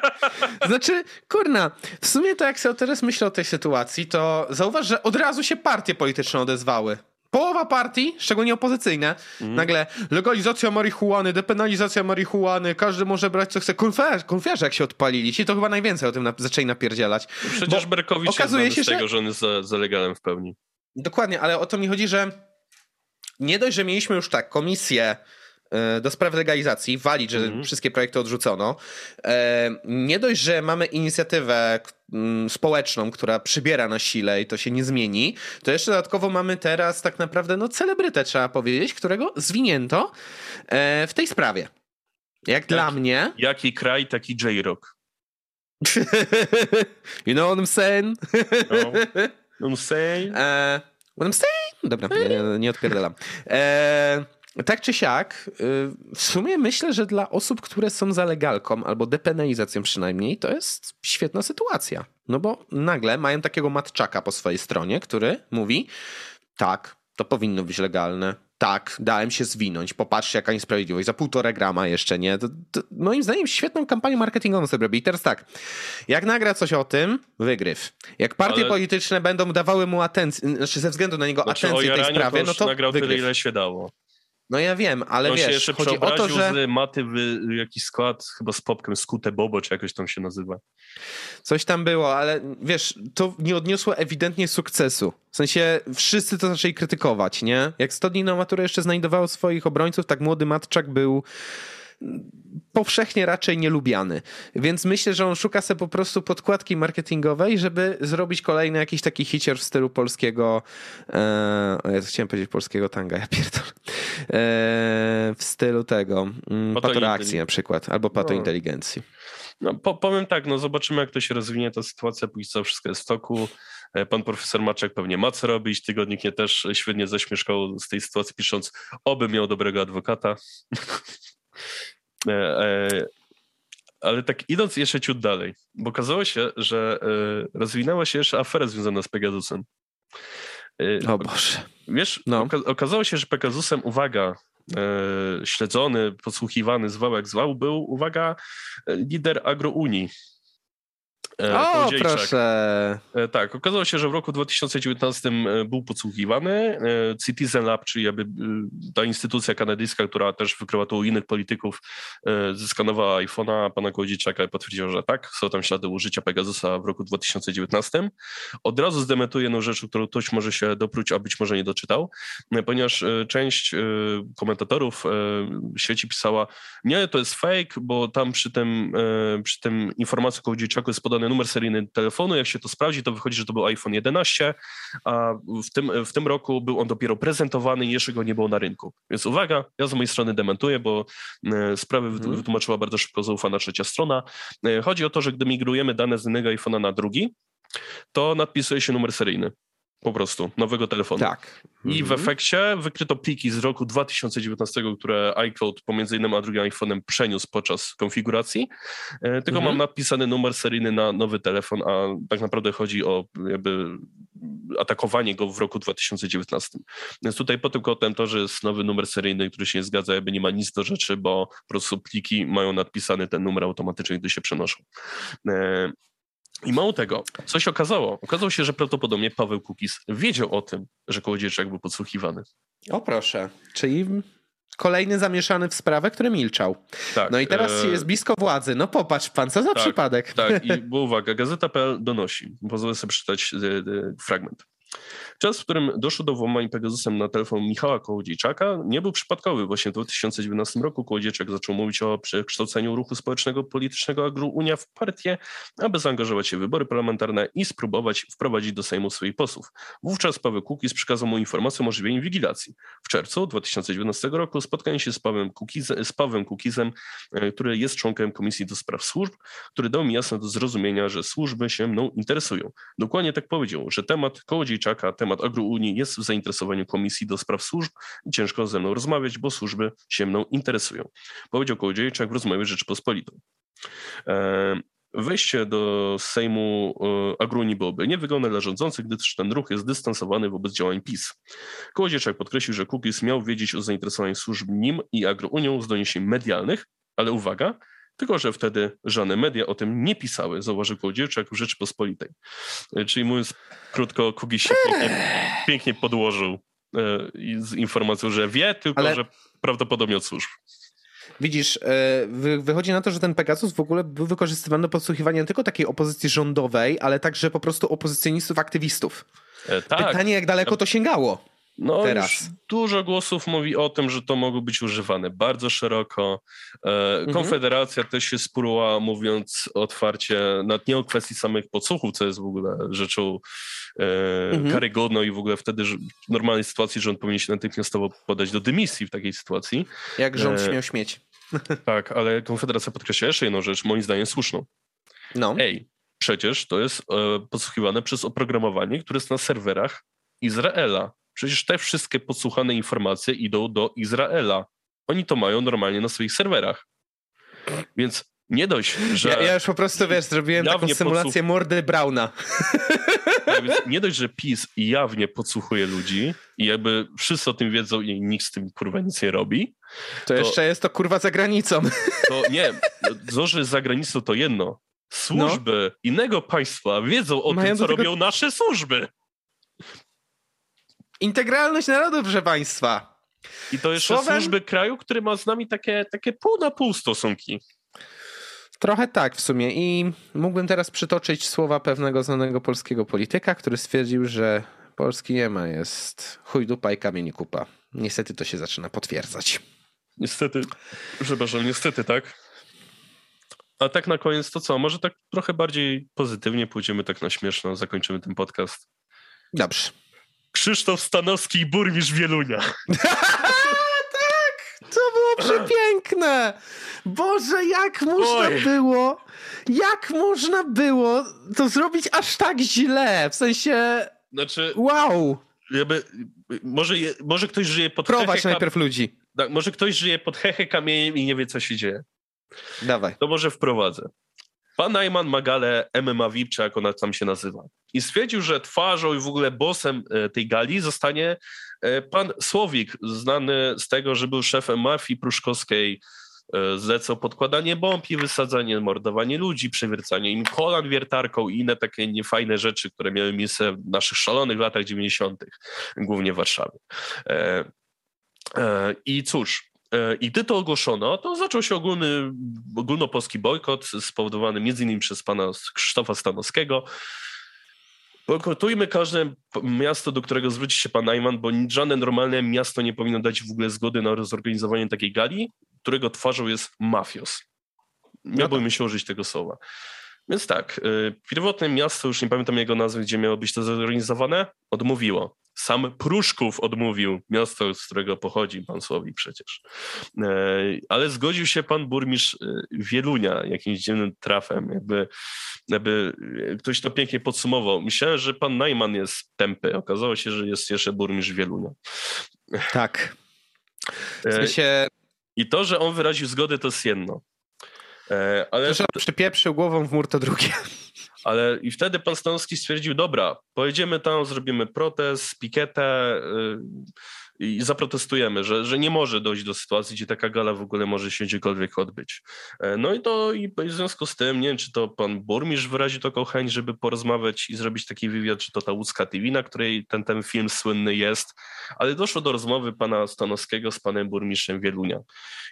Znaczy, kurna, w sumie to jak sobie teraz myślę o tej sytuacji, to zauważ, że od razu się partie polityczne odezwały. Połowa partii, szczególnie opozycyjne, mm. nagle legalizacja marihuany, depenalizacja marihuany, każdy może brać co chce. Konfiarze jak się odpalili, ci to chyba najwięcej o tym na, zaczęli napierdzielać. No przecież Bo Berkowicz okazuje się, z tego, że... że on jest za, za legalem w pełni. Dokładnie, ale o to mi chodzi, że nie dość, że mieliśmy już tak komisję E, do spraw legalizacji, walić, że mm. wszystkie projekty odrzucono. E, nie dość, że mamy inicjatywę społeczną, która przybiera na sile i to się nie zmieni, to jeszcze dodatkowo mamy teraz tak naprawdę no celebrytę, trzeba powiedzieć, którego zwinięto e, w tej sprawie. Jak, dla mnie... Jaki kraj, taki J-Rock. you know what I'm saying? no. I'm saying? Uh, what I'm saying? Dobra, nie, nie odpierdalam. Tak czy siak, y, w sumie myślę, że dla osób, które są za legalką albo depenalizacją przynajmniej, to jest świetna sytuacja. No bo nagle mają takiego matczaka po swojej stronie, który mówi: tak, to powinno być legalne. Tak, dałem się zwinąć. Popatrzcie, jaka niesprawiedliwość. Za półtora grama jeszcze, nie? To, to, moim zdaniem świetną kampanię marketingową sobie robi. I teraz tak, jak nagra coś o tym, wygryw. Jak partie Ale... polityczne będą dawały mu atencję, znaczy ze względu na niego znaczy, atencję tej sprawie, no to nagrał wygryw. tyle, ile się dało. No ja wiem, ale On wiesz, się jeszcze chodzi o to, że... z maty w jakiś skład, chyba z popkiem, skute bobo, czy jakoś tam się nazywa. Coś tam było, ale wiesz, to nie odniosło ewidentnie sukcesu. W sensie wszyscy to zaczęli krytykować, nie? Jak 100 dni na maturę jeszcze znajdowało swoich obrońców, tak młody Matczak był powszechnie raczej nielubiany. Więc myślę, że on szuka sobie po prostu podkładki marketingowej, żeby zrobić kolejny jakiś taki hicier w stylu polskiego e, ja chciałem powiedzieć polskiego tanga, ja pierdolę. E, w stylu tego mm, patoreakcji na przykład, albo patointeligencji. No, po, powiem tak, no zobaczymy jak to się rozwinie ta sytuacja, póki co wszystko jest w toku. E, pan profesor Maczek pewnie ma co robić. Tygodnik nie też świetnie zaśmieszkał z tej sytuacji, pisząc, oby miał dobrego adwokata. E, e, ale tak idąc jeszcze ciut dalej, bo okazało się, że e, rozwinęła się jeszcze afera związana z Pegasusem. O Boże. Wiesz, no. okazało się, że Pegasusem, uwaga, śledzony, podsłuchiwany, zwał jak zwał, był, uwaga, lider Agrounii, E, o, proszę. E, tak, okazało się, że w roku 2019 e, był podsłuchiwany. Citizen Lab, czyli jakby ta instytucja kanadyjska, która też wykryła to u innych polityków, zeskanowała iPhone'a pana Kołodziejczaka i potwierdziła, że tak, są tam ślady użycia Pegasusa w roku 2019. Od razu zdementuje jedną rzecz, którą ktoś może się dopróć, a być może nie doczytał, ponieważ część komentatorów w świecie pisała, nie, to jest fake, bo tam przy tym, przy tym informacji Kołodziejczaku jest podane numer seryjny telefonu. Jak się to sprawdzi, to wychodzi, że to był iPhone 11, a w tym, w tym roku był on dopiero prezentowany i jeszcze go nie było na rynku. Więc uwaga, ja z mojej strony dementuję, bo e, sprawę hmm. wytłumaczyła bardzo szybko zaufana trzecia strona. E, chodzi o to, że gdy migrujemy dane z jednego iPhone'a na drugi, to nadpisuje się numer seryjny po prostu, nowego telefonu. Tak. I w mhm. efekcie wykryto pliki z roku 2019, które iCloud pomiędzy jednym a drugim iPhone'em przeniósł podczas konfiguracji. E, tylko mam mhm. napisany numer seryjny na nowy telefon, a tak naprawdę chodzi o jakby atakowanie go w roku 2019. Więc tutaj po tym kątem to, że jest nowy numer seryjny, który się nie zgadza, jakby nie ma nic do rzeczy, bo po prostu pliki mają nadpisany ten numer automatycznie, gdy się przenoszą. I mało tego, co się okazało? Okazało się, że prawdopodobnie Paweł Kukis wiedział o tym, że Kołodziejczak był podsłuchiwany. O proszę, czyli kolejny zamieszany w sprawę, który milczał. Tak, no i teraz e... jest blisko władzy. No popatrz pan, co za tak, przypadek. Tak, i bo uwaga, Gazeta.pl donosi, pozwolę sobie przeczytać e, e, fragment. Czas, w którym doszło do włamań Pegasusem na telefon Michała Kołodziejczaka nie był przypadkowy. Właśnie w 2019 roku Kołodziejczak zaczął mówić o przekształceniu ruchu społecznego politycznego Agruunia w partię, aby zaangażować się w wybory parlamentarne i spróbować wprowadzić do Sejmu swoich posłów. Wówczas Paweł Kukiz przekazał mu informację o możliwej inwigilacji. W czerwcu 2019 roku spotkanie się z Pawłem, z Kukizem, e, który jest członkiem Komisji do Spraw Służb, który dał mi jasno do zrozumienia, że służby się mną interesują. Dokładnie tak powiedział, że temat Kołodziejczaka, temat temat agrounii jest w zainteresowaniu Komisji do Spraw Służb i ciężko ze mną rozmawiać, bo służby się mną interesują. Powiedział Kołodziejczak w rozmowie Rzeczypospolitą. E, wejście do Sejmu Agruni byłoby niewygodne dla rządzących, gdyż ten ruch jest dystansowany wobec działań PiS. Kołodziejczak podkreślił, że Kukiz miał wiedzieć o zainteresowaniu służb nim i Agrounią z doniesień medialnych, ale uwaga, tylko, że wtedy żadne media o tym nie pisały, zauważył Kołodziejczak w Rzeczypospolitej. E, czyli mówiąc krótko, Kukiz się pięknie, pięknie podłożył e, z informacją, że wie, tylko Ale... że prawdopodobnie od służb. Widzisz, e, wychodzi na to, że ten Pegasus w ogóle był wykorzystywany do podsłuchiwania nie tylko takiej opozycji rządowej, ale także po prostu opozycjonistów, aktywistów. Tak. Pytanie, jak daleko to sięgało? No, teraz. dużo głosów mówi o tym, że to mogło być używane bardzo szeroko. E, mhm. Konfederacja też się spróła, mówiąc otwarcie, nawet nie o kwestii samych podsłuchów, co jest w ogóle rzeczą e, mhm. karygodną i w ogóle wtedy w normalnej sytuacji rząd powinien się natychmiastowo podać do dymisji w takiej sytuacji. Jak rząd e, śmiał śmieć. Tak, ale Konfederacja podkreśla jeszcze jedną rzecz, moim zdaniem słuszną. No. Ej, przecież to jest e, podsłuchiwane przez oprogramowanie, które jest na serwerach Izraela. Przecież te wszystkie podsłuchane informacje idą do Izraela. Oni to mają normalnie na swoich serwerach. Więc nie dość, że. Ja, ja już po prostu wiesz, zrobiłem taką symulację podsłuch... mordy Brauna. Tak, więc nie dość, że PiS jawnie podsłuchuje ludzi i jakby wszyscy o tym wiedzą i nikt z tym kurwa nic nie robi. To, to jeszcze jest to kurwa za granicą. To nie, to, że za granicą to jedno. Służby no. innego państwa wiedzą o Mają tym, co tego... robią nasze służby. Integralność narodu, proszę państwa. I to jeszcze Słowem... służby kraju, który ma z nami takie, takie pół na pół stosunki. Trochę tak w sumie i mógłbym teraz przytoczyć słowa pewnego znanego polskiego polityka, który stwierdził, że Polski nie ma, jest chuj dupa i kamień kupa. Niestety to się zaczyna potwierdzać. Niestety, przepraszam, niestety tak. A tak na koniec to co? Może tak trochę bardziej pozytywnie pójdziemy tak na śmieszno, zakończymy ten podcast. Dobrze. Krzysztof Stanowski, burmistrz Wielunia. tak! To było przepiękne! Boże, jak można Oj. było, jak można było to zrobić aż tak źle? W sensie, znaczy, wow! Jakby, może, je, może ktoś żyje pod Prowadź hehe, najpierw ludzi. Tak, może ktoś żyje pod hehe kamieniem i nie wie, co się dzieje. Dawaj. To może wprowadzę. Pan Najman Magale MMA VIP, czy jak ona tam się nazywa. I stwierdził, że twarzą i w ogóle bossem e, tej gali zostanie e, pan Słowik, znany z tego, że był szefem mafii pruszkowskiej, e, zlecał podkładanie bomb i wysadzanie, mordowanie ludzi, przewiercanie im kolan wiertarką i inne takie niefajne rzeczy, które miały miejsce w naszych szalonych latach 90., głównie w Warszawie. I cóż, i gdy to ogłoszono, to zaczął się ogólny, ogólnopolski bojkot spowodowany m.in. przez pana Krzysztofa Stanowskiego, Bojkotujmy każde miasto, do którego zwróci się pan Najman, bo żadne normalne miasto nie powinno dać w ogóle zgody na zorganizowanie takiej gali, którego twarzą jest mafios. Nie no bójmy się użyć tego słowa. Więc tak, y, pierwotne miasto, już nie pamiętam jego nazwy, gdzie miało być to zorganizowane, odmówiło. Sam Pruszków odmówił, miasto, z którego pochodzi pan Słowik przecież. E, ale zgodził się pan burmistrz e, Wielunia jakimś dziwnym trafem, jakby, jakby ktoś to pięknie podsumował. Myślałem, że pan Najman jest tępy, okazało się, że jest jeszcze burmistrz Wielunia. Tak. W sensie... I to, że on wyraził zgodę, to jest jedno. Ale... To, że przypieprzył głową w mur, to drugie. Ale i wtedy pan Stanowski stwierdził, dobra, pojedziemy tam, zrobimy protest, pikietę yy, i zaprotestujemy, że, że nie może dojść do sytuacji, gdzie taka gala w ogóle może się gdziekolwiek odbyć. E, no i to i w związku z tym, nie wiem, czy to pan burmistrz wyraził taką chęć, żeby porozmawiać i zrobić taki wywiad, czy to ta łódzka TV, na której ten, ten film słynny jest, ale doszło do rozmowy pana Stanowskiego z panem burmistrzem Wielunia.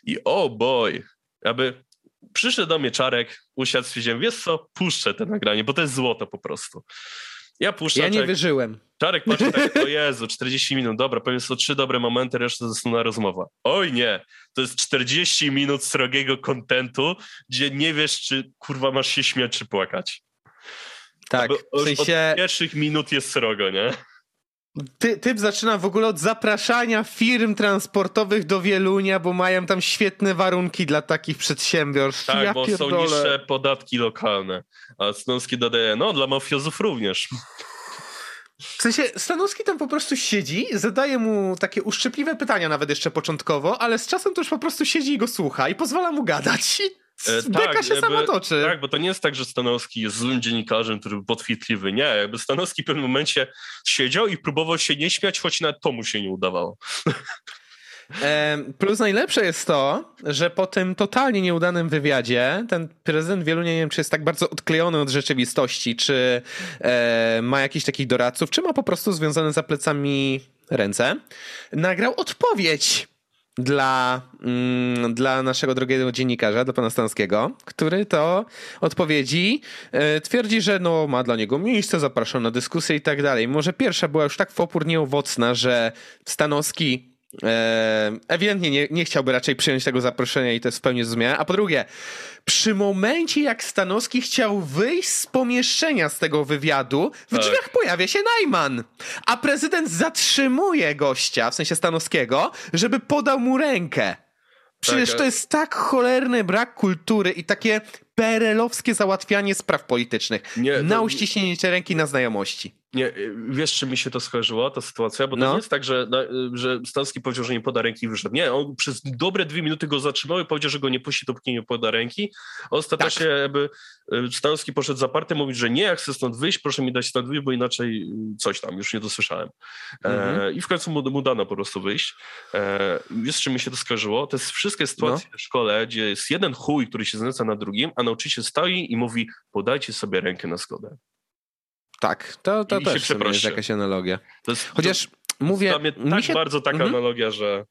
I o oh boy, aby przyszedł do mnie Czarek, usiadł, stwierdziłem, wiesz co, puszczę te nagranie, bo to jest złoto po prostu. Ja puszczę. Ja nie Czarek, wyżyłem. Czarek patrzy tak, o Jezu, 40 minut, dobra, powiem sobie trzy dobre momenty, reszta zasnuna rozmowa. Oj nie, to jest 40 minut srogiego kontentu, gdzie nie wiesz, czy kurwa masz się śmiać, czy płakać. Tak, w sensie... Od pierwszych minut jest srogo, nie? Ty, typ zaczyna w ogóle od zapraszania firm transportowych do Wielunia, bo mają tam świetne warunki dla takich przedsiębiorstw. Tak, ja bo pierdolę. są niższe podatki lokalne. A Stanowski dodaje, no dla mafiozów również. W sensie Stanowski tam po prostu siedzi, zadaje mu takie uszczypliwe pytania nawet jeszcze początkowo, ale z czasem to już po prostu siedzi i go słucha i pozwala mu gadać. Beka tak, się jakby, sama toczy. Tak, bo to nie jest tak, że Stanowski jest złym dziennikarzem, który był podchwytliwy. Nie, jakby Stanowski w pewnym momencie siedział i próbował się nie śmiać, choć nawet to mu się nie udawało. Plus najlepsze jest to, że po tym totalnie nieudanym wywiadzie ten prezydent wielu nie wiem, czy jest tak bardzo odklejony od rzeczywistości, czy e, ma jakichś takich doradców, czy ma po prostu związane za plecami ręce, nagrał odpowiedź dla, mm, dla naszego drogiego dziennikarza, dla pana Stanskiego, który to odpowiedzi e, twierdzi, że no, ma dla niego miejsce, zapraszał na dyskusję i tak dalej. Może pierwsza była już tak w opór nieowocna, że Stanowski ewidentnie nie, nie chciałby raczej przyjąć tego zaproszenia i to jest w pełni zrozumiałe. A po drugie, przy momencie jak Stanowski chciał wyjść z pomieszczenia z tego wywiadu, w tak. drzwiach pojawia się Najman, a prezydent zatrzymuje gościa, w sensie Stanowskiego, żeby podał mu rękę. Przecież tak, to jest tak cholerny brak kultury i takie perelowskie załatwianie spraw politycznych. Nie, na uściśnięcie ręki na znajomości. Nie, wiesz, czy mi się to skojarzyło, ta sytuacja? Bo to no. nie jest tak, że, że Stanowski powiedział, że nie poda ręki i wyszedł. Nie, on przez dobre dwie minuty go zatrzymał i powiedział, że go nie puści, dopóki nie poda ręki. Ostatecznie tak. jakby y, Stanowski poszedł zaparte, mówić, że nie, jak chcę stąd wyjść, proszę mi dać stąd wyjść, bo inaczej y, coś tam, już nie dosłyszałem. E, mhm. E, I w końcu mu, mu, dano po prostu wyjść. E, wiesz, czy mi się to skojarzyło? To jest wszystkie sytuacje no. w szkole, gdzie jest jeden chuj, który się znęca na drugim, a nauczyciel stoi i mówi, podajcie sobie rękę na zgodę. Tak, to, to też jest jakaś analogia. Jest, Chociaż to, mówię... Dla mnie tak się... bardzo taka mhm. analogia, że...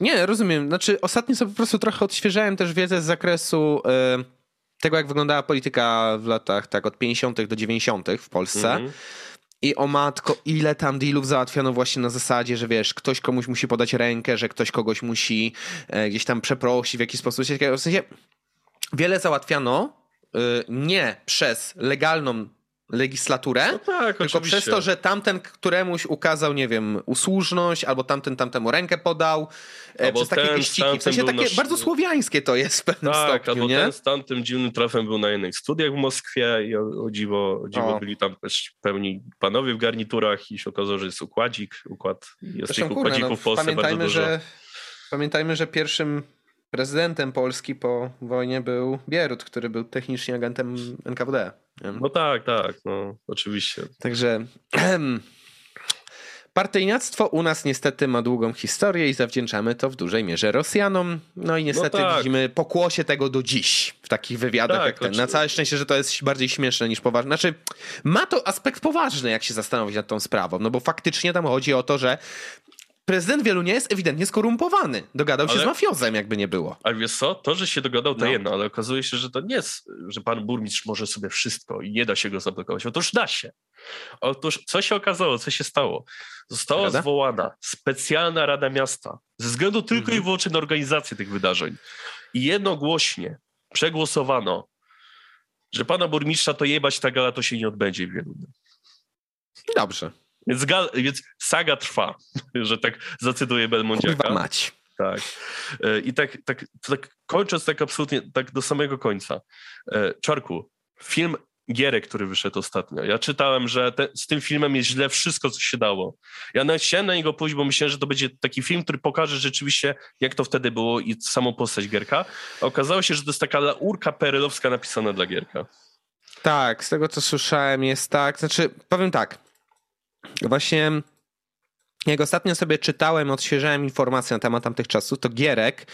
Nie, rozumiem. Znaczy ostatnio sobie po prostu trochę odświeżałem też wiedzę z zakresu y, tego, jak wyglądała polityka w latach tak od 50. do 90. w Polsce. Mhm. I o matko, ile tam dealów załatwiano właśnie na zasadzie, że wiesz, ktoś komuś musi podać rękę, że ktoś kogoś musi e, gdzieś tam przeprosić w jakiś sposób. W sensie wiele załatwiano y, nie przez legalną legislaturę, no tak, tylko oczywiście. przez to, że tamten któremuś ukazał, nie wiem, usłużność, albo tamten tamtemu rękę podał, e, albo przez takie wyścigi. W sensie takie nasz... bardzo słowiańskie to jest w pewnym tak, stopniu, albo nie? ten z tamtym dziwnym trafem był na jednych studiach w Moskwie i o, o dziwo, o dziwo o. byli tam też pełni panowie w garniturach i się okazało, że jest układzik, układ, jest Zresztą, tych układzików no, w Polsce bardzo dużo. Że, pamiętajmy, że pierwszym prezydentem Polski po wojnie był Bierut, który był technicznie agentem NKWD. No tak, tak, no oczywiście. Także Partyjniactwo u nas niestety ma długą historię i zawdzięczamy to w dużej mierze Rosjanom. No i niestety no tak. widzimy pokłosie tego do dziś w takich wywiadach tak, jak ten. Na całe szczęście, że to jest bardziej śmieszne niż poważne. Znaczy, ma to aspekt poważny, jak się zastanowić nad tą sprawą, no bo faktycznie tam chodzi o to, że prezydent wielu nie jest ewidentnie skorumpowany. Dogadał ale, się z mafiozem, jakby nie było. Ale wiesz co, to, że się dogadał, to no. jedno, ale okazuje się, że to nie jest, że pan burmistrz może sobie wszystko i nie da się go zablokować. Otóż da się. Otóż co się okazało, co się stało? Została Rada? zwołana specjalna Rada Miasta ze względu tylko mhm. i wyłącznie na organizację tych wydarzeń. I jednogłośnie przegłosowano, że pana burmistrza to jebać ta gala to się nie odbędzie w Wieluniu. Dobrze. Więc, więc saga trwa, że tak zacytuję Belmondziaka. Mać. Tak. E, I tak, tak, tak kończąc tak absolutnie, tak do samego końca. E, Czarku, film Gierek, który wyszedł ostatnio. Ja czytałem, że te, z tym filmem jest źle wszystko, co się dało. Ja nawet chciałem na niego pójść, bo myślałem, że to będzie taki film, który pokaże rzeczywiście, jak to wtedy było i samą postać Gierka. A okazało się, że to jest taka laurka perelowska napisana dla Gierka. Tak, z tego co słyszałem jest tak. Znaczy, powiem tak. Właśnie jak ostatnio sobie czytałem, odświeżałem informacje na temat tamtych czasów, to Gierek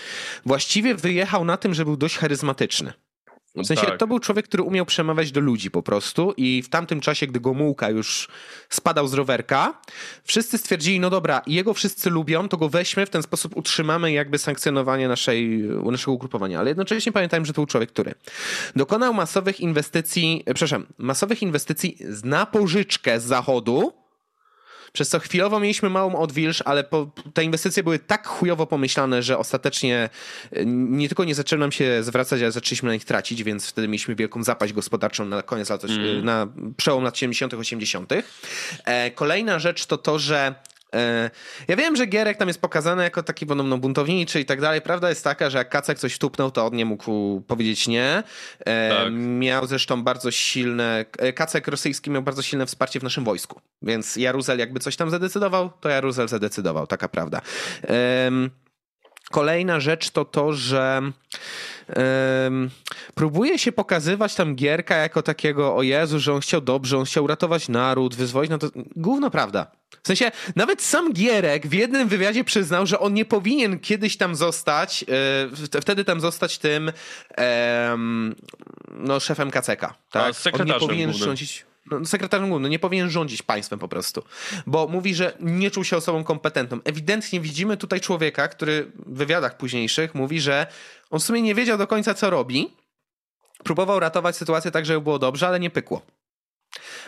właściwie wyjechał na tym, że był dość charyzmatyczny. W sensie tak. to był człowiek, który umiał przemawiać do ludzi po prostu i w tamtym czasie, gdy Gomułka już spadał z rowerka, wszyscy stwierdzili, no dobra, jego wszyscy lubią, to go weźmy, w ten sposób utrzymamy jakby sankcjonowanie naszej, naszego ugrupowania. Ale jednocześnie pamiętajmy, że to był człowiek, który dokonał masowych inwestycji, przepraszam, masowych inwestycji na pożyczkę z zachodu, przez co chwilowo mieliśmy małą odwilż, ale po, te inwestycje były tak chujowo pomyślane, że ostatecznie e, nie tylko nie zaczęły nam się zwracać, ale zaczęliśmy na nich tracić, więc wtedy mieliśmy wielką zapaść gospodarczą na koniec lat, mm. na przełom lat 70., 80. E, kolejna rzecz to to, że ja wiem, że Gierek tam jest pokazany jako taki podobno buntowniczy i tak dalej. Prawda jest taka, że jak Kacek coś wtupnął, to on nie mógł powiedzieć nie. E, tak. Miał zresztą bardzo silne, e, Kacek rosyjski miał bardzo silne wsparcie w naszym wojsku. Więc Jaruzel jakby coś tam zadecydował, to Jaruzel zadecydował, taka prawda. Kolejna rzecz to to, że um, próbuje się pokazywać tam Gierka jako takiego, o Jezu, że on chciał dobrze, on chciał uratować naród, wyzwolić, no to gówno prawda. W sensie, nawet sam Gierek w jednym wywiadzie przyznał, że on nie powinien kiedyś tam zostać, yy, wtedy tam zostać tym yy, no, szefem KCK. Tak? A, on nie powinien rządzić no, sekretarzem głównym, nie powinien rządzić państwem po prostu. Bo mówi, że nie czuł się osobą kompetentną. Ewidentnie widzimy tutaj człowieka, który w wywiadach późniejszych mówi, że on w sumie nie wiedział do końca, co robi. Próbował ratować sytuację tak, żeby było dobrze, ale nie pykło.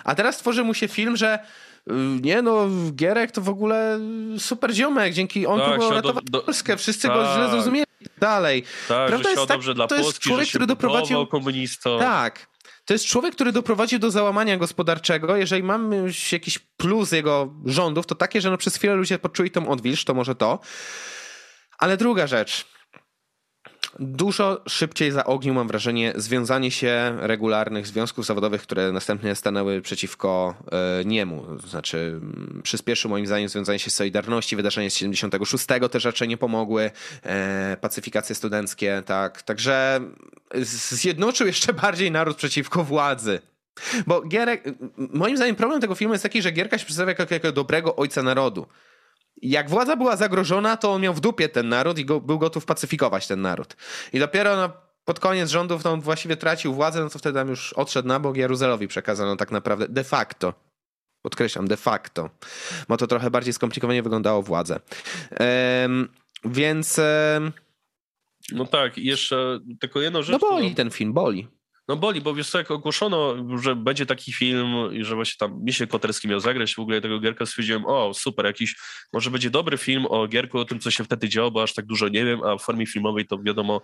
A teraz tworzy mu się film, że y, nie no, Gierek to w ogóle super ziomek, dzięki on tak, próbował ratować do, do, Polskę, wszyscy tak, go źle tak. zrozumieli dalej. Tak, Prawda jest tak, dobrze dla to Polski, jest człowiek, który doprowadził komunistą. Tak. To jest człowiek, który doprowadził do załamania gospodarczego. Jeżeli mamy już jakiś plus jego rządów, to takie, że no przez chwilę ludzie poczuli tą odwilż, to może to. Ale druga rzecz dużo szybciej zaognił, mam wrażenie, związanie się regularnych związków zawodowych, które następnie stanęły przeciwko e, niemu. Znaczy, mm, przyspieszył moim zdaniem związanie się z Solidarności, wydarzenia z 76 też raczej nie pomogły, e, pacyfikacje studenckie, tak. Także zjednoczył jeszcze bardziej naród przeciwko władzy. Bo Gierek, moim zdaniem problem tego filmu jest taki, że Gierka się przedstawia jako, jako dobrego ojca narodu jak władza była zagrożona, to on miał w dupie ten naród i go, był gotów pacyfikować ten naród. I dopiero no, pod koniec rządów to on właściwie tracił władzę, no to wtedy tam już odszedł na bok Jaruzelowi przekazano tak naprawdę de facto. Podkreślam, de facto. Bo to trochę bardziej skomplikowanie wyglądało władzę. Ehm, więc... No tak, jeszcze tylko jedną rzecz. No boli ten film, boli. No boli, bo wiesz co, jak ogłoszono, że będzie taki film i że właśnie tam Misiek Koterski miał zagrać w ogóle tego Gierka, stwierdziłem, o super, jakiś, może będzie dobry film o Gierku, o tym, co się wtedy działo, bo aż tak dużo nie wiem, a w formie filmowej to wiadomo,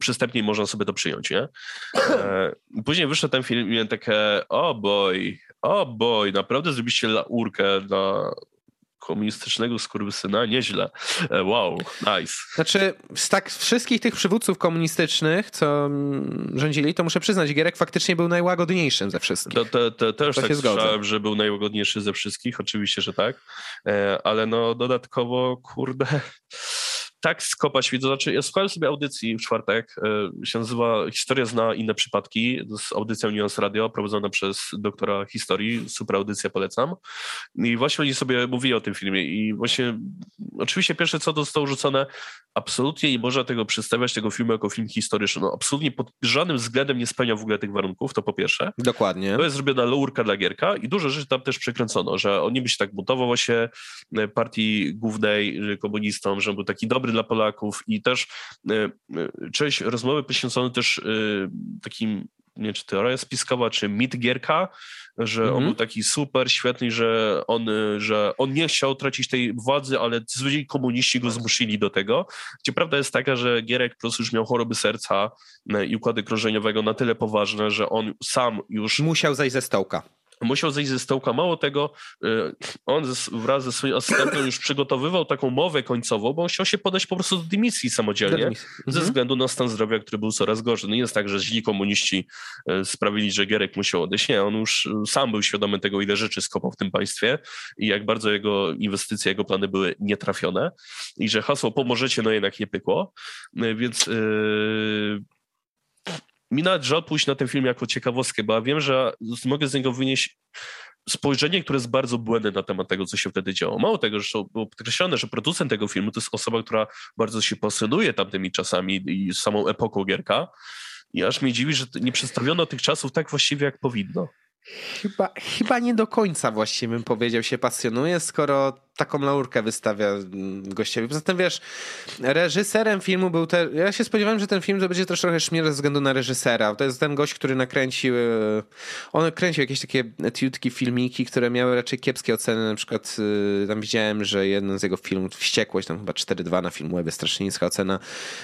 przystępniej można sobie to przyjąć, nie? E, później wyszedł ten film i miałem takie, o oh boy, o oh boy, naprawdę zrobiliście laurkę na komunistycznego skurwysyna, nieźle. E, wow, nice. Znaczy, z tak wszystkich tych przywódców komunistycznych, co mm, rządzili, to muszę przyznać, Gierek faktycznie był najłagodniejszym ze wszystkich. To, to, to też to tak słyszałem, że był najłagodniejszy ze wszystkich, oczywiście, że tak, e, ale no dodatkowo, kurde tak skopać wiedzę. Znaczy, ja słuchałem sobie audycji w czwartek, e, się nazywa Historia zna inne przypadki, to jest audycja Unions Radio, prowadzona przez doktora historii, super audycja, polecam. I właśnie oni sobie mówili o tym filmie i właśnie, oczywiście pierwsze co to zostało rzucone, absolutnie nie można tego przedstawiać, tego filmu jako film historyczny. No, absolutnie pod żadnym względem nie spełnia w ogóle tych warunków, to po pierwsze. Dokładnie. To jest zrobiona laurka dla Gierka i dużo rzeczy tam też przekręcono, że on nie by się tak buntował się e, partii głównej komunistom, że był taki dobry dla Polaków i też e, e, część rozmowy poświęcony też takim nie wiem, czy teoria spiskowa, czy mit Gierka, że mm -hmm. on mhm. był taki super, świetny, że on, że on nie chciał tracić tej władzy, ale zwykli komuniści go zmusili do tego. Gdzie prawda jest taka, że Gierek po prostu już miał choroby serca i układu krążeniowego na tyle poważne, że on sam już... Musiał zejść ze stołka musiał zejść ze stołka. Mało tego, y, on wraz ze swoim asystentem już przygotowywał taką mowę końcową, bo on chciał się podać po prostu do dymisji samodzielnie, dymisji. ze mhm. względu na stan zdrowia, który był coraz gorszy. No nie jest tak, że źli komuniści y, sprawili, że Gierek musiał odejść. Nie, on już sam był świadomy tego, ile rzeczy skopał w tym państwie i jak bardzo jego inwestycje, jego plany były nietrafione i że hasło pomożecie, no jednak nie pykło. Y, więc yy, mi nawet żal pójść na ten film jako ciekawostkę, bo ja wiem, że mogę z niego wynieść spojrzenie, które jest bardzo błędne na temat tego, co się wtedy działo. Mało tego, że było podkreślone, że producent tego filmu to jest osoba, która bardzo się pasjonuje tamtymi czasami i samą epoką Gierka. I aż mnie dziwi, że nie przedstawiono tych czasów tak właściwie, jak powinno. Chyba, chyba nie do końca właściwie bym powiedział się pasjonuje, skoro taką laurkę wystawia gościowi. Poza tym wiesz, reżyserem filmu był ten. Ja się spodziewałem, że ten film to będzie troszkę śmier ze względu na reżysera. To jest ten gość, który nakręcił. E, on kręcił jakieś takie etiutki, filmiki, które miały raczej kiepskie oceny. Na przykład e, tam widziałem, że jeden z jego filmów, Wściekłość, tam chyba 4-2 na Filmwebie, strasznie niska ocena.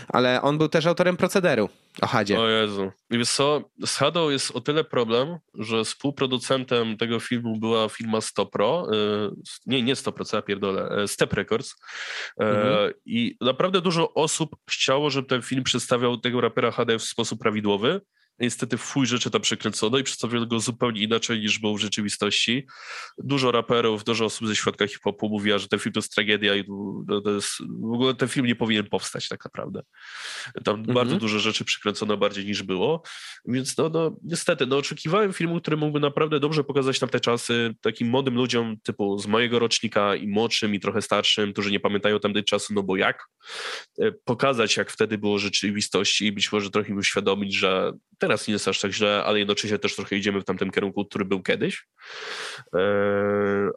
Ale on był też autorem procederu o Hadzie. O Jezu. I wiesz co, z Hadą jest o tyle problem, że współproducentem tego filmu była firma Stopro. E, nie, nie 100%, pierdolę, e, Step Records. E, mhm. I naprawdę dużo osób chciało, żeby ten film przedstawiał tego rapera HD w sposób prawidłowy niestety fuj rzeczy tam przekręcono i przedstawiono go zupełnie inaczej niż był w rzeczywistości. Dużo raperów, dużo osób ze świadka hip-hopu mówiła, że ten film to jest tragedia i to jest, w ogóle ten film nie powinien powstać tak naprawdę. Tam mhm. bardzo dużo rzeczy przekręcono bardziej niż było, więc no, no niestety, no oczekiwałem filmu, który mógłby naprawdę dobrze pokazać tam te czasy takim młodym ludziom typu z mojego rocznika i młodszym i trochę starszym, którzy nie pamiętają tamtej czasu, no bo jak? E, pokazać jak wtedy było rzeczywistości i być może trochę im uświadomić, że teraz nie jest aż tak źle, ale jednocześnie też trochę idziemy w tamtym kierunku, który był kiedyś. E,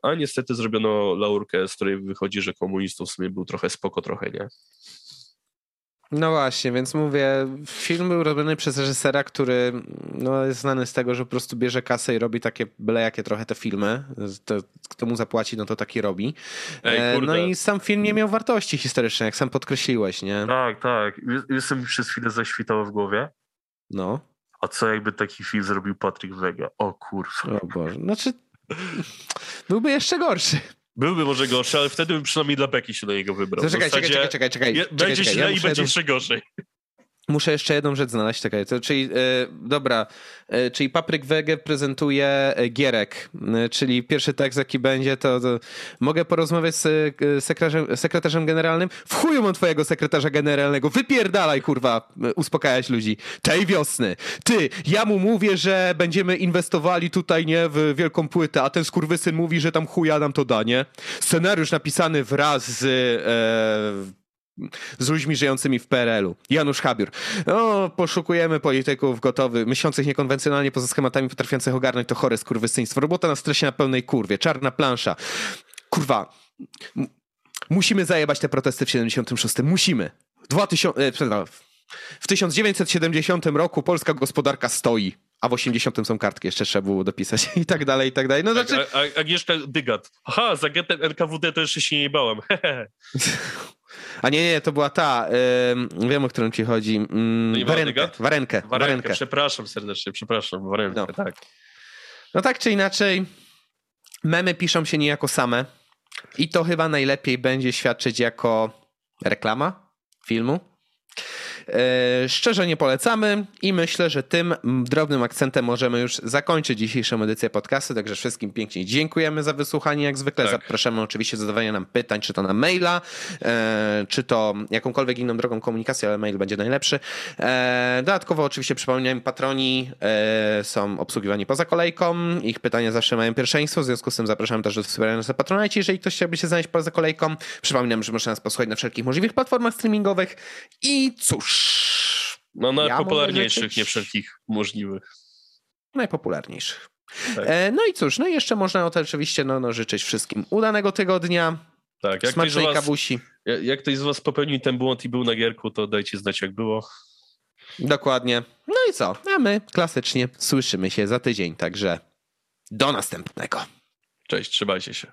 a niestety zrobiono laurkę, z której wychodzi, że komunistów w sumie był trochę spoko, trochę nie. No właśnie, więc mówię, film był robiony przez reżysera, który no, jest znany z tego, że po prostu bierze kasę i robi takie byle jakie trochę te filmy. To, kto mu zapłaci, no to taki robi. Ej, e, no i sam film nie miał wartości historycznej, jak sam podkreśliłeś, nie? Tak, tak. Jestem przez chwilę zaświtało w głowie. No. A co jakby taki film zrobił Patryk Wega? O kurwa. O Boże. Znaczy, byłby jeszcze gorszy. Byłby może gorszy, ale wtedy bym przynajmniej dla Beki się do niego wybrał. czekaj, czekaj, czekaj, czekaj, czekaj. Będzie czekaj, źle ja i będzie jeszcze gorzej. Muszę jeszcze jedną rzecz znaleźć, czekaj, czyli, e, dobra, e, czyli Papryk Wege prezentuje e, Gierek, e, czyli pierwszy tekst jaki będzie, to, to mogę porozmawiać z e, sekretarzem, sekretarzem generalnym? W chuju mam twojego sekretarza generalnego, wypierdalaj kurwa, e, uspokajać ludzi. Tej wiosny, ty, ja mu mówię, że będziemy inwestowali tutaj, nie, w wielką płytę, a ten skurwysyn mówi, że tam chuja nam to da, nie? Scenariusz napisany wraz z z ludźmi żyjącymi w PRL-u. Janusz Habiur. No, poszukujemy polityków gotowych, myślących niekonwencjonalnie poza schematami, potrafiących ogarnąć to chore skurwysyństwo. Robota na stresie na pełnej kurwie, czarna plansza. Kurwa, musimy zajebać te protesty w 76. Musimy. 2000, e, w 1970 roku polska gospodarka stoi, a w 80 są kartki, jeszcze trzeba było dopisać i tak dalej, i tak dalej. No, znaczy... a, a, Agnieszka Dygat. Aha, za getem NKWD to jeszcze się nie bałem. A nie, nie, to była ta, yy, wiem o którą ci chodzi. Yy, warenkę, warenkę, warenkę, Przepraszam serdecznie, przepraszam, warenkę, no. tak. No tak czy inaczej, memy piszą się niejako same i to chyba najlepiej będzie świadczyć jako reklama filmu. E, szczerze nie polecamy i myślę, że tym drobnym akcentem możemy już zakończyć dzisiejszą edycję podcastu, także wszystkim pięknie dziękujemy za wysłuchanie, jak zwykle tak. zapraszamy oczywiście do zadawania nam pytań, czy to na maila, e, czy to jakąkolwiek inną drogą komunikacji, ale mail będzie najlepszy. E, dodatkowo oczywiście przypominam, patroni są obsługiwani poza kolejką, ich pytania zawsze mają pierwszeństwo, w związku z tym zapraszam też do wspierania nas na Patronite, jeżeli ktoś chciałby się znaleźć poza kolejką. Przypominam, że można nas posłuchać na wszelkich możliwych platformach streamingowych i cóż... No najpopularniejszych, nie wszelkich możliwych. Najpopularniejszych. Tak. E, no i cóż, no i jeszcze można oczywiście no, no, życzyć wszystkim udanego tygodnia, tak, jak smacznej ktoś was, kawusi. Jak ktoś z was popełnił ten błąd i był na gierku, to dajcie znać jak było. Dokładnie. No i co? A my klasycznie słyszymy się za tydzień, także do następnego. Cześć, trzymajcie się.